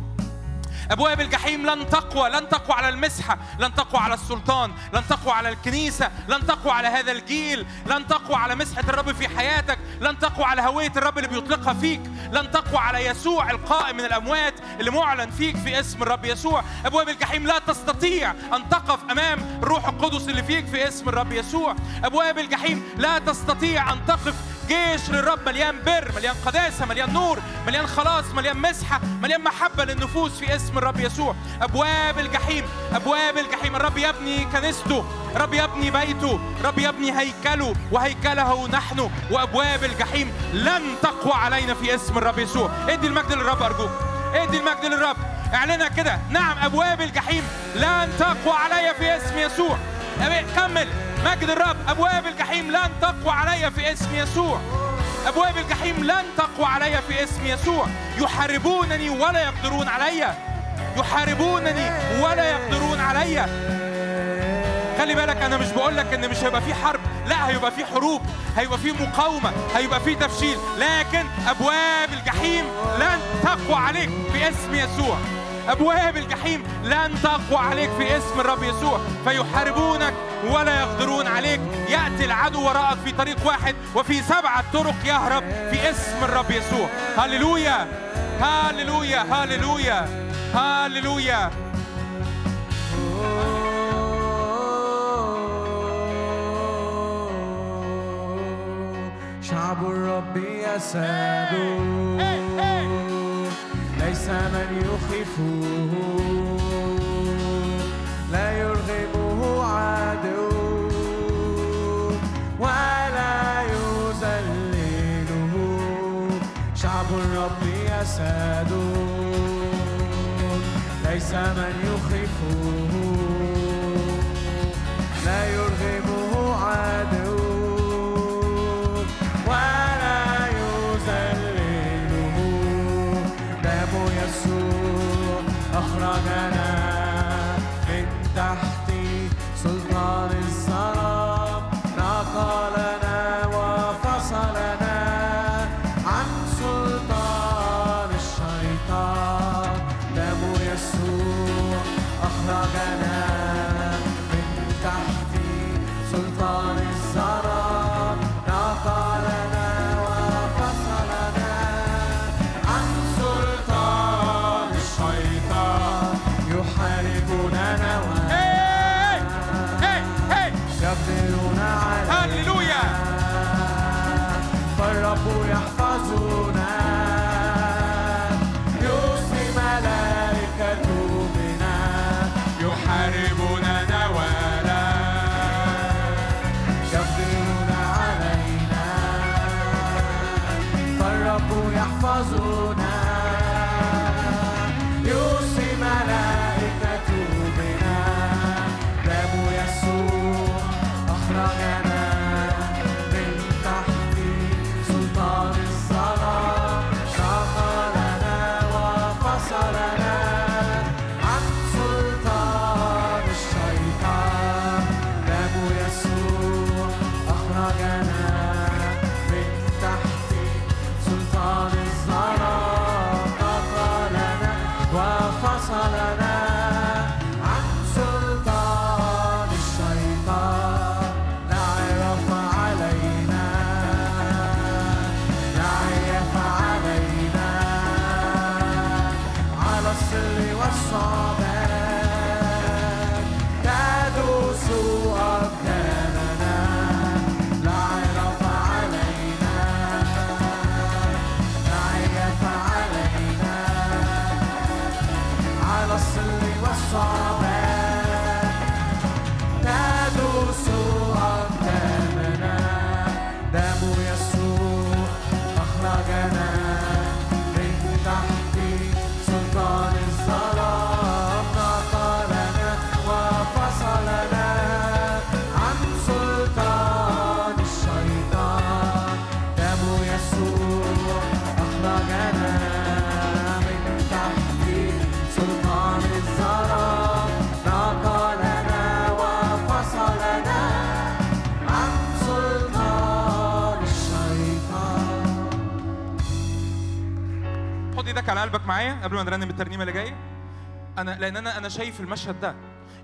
أبواب الجحيم لن تقوى لن تقوى على المسحة لن تقوى على السلطان لن تقوى على الكنيسة لن تقوى على هذا الجيل لن تقوى على مسحة الرب في حياتك لن تقوى على هوية الرب اللي بيطلقها فيك لن تقوى على يسوع القائم من الأموات اللي معلن فيك في اسم الرب يسوع. أبواب الجحيم لا تستطيع أن تقف أمام الروح القدس اللي فيك في اسم الرب يسوع. أبواب الجحيم لا تستطيع أن تقف جيش للرب مليان بر مليان قداسة مليان نور مليان خلاص مليان مسحة مليان محبة للنفوس في اسم الرب يسوع. أبواب الجحيم أبواب الجحيم. الرب يبني كنيسته رب يبني بيته رب يبني هيكله وهيكله نحن. وأبواب الجحيم لن تقوى علينا في اسم الرب يسوع. ادي المجد للرب أرجوك. ادي المجد للرب. اعلنها كده. نعم أبواب الجحيم لن تقوى علي في اسم يسوع. كمل. مجد الرب أبواب الجحيم لن تقوى علي في اسم يسوع. أبواب الجحيم لن تقوى علي في اسم يسوع. يحاربونني ولا يقدرون علي. يحاربونني ولا يقدرون علي. خلي بالك أنا مش بقول لك إن مش هيبقى في حرب. لا هيبقى في حروب هيبقى في مقاومة هيبقى في تفشيل. لكن أبواب الجحيم لن تقوى عليك في اسم يسوع. أبواب الجحيم لن تقوى عليك في اسم الرب يسوع. فيحاربونك ولا يقدرون عليك. يأتي العدو وراءك في طريق واحد وفي سبعة طرق يهرب في اسم الرب يسوع. هللويا! هللويا! هللويا! هللويا! شعب الرب يساد ليس من يخيفه لا يرغبه عدو ولا يذلله. شعب الرب يساد ليس من يخيفه قلبك معايا قبل ما نرنم الترنيمة اللي جاية؟ أنا لأن أنا أنا شايف المشهد ده.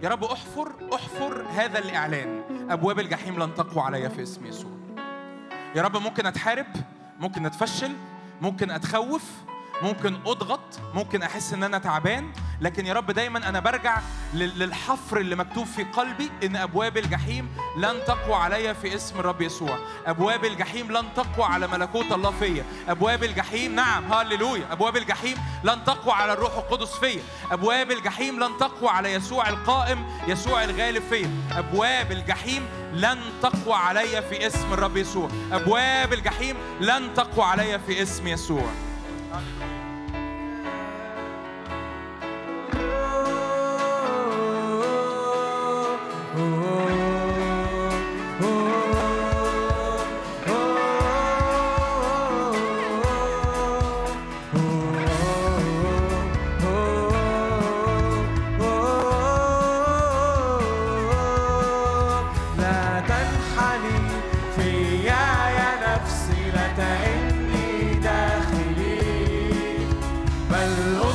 يا رب احفر أحفر هذا الإعلان. أبواب الجحيم لن تقوى علي في اسم يسوع. يا رب ممكن أتحارب ممكن أتفشل ممكن أتخوف ممكن أضغط ممكن أحس إن أنا تعبان لكن يا رب دايما أنا برجع لل- للحفر اللي مكتوب في قلبي إن أبواب الجحيم لن تقوى علي في اسم الرب يسوع. أبواب الجحيم لن تقوى على ملكوت الله فيا. أبواب الجحيم نعم هللويا. أبواب الجحيم لن تقوى على الروح القدس فيا. أبواب الجحيم لن تقوى على يسوع القائم يسوع الغالب فيا. أبواب الجحيم لن تقوى علي في اسم الرب يسوع. أبواب الجحيم لن تقوى علي في اسم يسوع. لا بل انظري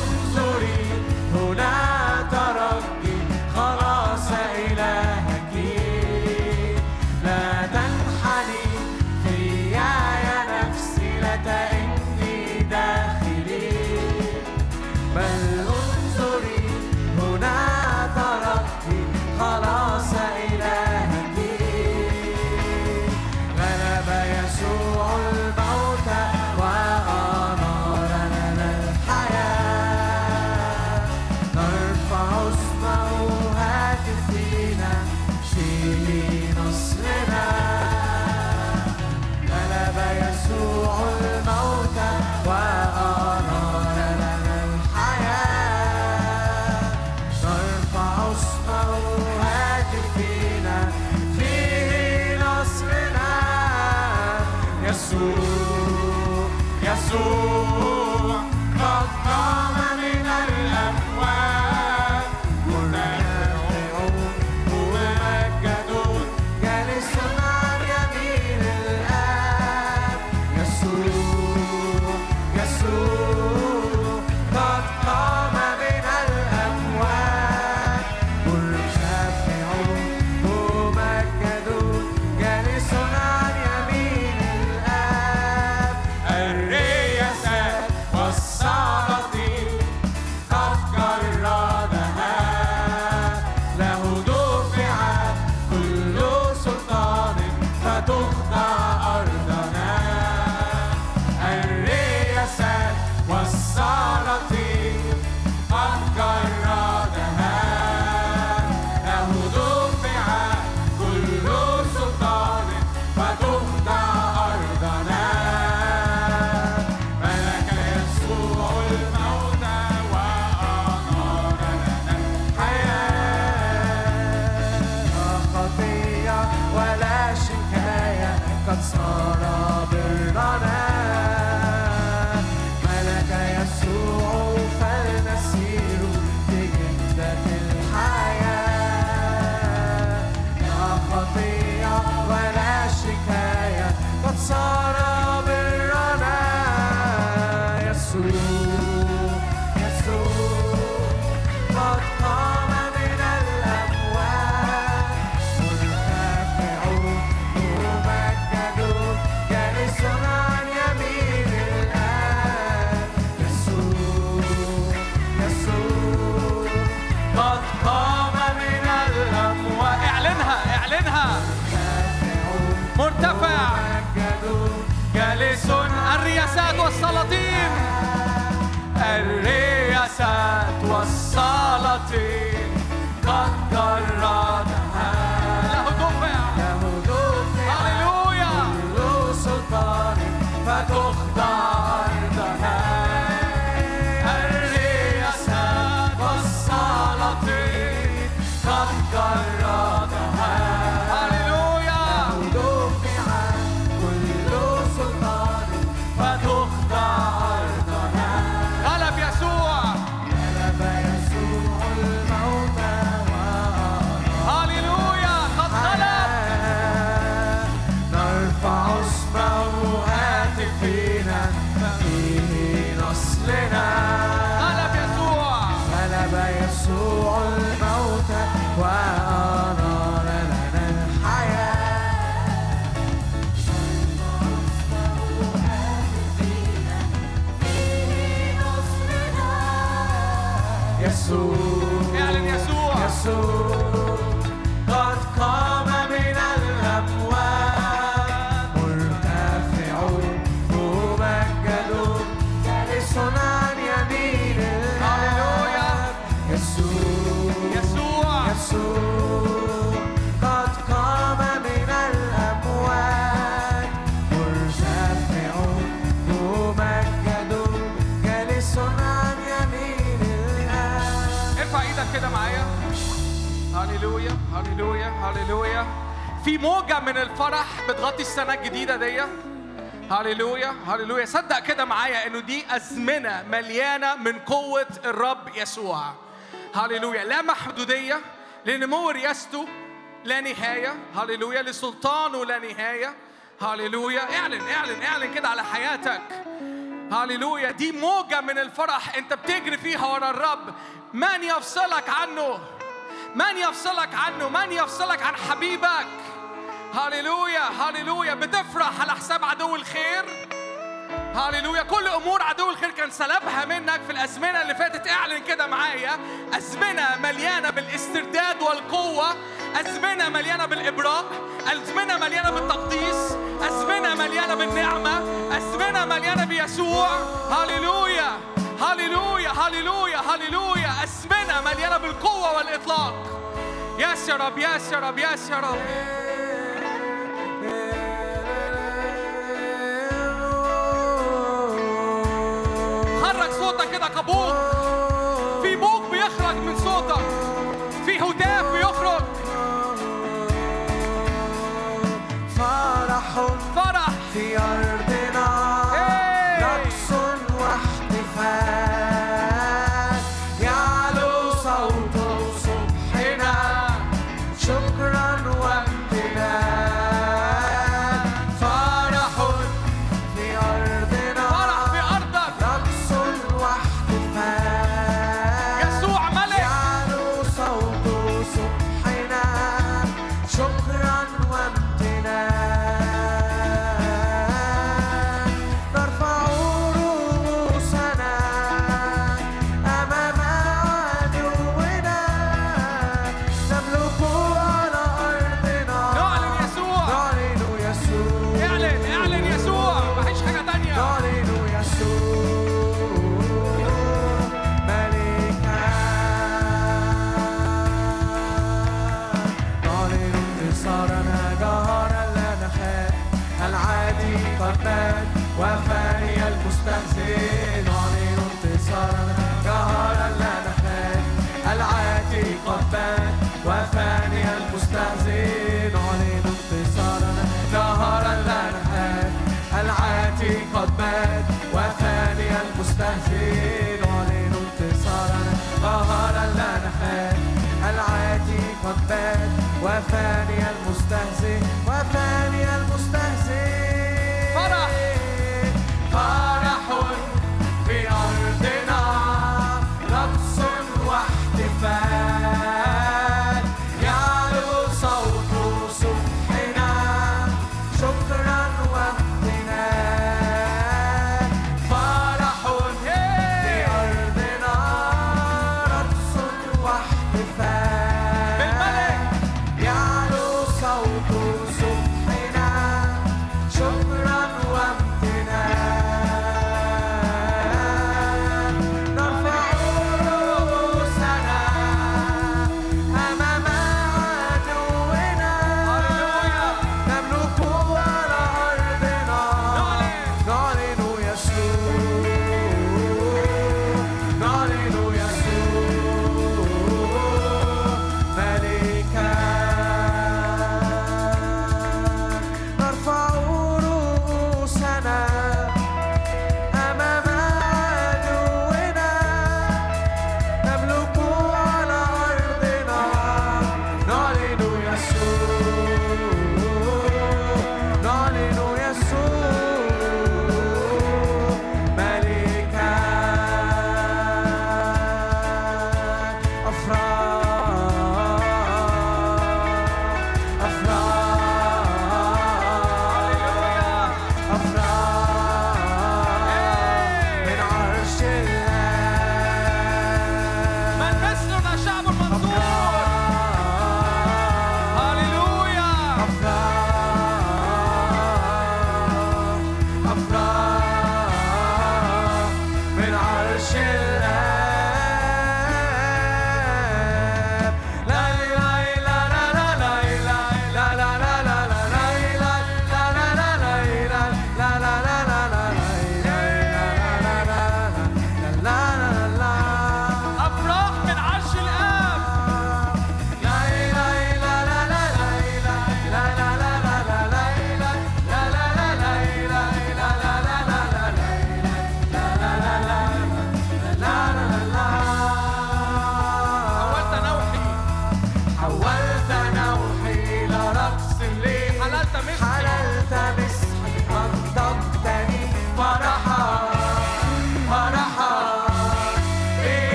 هللويا هللويا في موجة من الفرح بتغطي السنة الجديدة دي. هللويا هللويا صدق كده معايا إنه دي أزمنة مليانة من قوة الرب يسوع. هللويا لا محدودية لنمو رياسته لا نهاية. هللويا لسلطانه لا نهاية. هللويا اعلن اعلن اعلن كده على حياتك. هللويا دي موجة من الفرح أنت بتجري فيها ورا الرب. من يفصلك عنه؟ من يفصلك عنه؟ من يفصلك عن حبيبك؟ هللويا هللويا بتفرح على حساب عدو الخير؟ هللويا كل أمور عدو الخير كان سلبها منك في الأزمنة اللي فاتت. اعلن كده معايا. أزمنة مليانة بالاسترداد والقوة. أزمنة مليانة بالإبراء. أزمنة مليانة بالتقديس. أزمنة مليانة بالنعمة. أزمنة مليانة بيسوع. هللويا هللويا هللويا هللويا. ازمنه مليانة بالقوة والإطلاق. ياس يا رب ياس يا رب ياس يا رب. حرك صوتك كده كبوق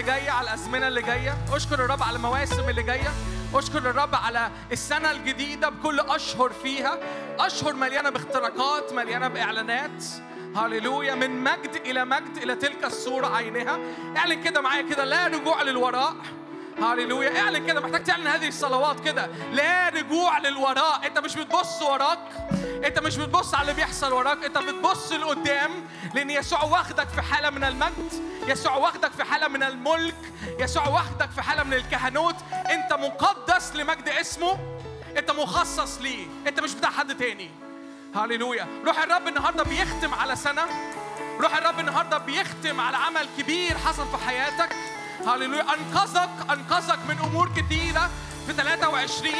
اللي جاية على الأزمنة اللي جاية. أشكر الرب على المواسم اللي جاية. أشكر الرب على السنة الجديدة بكل أشهر فيها. أشهر مليانة باختراقات مليانة بإعلانات. هللويا من مجد إلى مجد إلى تلك الصورة عينها. اعلن كده معايا كده لا رجوع للوراء. هللويا. اعلن كده محتاج تعلن هذه الصلوات كده. لا رجوع للوراء. أنت مش بتبص وراك. انت مش بتبص على اللي بيحصل وراك انت بتبص لقدام لأن يسوع واخدك في حالة من المجد يسوع واخدك في حالة من الملك يسوع واخدك في حالة من الكهنوت. انت مقدس لمجد اسمه انت مخصص ليه انت مش بتاع حد تاني. هللويا. روح الرب النهارده بيختم على سنة روح الرب النهارده بيختم على عمل كبير حصل في حياتك. هللويا انقذك انقذك من أمور كثيرة في 23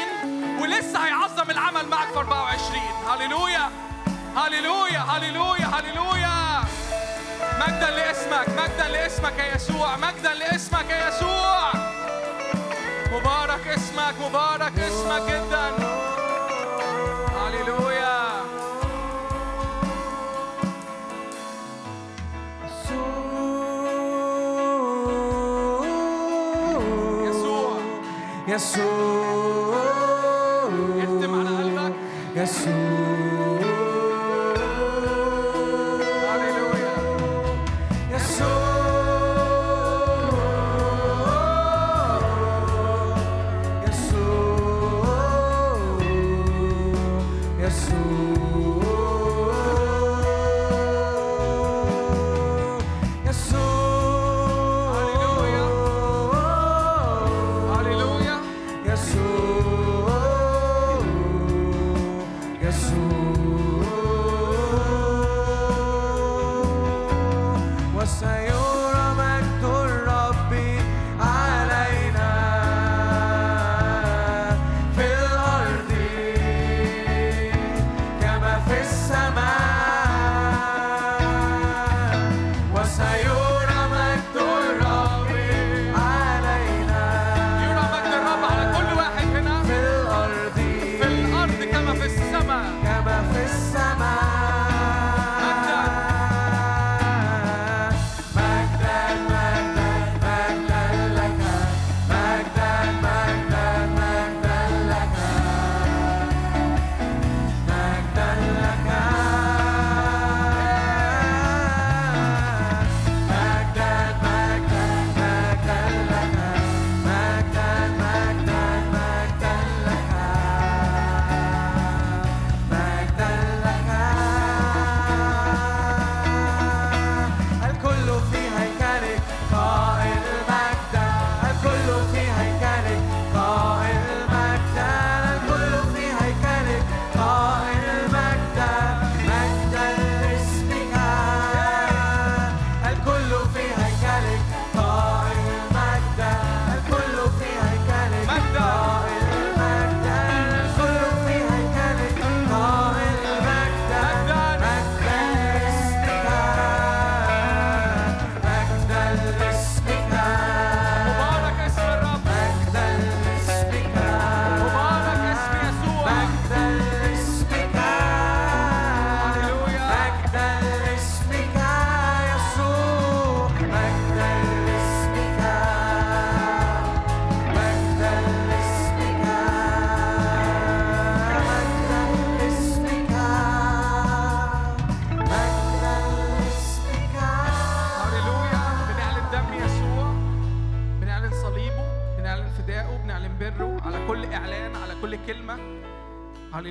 ولسه هيعظم العمل معك في 24 هللويا هللويا هللويا هللويا مجدا لاسمك. مجدا لاسمك يا يسوع. مجدا لاسمك يا يسوع. مبارك اسمك. مبارك اسمك جدا. يسوع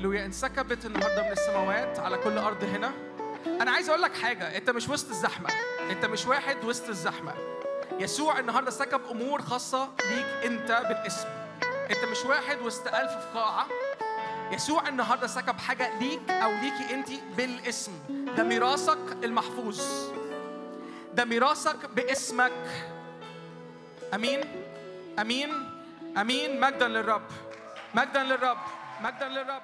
هللويا. انسكبت النهارده من السماوات على كل أرض هنا. أنا عايز أقول لك حاجة. أنت مش وسط الزحمة. أنت مش واحد وسط الزحمة. يسوع النهارده سكب أمور خاصة ليك أنت بالاسم. أنت مش واحد وسط ألف في قاعة. يسوع النهارده سكب حاجة ليك أو ليكي أنت بالاسم. ده ميراثك المحفوظ. ده ميراثك باسمك. أمين. أمين. أمين. مجدا للرب. مجدا للرب. مجدا للرب.